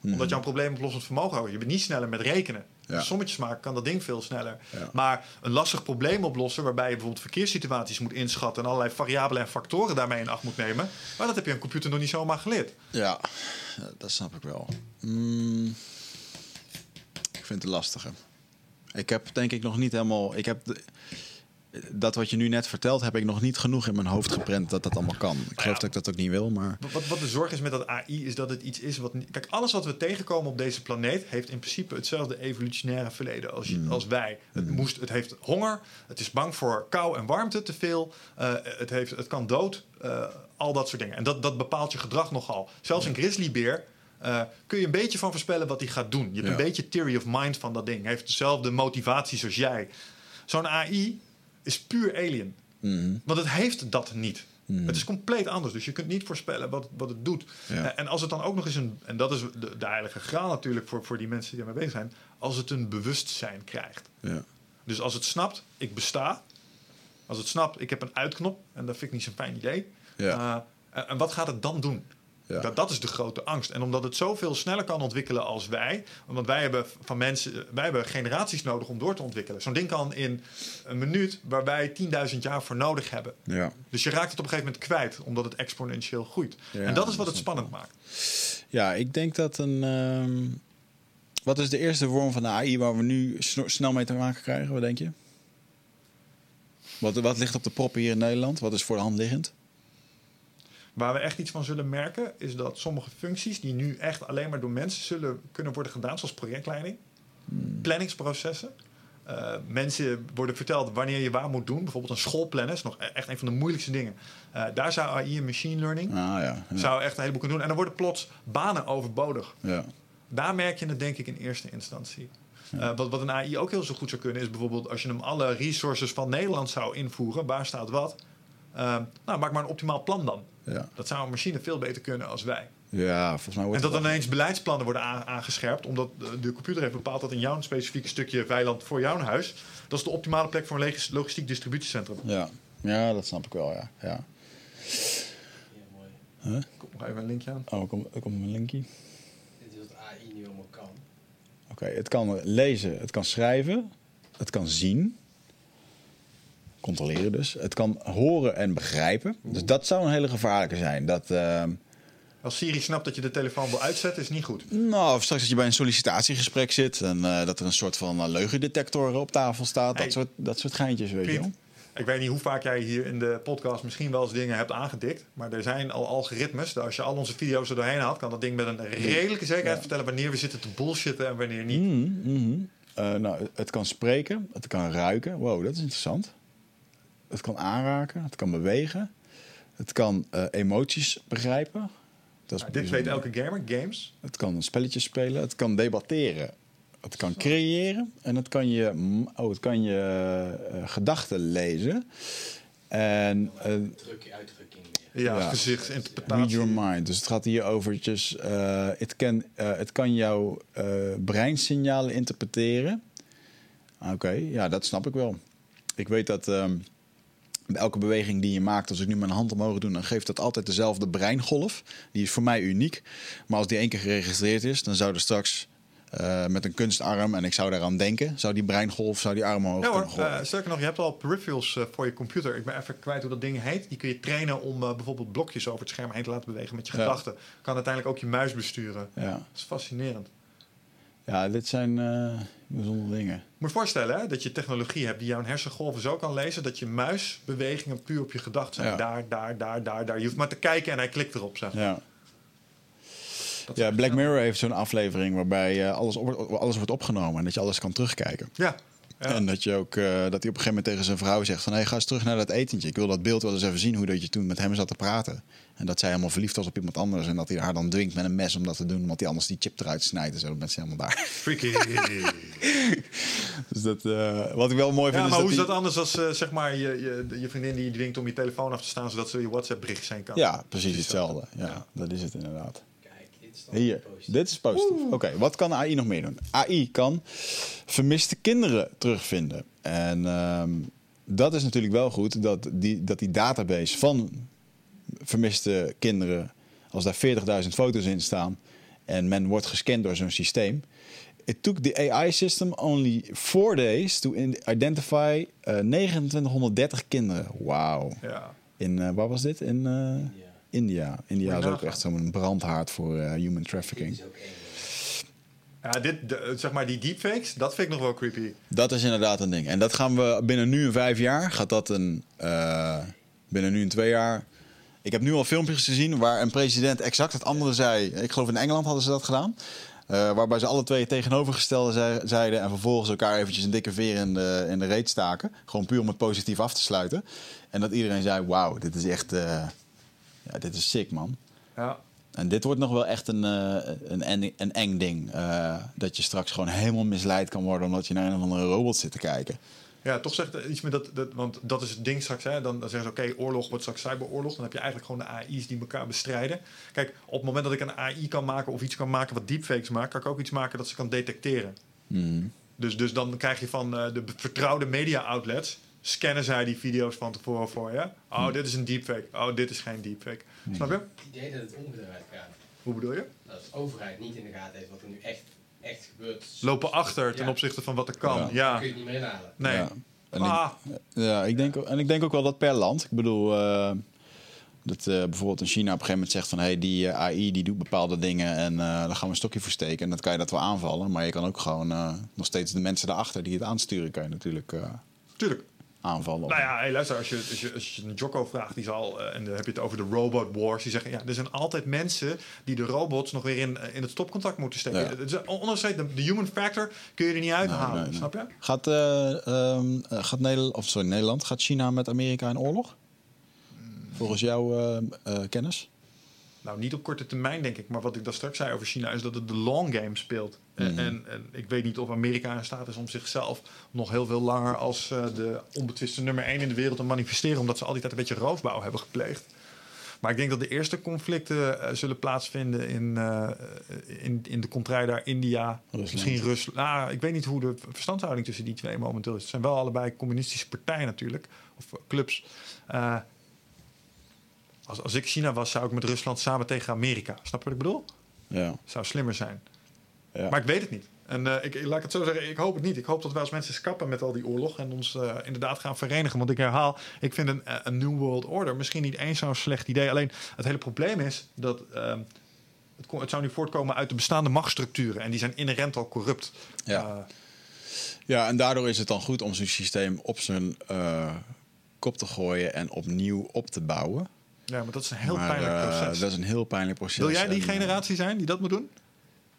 Omdat jouw probleemoplossend vermogen hoort. Je bent niet sneller met rekenen. Mhm. Ja. Sommetjes maken kan dat ding veel sneller. Ja. Maar een lastig probleem oplossen, waarbij je bijvoorbeeld verkeerssituaties moet inschatten en allerlei variabelen en factoren daarmee in acht moet nemen, maar dat heb je een computer nog niet zomaar geleerd. Ja, dat snap ik wel. Mm, ik vind het lastige. Ik heb denk ik nog niet helemaal. Ik heb de- dat wat je nu net vertelt, heb ik nog niet genoeg in mijn hoofd geprent dat dat allemaal kan. Ik geloof dat ik dat ook niet wil, maar. Wat, wat de zorg is met dat AI, is dat het iets is wat. niet- Kijk, alles wat we tegenkomen op deze planeet heeft in principe hetzelfde evolutionaire verleden als, je- als wij. Het, moest, het heeft honger, het is bang voor kou en warmte te veel, eh, het, heeft, het kan dood, eh, al dat soort dingen. En dat, dat bepaalt je gedrag nogal. Zelfs een grizzlybeer. eh, kun je een beetje van voorspellen wat hij gaat doen. Je hebt Ja. een beetje theory of mind van dat ding. Hij heeft dezelfde motivaties als jij. Zo'n AI is puur alien. Mhm. Want het heeft dat niet. Het is compleet anders. Dus je kunt niet voorspellen wat, wat het doet. Ja. Eh, En als het dan ook nog eens een. En dat is de, de heilige graal natuurlijk voor, voor die mensen die ermee bezig zijn. Als het een bewustzijn krijgt. Ja. Dus als het snapt, ik besta. Als het snapt, ik heb een uitknop. En dat vind ik niet zo'n fijn idee. Ja. Eh, en- en wat gaat het dan doen? Ja. Dat, dat is de grote angst. En omdat het zoveel sneller kan ontwikkelen als wij. Want wij hebben van mensen. Wij hebben generaties nodig om door te ontwikkelen. Zo'n ding kan in een minuut waar wij 10.000 jaar voor nodig hebben. Ja. Dus je raakt het op een gegeven moment kwijt, omdat het exponentieel groeit. Ja, en dat is wat het spannend maakt. ja, ik denk dat een. ehm, wat is de eerste vorm van de AI waar we nu snel mee te maken krijgen? Wat denk je? Wat, wat ligt op de proppen hier in Nederland? Wat is voor de hand liggend? Waar we echt iets van zullen merken, is dat sommige functies die nu echt alleen maar door mensen zullen kunnen worden gedaan, zoals projectleiding. planningsprocessen. Eh, mensen worden verteld wanneer je waar moet doen. Bijvoorbeeld een schoolplanner is nog e- echt een van de moeilijkste dingen. Eh, daar zou AI en machine learning Ah ja. Ja. zou echt een heleboel kunnen doen. En dan worden plots banen overbodig. ja. Daar merk je het denk ik in eerste instantie. Eh, wat, wat een AI ook heel zo goed zou kunnen, is bijvoorbeeld als je hem alle resources van Nederland zou invoeren, waar staat wat. Eh, nou, maak maar een optimaal plan dan. Ja. Dat zou een machine veel beter kunnen als wij. ja, volgens mij wordt En dat dan ineens beleidsplannen worden aan- aangescherpt, omdat de, computer heeft bepaald dat in jouw specifieke stukje weiland voor jouw huis, dat is de optimale plek voor een logis- logistiek distributiecentrum. Ja. ja, dat snap ik wel, ja. ja. Kom nog even een linkje aan. Oh, er komt, er komt een linkje. Dit is wat AI nu allemaal kan. Oké, het kan lezen, het kan schrijven, het kan zien. Controleren dus. Het kan horen en begrijpen. Dus dat zou een hele gevaarlijke zijn. Dat, ehm, Als Siri snapt dat je de telefoon wil uitzetten, is niet goed. nou, of straks dat je bij een sollicitatiegesprek zit en eh, dat er een soort van eh, leugendetector op tafel staat. Hey. Dat, soort, dat soort geintjes, weet je wel. Ik weet niet hoe vaak jij hier in de podcast misschien wel eens dingen hebt aangedikt. Maar er zijn al algoritmes. dat Als je al onze video's er doorheen haalt, kan dat ding met een redelijke zekerheid Ja. vertellen wanneer we zitten te bullshitten en wanneer niet. Mhm, mhm. Eh, nou, het kan spreken, het kan ruiken. Wow, dat is interessant. Het kan aanraken, het kan bewegen. Het kan eh, emoties begrijpen. Dat is Nou, dit weet elke gamer. Games. Het kan spelletjes spelen, het kan debatteren. Het kan creëren en het kan je, oh, het kan je eh, gedachten lezen. En eh, Druk, uitdrukking. Ja, Ja. gezichtsinterpretatie. read your mind. Dus het gaat hier overtjes. eh, het, kan, eh, het kan jouw eh, breinsignalen interpreteren. Oké, ja, dat snap ik wel. Ik weet dat ehm, bij elke beweging die je maakt, als ik nu mijn hand omhoog doe, dan geeft dat altijd dezelfde breingolf. Die is voor mij uniek. Maar als die één keer geregistreerd is, dan zou er straks eh, met een kunstarm, en ik zou daaraan denken, zou die breingolf, zou die arm omhoog Ja hoor, eh, sterker nog, je hebt al peripherals eh, voor je computer. Ik ben even kwijt hoe dat ding heet. Die kun je trainen om bijvoorbeeld blokjes over het scherm heen te laten bewegen met je Ja. gedachten. Kan uiteindelijk ook je muis besturen. ja. Dat is fascinerend. ja, dit zijn bijzondere dingen. Moet je voorstellen hè, dat je technologie hebt die jouw hersengolven zo kan lezen dat je muisbewegingen puur op je gedachten zijn. Ja. Daar, daar, daar, daar, daar. Je hoeft maar te kijken en hij klikt erop. Zeg. Ja. Dat Ja, Black Mirror heeft zo'n aflevering waarbij eh, alles, op- alles wordt opgenomen en dat je alles kan terugkijken. Ja. ja. En dat, je ook, eh, dat hij op een gegeven moment tegen zijn vrouw zegt van... Hey, ga eens terug naar dat etentje. Ik wil dat beeld wel eens even zien hoe dat je toen met hem zat te praten. En dat zij helemaal verliefd was op iemand anders. En dat hij haar dan dwingt met een mes om dat te doen. Omdat hij anders die chip eruit snijdt en zo. Ze helemaal daar. Freaky. *laughs* Dus dat, eh, wat ik wel mooi vind ja, is maar hoe is dat anders als eh, zeg maar je, je, je vriendin die je dwingt om je telefoon af te staan zodat ze je WhatsApp berichtjes zijn kan? Ja, precies hetzelfde. Ja, dat is het inderdaad. Kijk, dit is dan Hier, positief. dit is positief. Oké, wat kan AI nog meer doen? AI kan vermiste kinderen terugvinden. En ehm, dat is natuurlijk wel goed dat die, dat die database van vermiste kinderen, als daar 40.000 foto's in staan en men wordt gescand door zo'n systeem. It took the AI system only four days to in- identify eh 2930 kinderen. Wauw. Ja. In, eh, waar was dit? In eh, India. India is ook echt zo'n brandhaard voor eh, human trafficking. is ook één. Ja, dit, de- zeg maar die deepfakes, dat vind ik nog wel creepy. Dat is inderdaad een ding. En dat gaan we binnen nu en vijf jaar, gaat dat een, eh, binnen nu en twee jaar. Ik heb nu al filmpjes gezien waar een president exact het andere zei. Ik geloof in Engeland hadden ze dat gedaan. Eh, waarbij ze alle twee tegenovergestelde zei- zeiden en vervolgens elkaar eventjes een dikke veer in de, in de reet staken. Gewoon puur om het positief af te sluiten. En dat iedereen zei, wauw, dit is echt, eh, ja, dit is sick man. Ja. En dit wordt nog wel echt een, eh, een, eng, een eng ding. dat je straks gewoon helemaal misleid kan worden omdat je naar een of andere robot zit te kijken. Ja, toch zegt er iets met dat, dat, want dat is het ding straks. Hè? Dan, dan zeggen ze, oké, oorlog wordt straks cyberoorlog. Dan heb je eigenlijk gewoon de AI's die elkaar bestrijden. Kijk, op het moment dat ik een AI kan maken of iets kan maken wat deepfakes maakt, kan ik ook iets maken dat ze kan detecteren. Mhm. Dus, dus dan krijg je van eh, de vertrouwde media outlets, scannen zij die video's van tevoren voor je. Oh, dit is een deepfake. Oh, dit is geen deepfake. Snap je? Het idee dat het omgedraaid gaat. Hoe bedoel je? Dat de overheid niet in de gaten heeft wat er nu echt, echt gebeurt. Lopen achter ten Ja. opzichte van wat er kan. Ja. Ja. Dat kun je niet meer inhalen. Nee. Ja. En ik- Ah, Ja, ik denk, en ik denk ook wel dat per land. Ik bedoel, eh, dat eh, bijvoorbeeld in China op een gegeven moment zegt van... hé, hey, die eh, AI die doet bepaalde dingen en eh daar gaan we een stokje voor steken. En dan kan je dat wel aanvallen. Maar je kan ook gewoon eh, nog steeds de mensen daarachter die het aansturen... kan je natuurlijk... eh, tuurlijk. Aanvallen. Nou ja, hey, luister, als je, als, je, als je een Jocko vraagt, die zal, eh, en dan heb je het over de robot wars, die zeggen, ja, er zijn altijd mensen die de robots nog weer in, eh, in het stopcontact moeten steken. Ja. Ondanks de, de human factor kun je er niet uithalen, nee, nee. snap je? Gaat, eh, ehm, eh, gaat Nederland, of sorry, Nederland, gaat China met Amerika in oorlog? Volgens jouw eh, eh, kennis? Nou, niet op korte termijn, denk ik. Maar wat ik daar straks zei over China is dat het de long game speelt. En, Mhm. en, en ik weet niet of Amerika in staat is om zichzelf nog heel veel langer als eh, de onbetwiste nummer 1 in de wereld te manifesteren. Omdat ze al die tijd een beetje roofbouw hebben gepleegd. Maar ik denk dat de eerste conflicten eh, zullen plaatsvinden in, eh, in, in de contrai daar India. Rusland. Misschien Rusland. Nou, ik weet niet hoe de verstandhouding tussen die twee momenteel is. Het zijn wel allebei communistische partijen natuurlijk. Of eh, clubs. Als, als ik China was, zou ik met Rusland samen tegen Amerika. Snap je wat ik bedoel? Ja. Zou slimmer zijn. ja. Maar ik weet het niet. En eh, ik, laat ik het zo zeggen, ik hoop het niet. Ik hoop dat wij als mensen eens kappen met al die oorlog en ons eh, inderdaad gaan verenigen. Want ik herhaal, ik vind een, eh, een New World Order misschien niet eens zo'n slecht idee. Alleen het hele probleem is dat ehm, het, kon- het zou nu voortkomen uit de bestaande machtsstructuren. En die zijn inherent al corrupt. Ja. Ja, en daardoor is het dan goed om zo'n systeem op zijn kop te gooien en opnieuw op te bouwen. Ja, maar dat is een heel Maar, pijnlijk eh, proces. dat is een heel pijnlijk proces. Wil jij die En, eh, generatie zijn die dat moet doen?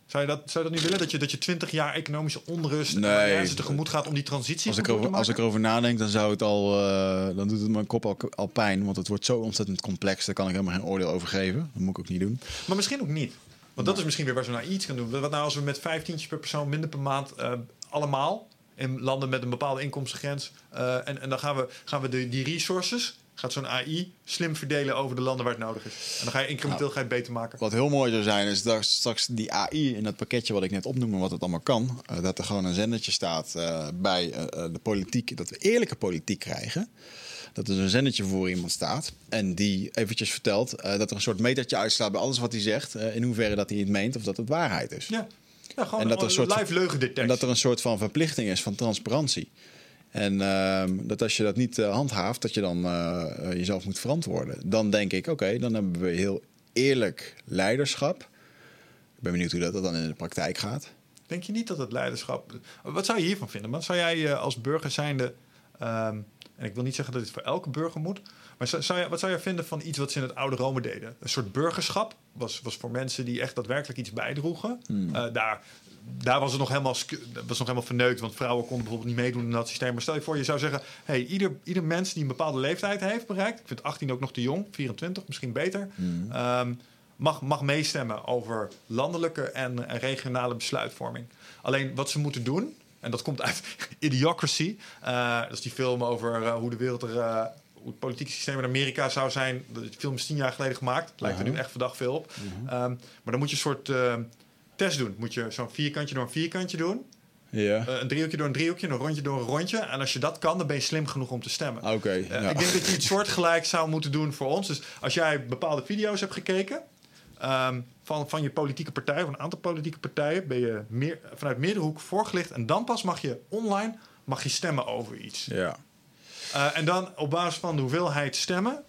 Zou je dat, zou je dat niet willen? Dat je, dat je 20 jaar economische onrust Nee. en tegemoet gaat om die transitie Als ik, erover, als ik erover nadenk, dan zou het al. eh, dan doet het mijn kop al, al pijn. Want het wordt zo ontzettend complex. Daar kan ik helemaal geen oordeel over geven. Dat moet ik ook niet doen. Maar misschien ook niet. Want dat is misschien weer waar ze naar iets gaan doen. Wat nou als we met 15 per persoon minder per maand allemaal in landen met een bepaalde inkomstengrens. en, en dan gaan we, gaan we de, die resources, gaat zo'n AI slim verdelen over de landen waar het nodig is. En dan ga je incrementeel ga je beter maken. Wat heel mooi zou zijn, is dat straks die AI in dat pakketje wat ik net opnoemde, wat het allemaal kan, eh, dat er gewoon een zendertje staat eh, bij eh, de politiek, dat we eerlijke politiek krijgen. Dat er een zendertje voor iemand staat en die eventjes vertelt dat er een soort metertje uitslaat bij alles wat hij zegt, in hoeverre dat hij het meent of dat het waarheid is. Ja, ja gewoon En dat er een een soort- live leugendetectie. En dat er een soort van verplichting is van transparantie. En ehm, dat als je dat niet eh, handhaaft, dat je dan eh, eh, jezelf moet verantwoorden. Dan denk ik, oké, dan hebben we heel eerlijk leiderschap. Ik ben benieuwd hoe dat dan in de praktijk gaat. Denk je niet dat het leiderschap... Wat zou je hiervan vinden? Wat zou jij als burger zijnde... ehm, en ik wil niet zeggen dat dit voor elke burger moet... maar zou, zou je, wat zou je vinden van iets wat ze in het oude Rome deden? Een soort burgerschap was, was voor mensen die echt daadwerkelijk iets bijdroegen. Eh, daar, daar was het nog helemaal, was nog helemaal verneukt... want vrouwen konden bijvoorbeeld niet meedoen in dat systeem. Maar stel je voor, je zou zeggen... Hey, ieder, ieder mens die een bepaalde leeftijd heeft bereikt... ik vind 18 ook nog te jong, 24 misschien beter... ehm, mag, mag meestemmen over landelijke en, en regionale besluitvorming. Alleen wat ze moeten doen, en dat komt uit *laughs* Idiocracy, eh, dat is die film over eh, hoe de wereld er, eh, hoe het politieke systeem in Amerika zou zijn. De film is tien jaar geleden gemaakt, lijkt er nu echt verdacht veel op. Ehm, maar dan moet je een soort test doen. Moet je zo'n vierkantje door een vierkantje doen, Ja, eh, een driehoekje door een driehoekje, een rondje door een rondje. En als je dat kan, dan ben je slim genoeg om te stemmen. oké. Eh, ja. Ik denk dat je iets soortgelijk zou moeten doen voor ons. Dus als jij bepaalde video's hebt gekeken ehm, van, van je politieke partij, of een aantal politieke partijen, ben je meer, vanuit meerdere hoeken voorgelicht. En dan pas mag je online mag je stemmen over iets. ja. Eh, en dan op basis van de hoeveelheid stemmen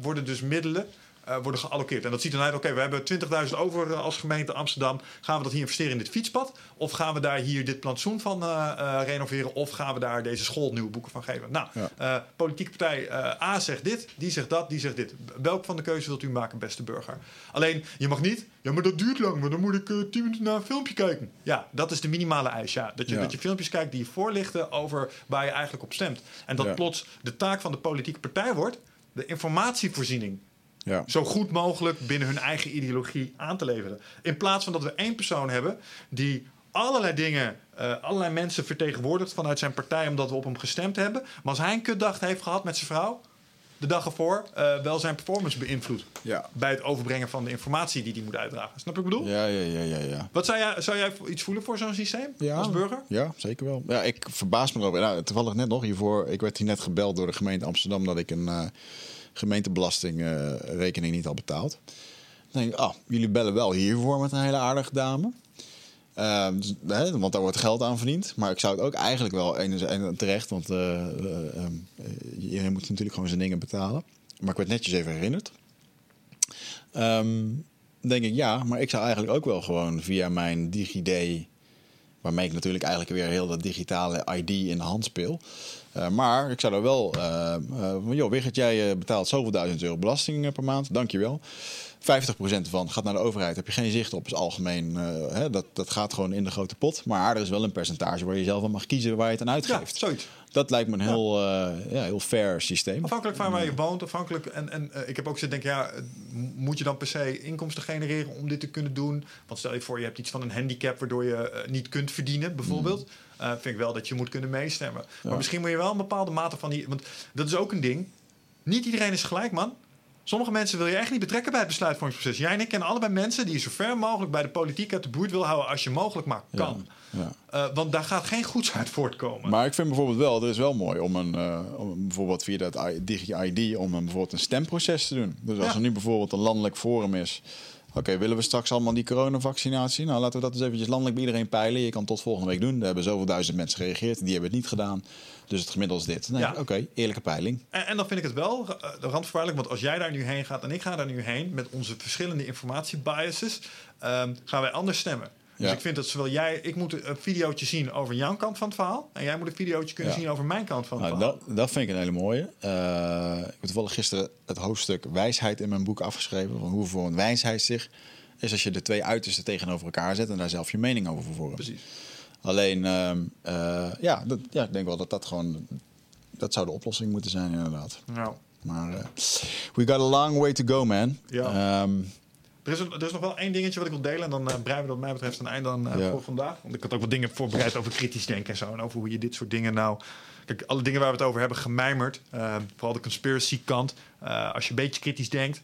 worden dus middelen eh, worden geallockeerd. En dat ziet dan uit, oké, we hebben 20.000 over eh, als gemeente Amsterdam. Gaan we dat hier investeren in dit fietspad? Of gaan we daar hier dit plantsoen van eh, renoveren? Of gaan we daar deze school nieuwe boeken van geven? Nou, Ja. politieke partij A zegt dit, die zegt dat, die zegt dit. Welk van de keuzes wilt u maken, beste burger? Alleen, je mag niet, ja, maar dat duurt lang, maar dan moet ik eh, 10 minuten naar een filmpje kijken. Ja, dat is de minimale eis, ja. Dat je, Ja. dat je filmpjes kijkt die je voorlichten over waar je eigenlijk op stemt. En dat Ja. plots de taak van de politieke partij wordt de informatievoorziening ja. zo goed mogelijk binnen hun eigen ideologie aan te leveren. In plaats van dat we één persoon hebben die allerlei dingen, eh, allerlei mensen vertegenwoordigt vanuit zijn partij omdat we op hem gestemd hebben. Maar als hij een kutdag heeft gehad met zijn vrouw, de dag ervoor, eh, wel zijn performance beïnvloedt. Ja. Bij het overbrengen van de informatie die hij moet uitdragen. Snap je wat ik bedoel? Ja, ja, ja, ja, ja. Wat zou jij, zou jij iets voelen voor zo'n systeem Ja. als burger? Ja, zeker wel. Ja, ik verbaas me erover. Nou, toevallig net nog hiervoor. Ik werd hier net gebeld door de gemeente Amsterdam dat ik een eh gemeentebelastingrekening niet had betaald. Dan denk ik, ah, jullie bellen wel hiervoor met een hele aardige dame. Ehm, dus, hè, want daar wordt geld aan verdiend. Maar ik zou het ook eigenlijk wel enerzijds terecht, want eh, eh, eh, iedereen moet natuurlijk gewoon zijn dingen betalen. Maar ik werd netjes even herinnerd. Ehm, denk ik ja, maar ik zou eigenlijk ook wel gewoon via mijn DigiD Waarmee ik natuurlijk eigenlijk weer heel dat digitale ID in de hand speel. Uh, maar ik zou er wel... Uh, uh, joh, Wigert, jij betaalt zoveel duizend euro belasting per maand. Dankjewel. 50% van gaat naar de overheid. Heb je geen zicht op, is algemeen. Hè, dat, dat gaat gewoon in de grote pot. Maar er is wel een percentage waar je zelf aan mag kiezen waar je het aan uitgeeft. Ja, zoiets. Dat lijkt me een heel, ja. ja heel fair systeem. Afhankelijk van waar je woont, afhankelijk. En, en ik heb ook gezegd, denk ja, moet je dan per se inkomsten genereren om dit te kunnen doen? Want stel je voor, je hebt iets van een handicap waardoor je niet kunt verdienen, bijvoorbeeld. Mm. Uh, vind ik wel dat je moet kunnen meestemmen. Maar misschien moet je wel een bepaalde mate van die. Want dat is ook een ding. Niet iedereen is gelijk, man. Sommige mensen wil je echt niet betrekken bij het besluitvormingsproces. Jij en ik kennen allebei mensen die je zo ver mogelijk bij de politiek uit de boert wil houden als je mogelijk maar kan. Ja, ja. Uh, want daar gaat geen goeds uit voortkomen. Maar ik vind bijvoorbeeld wel, er is wel mooi om een, uh, om bijvoorbeeld via dat DigiID, om een, bijvoorbeeld een stemproces te doen. Dus als er nu bijvoorbeeld een landelijk forum is Oké, willen we straks allemaal die coronavaccinatie? Nou, laten we dat eens eventjes landelijk bij iedereen peilen. Je kan tot volgende week doen. Er hebben zoveel duizend mensen gereageerd. Die hebben het niet gedaan. Dus het gemiddelde is dit. Nee, Oké, eerlijke peiling. En, en, dan vind ik het wel uh, randvoorwaardelijk. Want als jij daar nu heen gaat en ik ga daar nu heen... met onze verschillende informatiebiases... Um, gaan wij anders stemmen. Dus ik vind dat zowel jij, ik moet een videootje zien over jouw kant van het verhaal. En jij moet een videootje kunnen zien over mijn kant van het nou, verhaal. Dat, dat vind ik een hele mooie. Uh, ik heb toevallig gisteren het hoofdstuk wijsheid in mijn boek afgeschreven. Van hoe voor een wijsheid zich is als je de twee uitersten tegenover elkaar zet en daar zelf je mening over vervolgt. Precies. Alleen, uh, uh, ja, dat, ja, ik denk wel dat dat gewoon, dat zou de oplossing moeten zijn inderdaad. Nou. Maar we got a long way to go, man. Ja. Um, er is, er is nog wel één dingetje wat ik wil delen. En dan uh, breien we wat mij betreft een eind dan uh, voor vandaag. Want ik had ook wat dingen voorbereid over kritisch denken en zo. En over hoe je dit soort dingen nou... Kijk, alle dingen waar we het over hebben gemijmerd. Uh, vooral de conspiracy kant. als je een beetje kritisch denkt...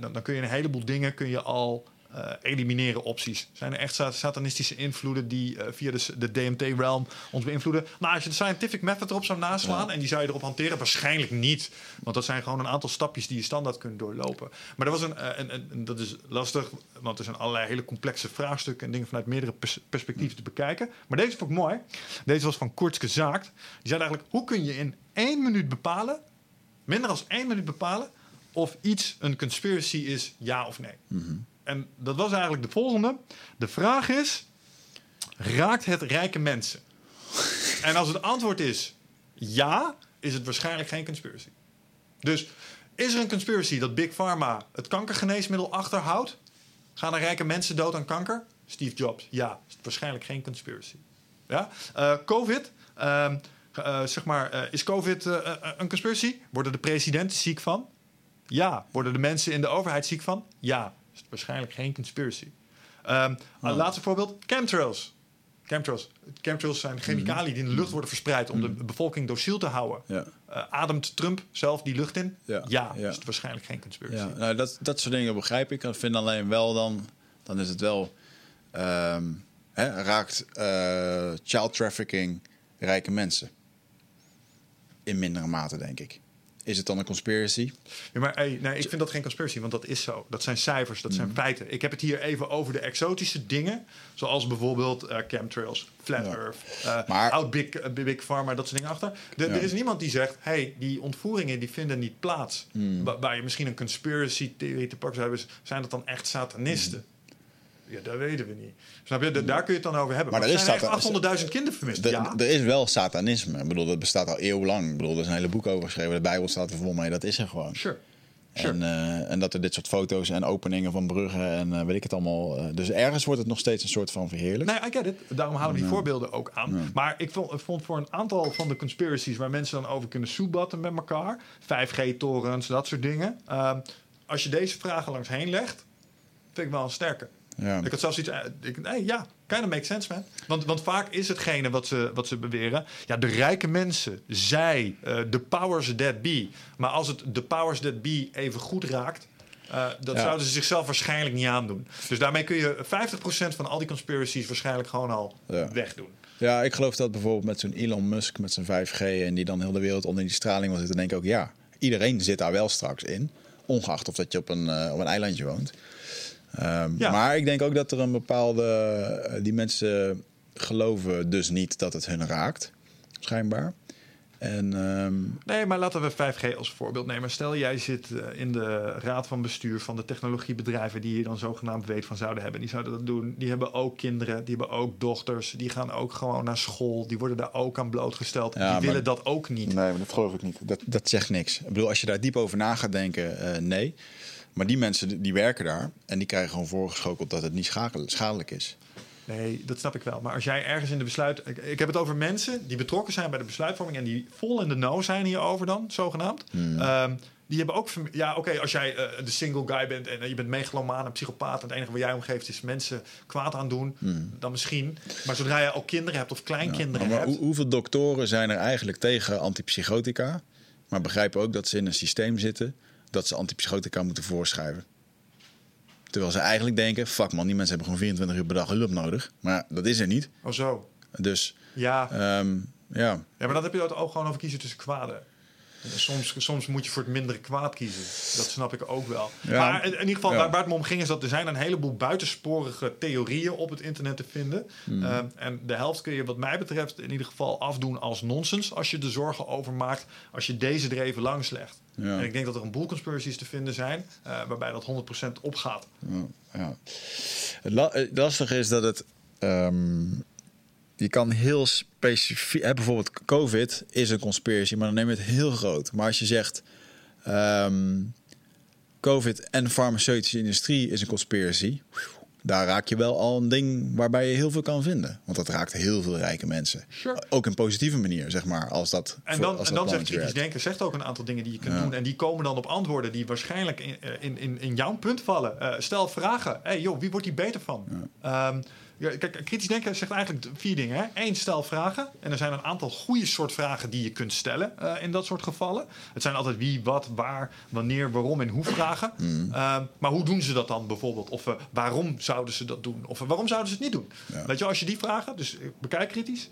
Dan, dan, kun je een heleboel dingen kun je al uh, elimineren opties. Zijn er echt satanistische invloeden die uh, via de, de DMT-realm ons beïnvloeden? Nou, als je de scientific method erop zou naslaan ja. en die zou je erop hanteren, waarschijnlijk niet. Want dat zijn gewoon een aantal stapjes die je standaard kunt doorlopen. Maar dat, was een, uh, een, een, dat is lastig, want er zijn allerlei hele complexe vraagstukken en dingen vanuit meerdere pers perspectieven te bekijken. Maar deze vond ik mooi. Deze was van Kurtske Zaakt. Die zei eigenlijk, hoe kun je in één minuut bepalen, minder dan één minuut bepalen, of iets een conspiracy is, ja of nee? Mm -hmm. En dat was eigenlijk de volgende. De vraag is: raakt het rijke mensen? *laughs* en als het antwoord is ja, is het waarschijnlijk geen conspiracy. Dus is er een conspiracy dat Big Pharma het kankergeneesmiddel achterhoudt? Gaan er rijke mensen dood aan kanker? Steve Jobs, ja, is het waarschijnlijk geen conspiracy. Ja? Uh, COVID, uh, uh, zeg maar, is COVID een conspiracy? Worden de presidenten ziek van? Ja. Worden de mensen in de overheid ziek van? Ja is het waarschijnlijk geen conspiracy. Um, oh. Laatste voorbeeld, chemtrails. Chemtrails. Chemtrails zijn chemicaliën die in de lucht worden verspreid om de mhm. bevolking dociel te houden. Ja. Uh, ademt Trump zelf die lucht in? Ja, ja, ja. is het waarschijnlijk geen conspiracy. Ja. Nou, dat, dat soort dingen begrijp ik. Ik vind alleen wel dan, dan is het wel, um, hè, raakt uh, child trafficking rijke mensen. In mindere mate, denk ik. Is het dan een conspiracy? Ja, maar hey, nee, ik vind dat geen conspiracy, want dat is zo. Dat zijn cijfers, dat zijn mm. feiten. Ik heb het hier even over de exotische dingen, zoals bijvoorbeeld uh, chemtrails, flat earth, uh, maar, out big, uh, big pharma, dat soort dingen achter. De, ja. Er is niemand die zegt, hey, die ontvoeringen die vinden niet plaats. Mm. Waar je misschien een conspiracy theorie te pakken zou hebben, zijn dat dan echt satanisten? Mm. Ja, dat weten we niet. Snap je? daar kun je het dan over hebben. Maar, maar er, er zijn 800.000 kinderen vermist. Ja. Er is wel satanisme. Ik bedoel, dat bestaat al eeuwenlang. Ik bedoel, er is een hele boek over geschreven. De Bijbel staat er vol mee. Dat is er gewoon. Sure. Sure. En, uh, en, dat er dit soort foto's en openingen van bruggen en uh, weet ik het allemaal. Uh, dus ergens wordt het nog steeds een soort van verheerlijk. Nee, I get it. Daarom halen we die voorbeelden ook aan. Maar ik vond, vond, voor een aantal van de conspiracies waar mensen dan over kunnen soebatten met elkaar, 5G-torens, dat soort dingen. Ehm, als je deze vragen langs heen legt, vind ik wel een sterke. Ja. Ik had zelfs iets. Ik, nee, ja, kind of makes sense, man. Want, want vaak is hetgene wat ze, wat ze beweren. Ja, de rijke mensen, zij, uh, de powers that be. Maar als het de powers that be even goed raakt. Uh, dat ja. zouden ze zichzelf waarschijnlijk niet aandoen. Dus daarmee kun je 50% van al die conspiracies waarschijnlijk gewoon al ja. wegdoen. Ja, ik geloof dat bijvoorbeeld met zo'n Elon Musk met zijn 5G en die dan heel de wereld onder die straling wil zitten, denk ik ook ja, iedereen zit daar wel straks in, ongeacht of dat je op een, uh, op een eilandje woont. Um, ja. Maar ik denk ook dat er een bepaalde. Die mensen geloven dus niet dat het hun raakt, schijnbaar. En ehm, Nee, maar laten we 5G als voorbeeld nemen. Stel, jij zit eh, in de raad van bestuur van de technologiebedrijven die je dan zogenaamd weet van zouden hebben. Die zouden dat doen. Die hebben ook kinderen, die hebben ook dochters. Die gaan ook gewoon naar school. Die worden daar ook aan blootgesteld. Ja, die maar- willen dat ook niet. Nee, maar dat geloof ik niet. Dat, dat zegt niks. Ik bedoel, als je daar diep over na gaat denken, eh, nee. Maar die mensen die werken daar en die krijgen gewoon voorgeschoteld dat het niet schadelijk is. Nee, dat snap ik wel. Maar als jij ergens in de besluit... Ik, ik heb het over mensen die betrokken zijn bij de besluitvorming... en die vol in de know zijn hierover dan, zogenaamd. Ehm, die hebben ook... Ja, oké, als jij eh, de single guy bent... en eh, je bent megalomaan en psychopaat... en het enige wat jij omgeeft is mensen kwaad aan doen... dan misschien. Maar zodra je al kinderen hebt of kleinkinderen maar hebt... hoe- hoeveel doktoren zijn er eigenlijk tegen antipsychotica, maar begrijpen ook dat ze in een systeem zitten dat ze antipsychotica moeten voorschrijven? Terwijl ze eigenlijk denken, fuck man, die mensen hebben gewoon 24 uur per dag hulp nodig. Maar dat is er niet. Oh zo. Dus Ja. ehm, ja, ja, maar dan heb je het ook gewoon over kiezen tussen kwaden. Soms, soms moet je voor het mindere kwaad kiezen. Dat snap ik ook wel. Ja. Maar in, in ieder geval, Ja. waar, waar het me om ging... is dat er zijn een heleboel buitensporige theorieën op het internet te vinden. Eh, en de helft kun je wat mij betreft in ieder geval afdoen als nonsens... als je er zorgen over maakt, als je deze er even langs legt. Ja. En ik denk dat er een boel conspiracies te vinden zijn... eh, waarbij dat 100% opgaat. Ja. Het, lastige is dat het. ehm, je kan heel specifiek. hè, bijvoorbeeld, COVID is een conspiracy, maar dan neem je het heel groot. Maar als je zegt. ehm, COVID en de farmaceutische industrie is een conspiracy. Daar raak je wel al een ding waarbij je heel veel kan vinden. Want dat raakt heel veel rijke mensen. Sure. Ook in positieve manier, zeg maar. Als dat, En dan, als en dan zegt kritisch denken, zegt ook een aantal dingen die je kunt Ja. doen. En die komen dan op antwoorden die waarschijnlijk in, eh, in, in, in jouw punt vallen. Eh, stel vragen. hey, joh, wie wordt hier beter van? Ehm, ja, kijk, kritisch denken zegt eigenlijk vier dingen. Hè? Eén, stel vragen. En er zijn een aantal goede soort vragen die je kunt stellen eh, in dat soort gevallen. Het zijn altijd wie, wat, waar, wanneer, waarom en hoe vragen. Hmm. Ehm, maar hoe doen ze dat dan bijvoorbeeld? Of eh, waarom zouden ze dat doen? Of eh, waarom zouden ze het niet doen? Ja. Weet je, als je die vragen, dus bekijk kritisch.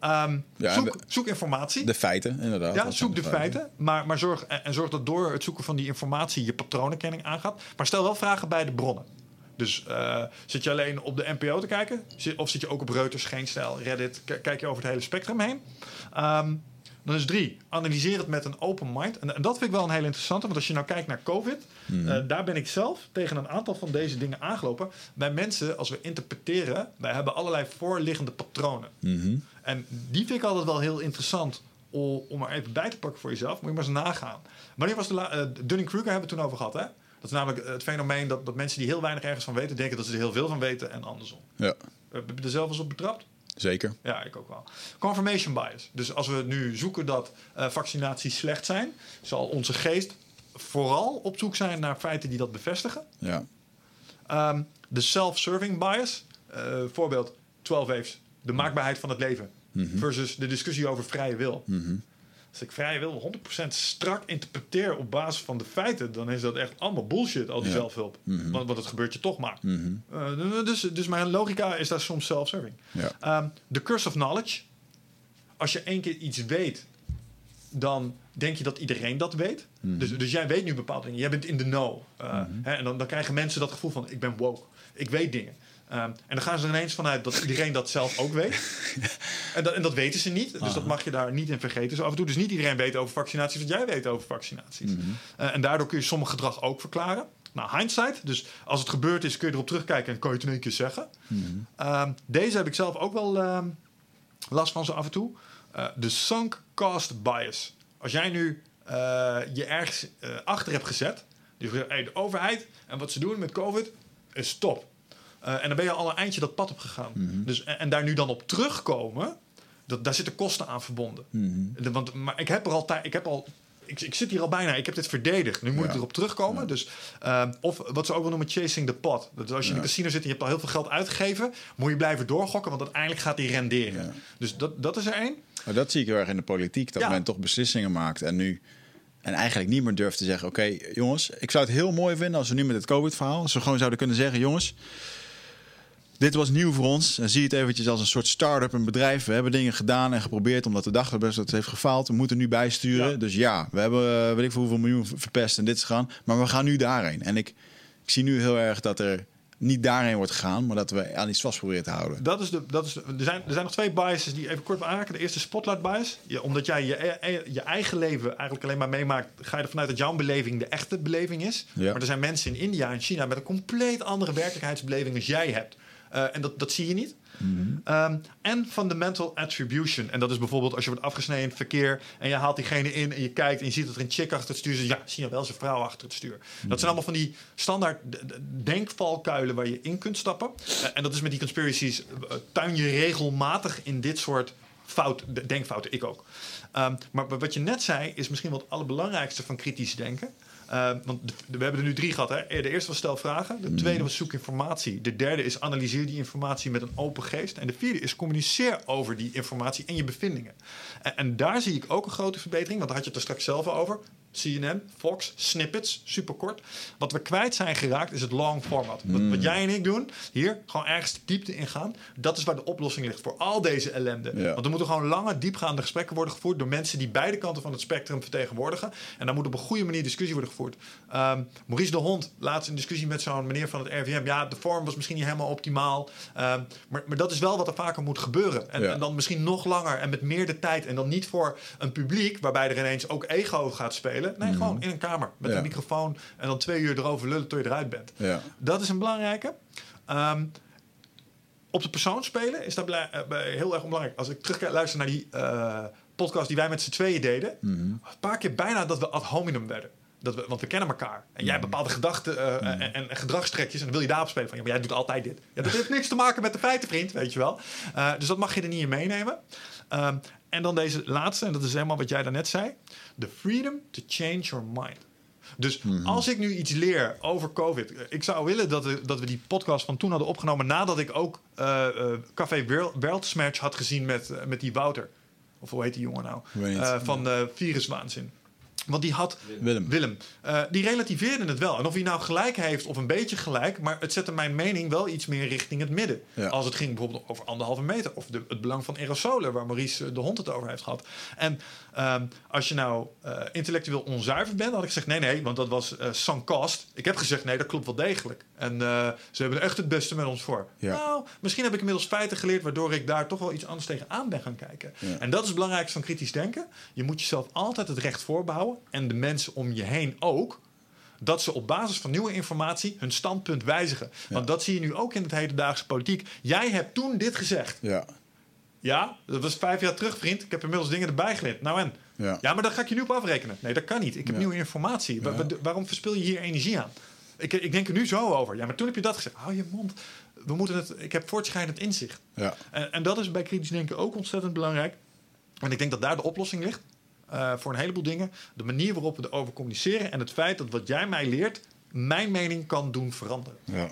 Ehm, Ja, zoek, zoek informatie. De feiten, inderdaad. Ja, zoek de feiten. Maar, maar zorg, en zorg dat door het zoeken van die informatie je patroonherkenning aangaat. Maar stel wel vragen bij de bronnen. Dus eh, zit je alleen op de NPO te kijken? Of zit je ook op Reuters, Geen Stijl, Reddit? Kijk je over het hele spectrum heen? Ehm, dan is drie, analyseer het met een open mind. En, en dat vind ik wel een heel interessante. Want als je nou kijkt naar COVID... eh, daar ben ik zelf tegen een aantal van deze dingen aangelopen. Bij mensen, als we interpreteren... wij hebben allerlei voorliggende patronen. Mhm. En die vind ik altijd wel heel interessant om, om er even bij te pakken voor jezelf. Moet je maar eens nagaan. Wanneer was de eh, Dunning-Kruger hebben we het toen over gehad, hè? Dat is namelijk het fenomeen dat, dat mensen die heel weinig ergens van weten... denken dat ze er heel veel van weten en andersom. Ja, Heb je er zelf eens op betrapt? zeker. Ja, ik ook wel. Confirmation bias. Dus als we nu zoeken dat eh, vaccinaties slecht zijn... zal onze geest vooral op zoek zijn naar feiten die dat bevestigen. Ja. Ehm, de self-serving bias. eh, voorbeeld 12 waves. De maakbaarheid van het leven. Versus de discussie over vrije wil. Als ik vrije wil 100% strak interpreteer op basis van de feiten... dan is dat echt allemaal bullshit, al die Ja. zelfhulp. want, want het gebeurt je toch maar. Mhm. Eh, dus, dus mijn logica is daar soms self-serving. Ja. Ehm, de curse of knowledge. Als je één keer iets weet, dan denk je dat iedereen dat weet. Mhm. Dus, dus jij weet nu bepaalde dingen. Jij bent in de know. Uh, hè, en dan, dan krijgen mensen dat gevoel van, ik ben woke. Ik weet dingen. Ehm, en dan gaan ze er ineens vanuit dat iedereen dat zelf ook weet. *laughs* en, dat, en dat weten ze niet. Dus dat mag je daar niet in vergeten. Zo af en toe. Dus niet iedereen weet over vaccinaties wat jij weet over vaccinaties. Eh, en daardoor kun je sommig gedrag ook verklaren. Nou, hindsight. Dus als het gebeurd is, kun je erop terugkijken en kan je het in één keer zeggen. Ehm, deze heb ik zelf ook wel ehm, last van zo af en toe. Eh, De sunk cost bias. Als jij nu eh, je ergens achter hebt gezet. Dus hey, de overheid en wat ze doen met COVID is top. Eh, en dan ben je al een eindje dat pad op gegaan. Dus, en, en daar nu dan op terugkomen, dat, daar zitten kosten aan verbonden. De- want, maar ik heb er altijd, ik heb al. Ik, ik zit hier al bijna, ik heb dit verdedigd. Nu moet ik Ja. erop terugkomen. Dus, ehm, of wat ze ook wel noemen chasing the pot. Dat als je in een casino zit en je hebt al heel veel geld uitgegeven, moet je blijven doorgokken, want uiteindelijk gaat die renderen. Dus dat, dat is er één. Maar dat zie ik heel erg in de politiek. Dat men toch beslissingen maakt en nu... En eigenlijk niet meer durft te zeggen... Oké, jongens, ik zou het heel mooi vinden als we nu met het COVID-verhaal... als we gewoon zouden kunnen zeggen... Jongens, dit was nieuw voor ons. En zie het eventjes als een soort start-up, een bedrijf. We hebben dingen gedaan en geprobeerd... omdat we dachten best dat het heeft gefaald. We moeten nu bijsturen. Ja. Dus ja, we hebben eh, weet ik veel hoeveel miljoen ver- verpest en dit is gaan. Maar we gaan nu daarheen. En ik, ik zie nu heel erg dat er niet daarheen wordt gegaan, maar dat we aan iets vast proberen te houden. Dat is de, dat is de- er, zijn, er zijn nog twee biases die even kort aanraken. De eerste spotlight bias. Je, omdat jij je, e- je eigen leven eigenlijk alleen maar meemaakt, ga je ervan uit dat jouw beleving de echte beleving is. Ja. Maar er zijn mensen in India en China met een compleet andere werkelijkheidsbeleving als jij hebt. Eh, en dat, dat zie je niet. Ehm, en fundamental attribution. En dat is bijvoorbeeld als je wordt afgesneden in het verkeer en je haalt diegene in en je kijkt en je ziet dat er een chick achter het stuur zit. Ja, zie je wel, een vrouw achter het stuur. Dat zijn allemaal van die standaard denkvalkuilen waar je in kunt stappen. Eh, en dat is met die conspiracies, eh, tuin je regelmatig in dit soort fout, denkfouten. Ik ook. Ehm, maar wat je net zei is misschien wel het allerbelangrijkste van kritisch denken. Eh, want de- de- we hebben er nu drie gehad. Hè? De eerste was stel vragen. De tweede was zoek informatie. De derde is analyseer die informatie met een open geest. En de vierde is communiceer over die informatie en je bevindingen. En, en daar zie ik ook een grote verbetering. Want daar had je het er straks zelf over. CNN, Fox, snippets, superkort. Wat we kwijt zijn geraakt is het long format. Wat, wat jij en ik doen, hier gewoon ergens de diepte ingaan. Dat is waar de oplossing ligt voor al deze ellende. Ja. Want er moeten gewoon lange, diepgaande gesprekken worden gevoerd door mensen die beide kanten van het spectrum vertegenwoordigen. En daar moet op een goede manier discussie worden gevoerd. Ehm, Maurice de Hond laatst een discussie met zo'n meneer van het RVM. Ja, de vorm was misschien niet helemaal optimaal. Ehm, maar, maar dat is wel wat er vaker moet gebeuren. En, Ja. en dan misschien nog langer en met meer de tijd. En dan niet voor een publiek waarbij er ineens ook ego gaat spelen. Nee, gewoon in een kamer met Ja. een microfoon. En dan twee uur erover lullen tot je eruit bent. Ja. Dat is een belangrijke. Ehm, op de persoon spelen is dat eh, heel erg belangrijk. Als ik terug luister naar die eh, podcast die wij met z'n tweeën deden. Een paar keer bijna dat we ad hominem werden. Dat we, want we kennen elkaar. En jij hebt bepaalde gedachten eh, en, en gedragstrekjes. En dan wil je daarop spelen. Van, ja, maar jij doet altijd dit. Ja, dat heeft niks te maken met de feiten, vriend. Weet je wel. Dus dat mag je er niet in meenemen. Ehm, en dan deze laatste. En dat is helemaal wat jij daarnet zei. The freedom to change your mind. Dus als ik nu iets leer over COVID. eh, Ik zou willen dat we, dat we die podcast van toen hadden opgenomen. nadat ik ook eh eh, Café Wereldsmatch had gezien met, eh, met die Wouter. Of hoe heet die jongen nou? Eh, van eh Viruswaanzin. Want die had. Willem. Willem. eh, die relativeerde het wel. En of hij nou gelijk heeft of een beetje gelijk. Maar het zette mijn mening wel iets meer richting het midden. Ja. Als het ging bijvoorbeeld over anderhalve meter. Of de, het belang van aerosolen, waar Maurice eh, de hond het over heeft gehad. En ehm, als je nou eh, intellectueel onzuiver bent, had ik gezegd: nee, nee, want dat was eh sans cost. Ik heb gezegd: nee, dat klopt wel degelijk. En eh, ze hebben er echt het beste met ons voor. Ja. Nou, misschien heb ik inmiddels feiten geleerd, waardoor ik daar toch wel iets anders tegenaan ben gaan kijken. Ja. En dat is het belangrijkste van kritisch denken. Je moet jezelf altijd het recht voorbehouden. En de mensen om je heen ook. Dat ze op basis van nieuwe informatie hun standpunt wijzigen. Want dat zie je nu ook in het hedendaagse politiek. Jij hebt toen dit gezegd. Ja. Ja, dat was vijf jaar terug, vriend. Ik heb inmiddels dingen erbij geleerd. Nou en? Ja. maar daar ga ik je nu op afrekenen. Nee, dat kan niet. Ik heb Ja. nieuwe informatie. Wa- Ja. wa- waarom verspil je hier energie aan? Ik, ik denk er nu zo over. Ja, maar toen heb je dat gezegd. Hou je mond. We moeten het, ik heb voortschrijdend inzicht. Ja. En, en dat is bij kritisch denken ook ontzettend belangrijk. En ik denk dat daar de oplossing ligt. eh, voor een heleboel dingen. De manier waarop we erover communiceren. En het feit dat wat jij mij leert. mijn mening kan doen veranderen. Ja.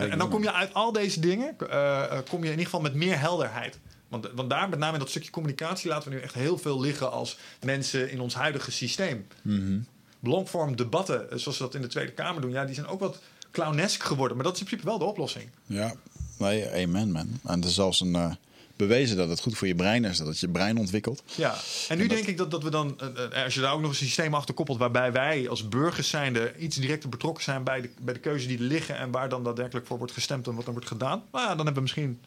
En, dan kom je uit al deze dingen. eh, eh, kom je in ieder geval met meer helderheid. Want, want daar, met name in dat stukje communicatie, laten we nu echt heel veel liggen als mensen in ons huidige systeem. Longform debatten, eh, zoals we dat in de Tweede Kamer doen, ja, die zijn ook wat clownesk geworden. Maar dat is in principe wel de oplossing. Ja, nee, amen man. En het is zelfs een, eh, bewezen dat het goed voor je brein is, dat het je brein ontwikkelt. Ja, en nu denk ik dat, dat we dan, eh, eh, als je daar ook nog een systeem achter koppelt, waarbij wij als burgers zijnde iets directer betrokken zijn bij de, bij de keuzes die er liggen en waar dan daadwerkelijk voor wordt gestemd en wat dan wordt gedaan, nou ja, dan hebben we misschien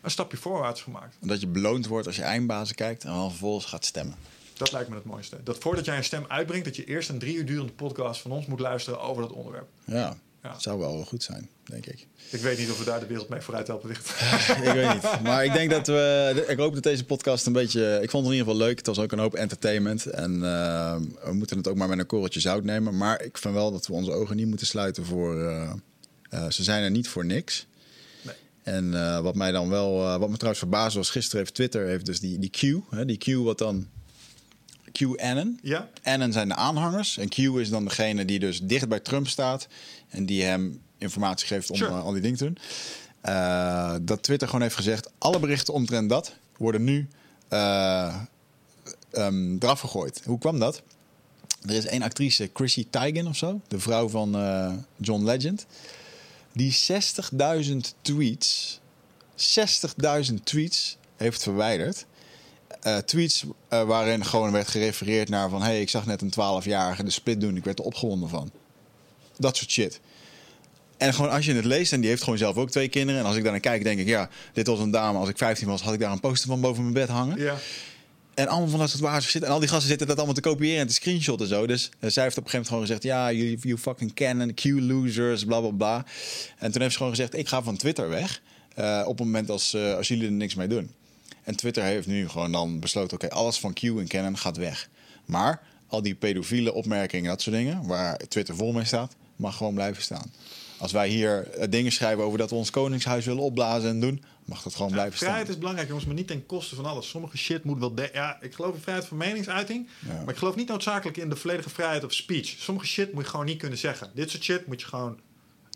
een stapje voorwaarts gemaakt. En dat je beloond wordt als je eindbazen kijkt en dan vervolgens gaat stemmen. Dat lijkt me het mooiste. Dat voordat jij een stem uitbrengt, dat je eerst een drie uur durende podcast van ons moet luisteren over dat onderwerp. Ja, Ja. zou wel goed zijn, denk ik. Ik weet niet of we daar de wereld mee vooruit helpen, Wicht. *laughs* ik weet niet. Maar ik denk dat we. Ik hoop dat deze podcast een beetje. Ik vond het in ieder geval leuk. Het was ook een hoop entertainment. En eh, we moeten het ook maar met een korreltje zout nemen. Maar ik vind wel dat we onze ogen niet moeten sluiten voor. eh, eh, ze zijn er niet voor niks. Nee. En wat mij dan wel. wat me trouwens verbaasde was. Gisteren heeft Twitter heeft dus die, die Q. Hè, die Q wat dan. QAnon. Ja? Anon zijn de aanhangers. En Q is dan degene die dus dicht bij Trump staat. En die hem informatie geeft om Sure. eh, al die dingen te doen. Eh, dat Twitter gewoon heeft gezegd... alle berichten omtrent dat worden nu eh, ehm, eraf gegooid. Hoe kwam dat? Er is één actrice, Chrissy Teigen of zo. De vrouw van John Legend. Die 60.000 tweets... 60.000 tweets heeft verwijderd tweets waarin gewoon werd gerefereerd naar van... hey, ik zag net een 12-jarige de split doen, ik werd er opgewonden van. Dat soort shit. En gewoon als je het leest, en die heeft gewoon zelf ook twee kinderen. En als ik daar naar kijk, denk ik, ja, dit was een dame. Als ik 15 was, had ik daar een poster van boven mijn bed hangen. Ja. En allemaal van dat soort wazig shit. En al die gasten zitten dat allemaal te kopiëren en te screenshotten en zo. Dus eh, zij heeft op een gegeven moment gewoon gezegd... ja, you, you fucking Canon, Q-losers, bla bla bla. En toen heeft ze gewoon gezegd... ik ga van Twitter weg eh, op het moment als, eh, als jullie er niks mee doen. En Twitter heeft nu gewoon dan besloten... oké, alles van Q en Canon gaat weg. Maar al die pedofiele opmerkingen, dat soort dingen... waar Twitter vol mee staat, mag gewoon blijven staan. Als wij hier eh, dingen schrijven over dat we ons koningshuis willen opblazen en doen... mag dat gewoon Ja, blijven vrijheid staan. is belangrijk, jongens, maar niet ten koste van alles. Sommige shit moet wel... de- ja, ik geloof in vrijheid van meningsuiting. Ja. Maar ik geloof niet noodzakelijk in de volledige vrijheid of speech. Sommige shit moet je gewoon niet kunnen zeggen. Dit soort shit moet je gewoon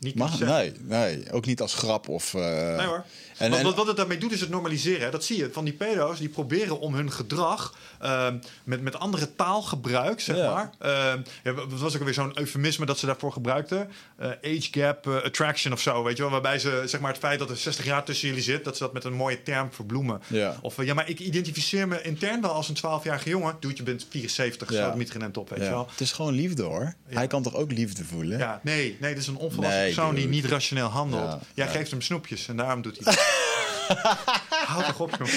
niet kunnen zeggen. nee, nee, ook niet als grap of... eh, Nee hoor. En, wat, wat het daarmee doet is het normaliseren. hè. Dat zie je. Van die pedo's die proberen om hun gedrag ehm, met, met andere taalgebruik, zeg Ja. maar. ehm, ja, wat was ook alweer zo'n eufemisme dat ze daarvoor gebruikten? Eh, age gap eh, attraction of zo, weet je wel. Waarbij ze zeg maar het feit dat er 60 jaar tussen jullie zit, dat ze dat met een mooie term verbloemen. Ja. Of eh, ja, maar ik identificeer me intern wel als een 12-jarige jongen. Doe je bent 74, Ja. zo het op, weet je ja. wel. Het is gewoon liefde hoor. Ja. Hij kan toch ook liefde voelen? Ja, nee, nee, dit is een onvolwassen Nee, persoon die niet rationeel handelt. Ja, Jij ja. geeft hem snoepjes en daarom doet hij het. *laughs* Houd toch op, joh.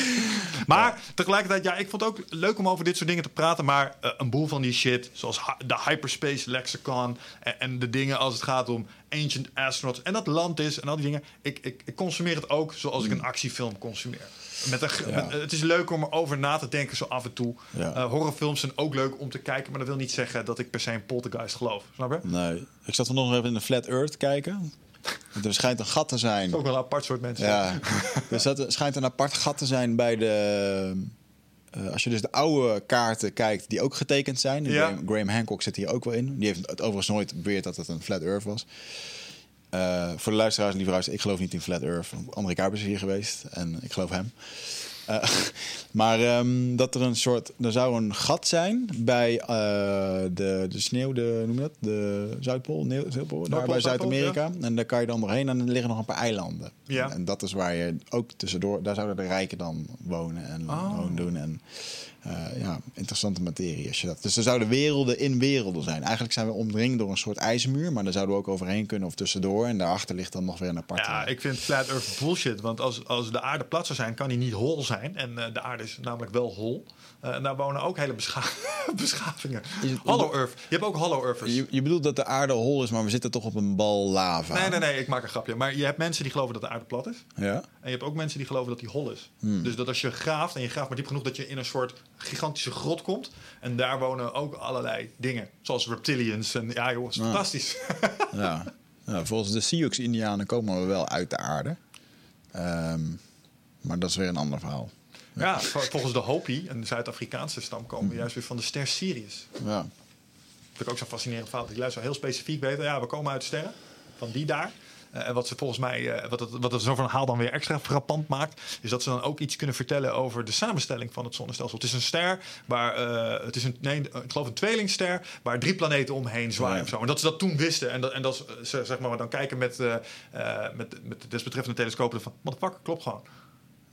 Maar tegelijkertijd, ja, ik vond het ook leuk om over dit soort dingen te praten. Maar eh, een boel van die shit, zoals de hyperspace lexicon... En, en de dingen als het gaat om ancient astronauts... en dat land is en al die dingen. Ik, ik, ik consumeer het ook zoals ik een actiefilm consumeer. Met een, ge-. Ja. met- het is leuk om erover na te denken zo af en toe. Ja. Eh, horrorfilms zijn ook leuk om te kijken... maar dat wil niet zeggen dat ik per se een poltergeist geloof. Snap je? Nee. Ik zat vanochtend nog even in de Flat Earth kijken. *laughs* Er schijnt een gat te zijn. Ook wel een apart soort mensen. Ja. *laughs* zat- er schijnt een apart gat te zijn bij de... eh, als je dus de oude kaarten kijkt, die ook getekend zijn. Ja. Graham, Graham Hancock zit hier ook wel in. Die heeft het overigens nooit beweerd dat het een Flat Earth was. Eh, voor de luisteraars, luisteraars, ik geloof niet in Flat Earth. André Kuipers is hier geweest en ik geloof hem. Eh, *laughs* maar ehm, dat er een soort, er zou een gat zijn bij eh, de, de sneeuw, de, noem je dat? De Zuidpool, Zuidpool, daar Noordpool, bij Zuid-Amerika. En daar kan je dan doorheen en er liggen nog een paar eilanden. Ja. En, en dat is waar je ook tussendoor, daar zouden de rijken dan wonen en Oh. doen. En eh, ja, interessante materie. Als je dat. Dus er zouden werelden in werelden zijn. Eigenlijk zijn we omringd door een soort ijsmuur, maar daar zouden we ook overheen kunnen of tussendoor. En daarachter ligt dan nog weer een apart. Ja, ik vind Flat Earth bullshit. Want als, als de aarde plat zou zijn, kan die niet hol zijn. En eh, de aarde is namelijk wel hol. En daar wonen ook hele bescha *laughs* beschavingen. Hollow Earth. Je hebt ook Hollow Earthers. je, je bedoelt dat de aarde hol is, maar we zitten toch op een bal lava. Nee, nee, nee, ik maak een grapje. Maar je hebt mensen die geloven dat de aarde plat is. Ja? En je hebt ook mensen die geloven dat die hol is. Hmm. Dus dat als je graaft en je graaft maar diep genoeg dat je in een soort gigantische grot komt. En daar wonen ook allerlei dingen. Zoals reptilians. En ja, joh, is Ah. fantastisch. *laughs* Ja. ja volgens de Sioux-Indianen komen we wel uit de aarde. Ehm, maar dat is weer een ander verhaal. Ja, *laughs* vol- volgens de Hopi, een Zuid-Afrikaanse stam, komen we juist weer van de ster Sirius. Ja. vind ik ook zo'n fascinerend verhaal. Die luisteren heel specifiek weten. Ja, we komen uit sterren. Van die daar. Eh, en wat ze volgens mij, eh, wat het, wat het zo'n verhaal dan weer extra frappant maakt, is dat ze dan ook iets kunnen vertellen over de samenstelling van het zonnestelsel. Het is een ster waar, eh, het is een, nee, ik geloof een tweelingster, waar drie planeten omheen zwaaien Ja. of zo. En dat ze dat toen wisten. En dat, en dat ze, ze, zeg maar, dan kijken met, met, met de desbetreffende telescopen van, motherfucker, klopt gewoon.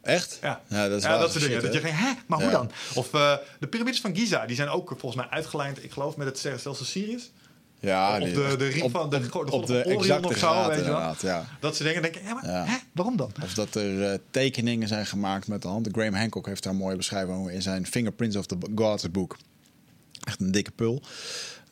Echt? Ja, Ja, dat is ja, dat soort dingen. Dat je denkt, hè, maar hoe dan? Of eh, de piramides van Giza, die zijn ook volgens mij uitgelijnd, ik geloof, met het sterrenstelsel Sirius. Ja, Op de- de riem op- van de- op- de op van de exacte of zo, graad weet je wel. inderdaad, ja. Dat ze denken, denken ja, maar Ja. hè, waarom dan? Of dat er eh, tekeningen zijn gemaakt met de hand. Graham Hancock heeft daar een mooie beschrijving in zijn Fingerprints of the Gods boek. Echt een dikke pul.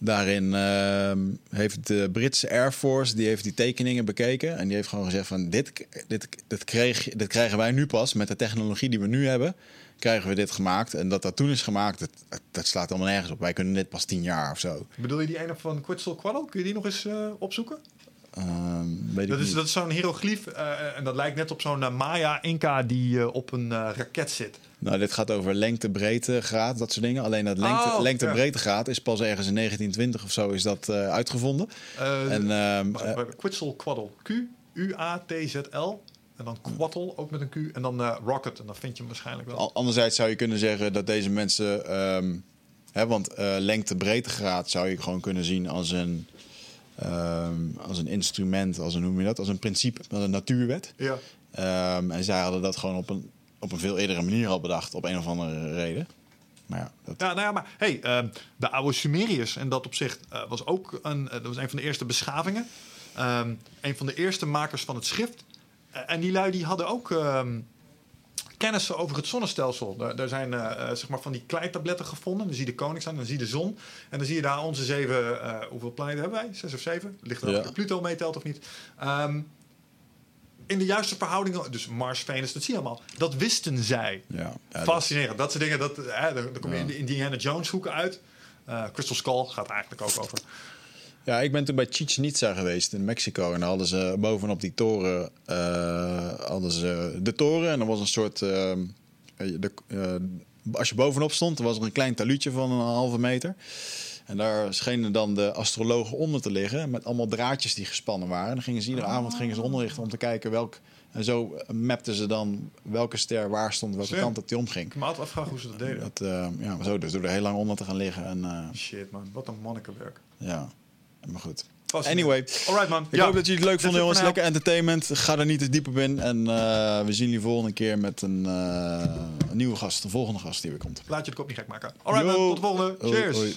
Daarin ehm, heeft de Britse Air Force die heeft die tekeningen bekeken. En die heeft gewoon gezegd van dit, dit, dit, kreeg, krijgen wij nu pas met de technologie die we nu hebben. Krijgen we dit gemaakt. En dat dat toen is gemaakt, dat, dat slaat helemaal nergens op. Wij kunnen dit pas tien jaar of zo. Bedoel je die ene van Quetzalcoatl? Kun je die nog eens eh, opzoeken? Ehm, Dat is, niet. dat is zo'n hieroglyf eh, en dat lijkt net op zo'n eh, Maya-Inca die eh, op een raket zit. Nou, dit gaat over lengte, breedte, graad, dat soort dingen. Alleen dat lengte, Oh, lengte ja. breedte graad is pas ergens in 1920 of zo is dat uitgevonden. En ehm, wacht, eh, wacht, Quetzalcoatl. Q-U-A-T-Z-L. En dan Quattl, ook met een Q. En dan Rocket. En dan vind je hem waarschijnlijk wel. anderzijds zou je kunnen zeggen dat deze mensen, ehm, hè, want lengte, breedte graad zou je gewoon kunnen zien als een, ehm, als een instrument, als een, hoe noem je dat, als een principe, als een natuurwet. Ja. Ehm, en zij hadden dat gewoon op een, op een veel eerdere manier al bedacht, op een of andere reden. Maar ja, dat, Ja, nou ja, maar hey, ehm, de oude Sumeriërs en dat op zich eh, was ook een, eh, dat was een van de eerste beschavingen. Een van de eerste makers van het schrift. Eh, en die lui die hadden ook kennis over het zonnestelsel. Er, er zijn eh, eh, zeg maar van die kleitabletten gevonden. Dan zie je de koning staan, dan zie je de zon. En dan zie je daar onze zeven... eh, hoeveel planeten hebben wij? Zes of zeven? Ligt er Ja. of Pluto meetelt of niet. Ehm, in de juiste verhoudingen, dus Mars, Venus, dat zie je allemaal. Dat wisten zij. Ja, Fascinerend. Dat soort dingen, dat, hè, daar, daar kom je in de Indiana Jones hoeken uit. Crystal Skull gaat eigenlijk ook over. Ja, ik ben toen bij Chichen Itza geweest in Mexico. En dan hadden ze bovenop die toren eh, hadden ze de toren. En er was een soort. eh, de, eh, als je bovenop stond, dan was er een klein taluutje van een halve meter. En daar schenen dan de astrologen onder te liggen. Met allemaal draadjes die gespannen waren. En dan gingen ze iedere avond gingen ze onderrichten om te kijken welk. En zo mapten ze dan welke ster waar stond, welke Slim. kant op die omging. Ik me altijd afvragen hoe ze dat deden. Dat, eh, ja, maar zo dus door er heel lang onder te gaan liggen. En eh, Shit man, wat een monnikenwerk. ja, maar goed. Anyway, Alright man. ik hoop dat jullie het leuk vonden, jongens. Lekker entertainment. Ga er niet te diep op in. En eh, we zien jullie volgende keer met een, eh, een nieuwe gast. Een volgende gast die weer komt. Laat je de kop niet gek maken. Alright man, tot de volgende. Hoi, Cheers. hoi.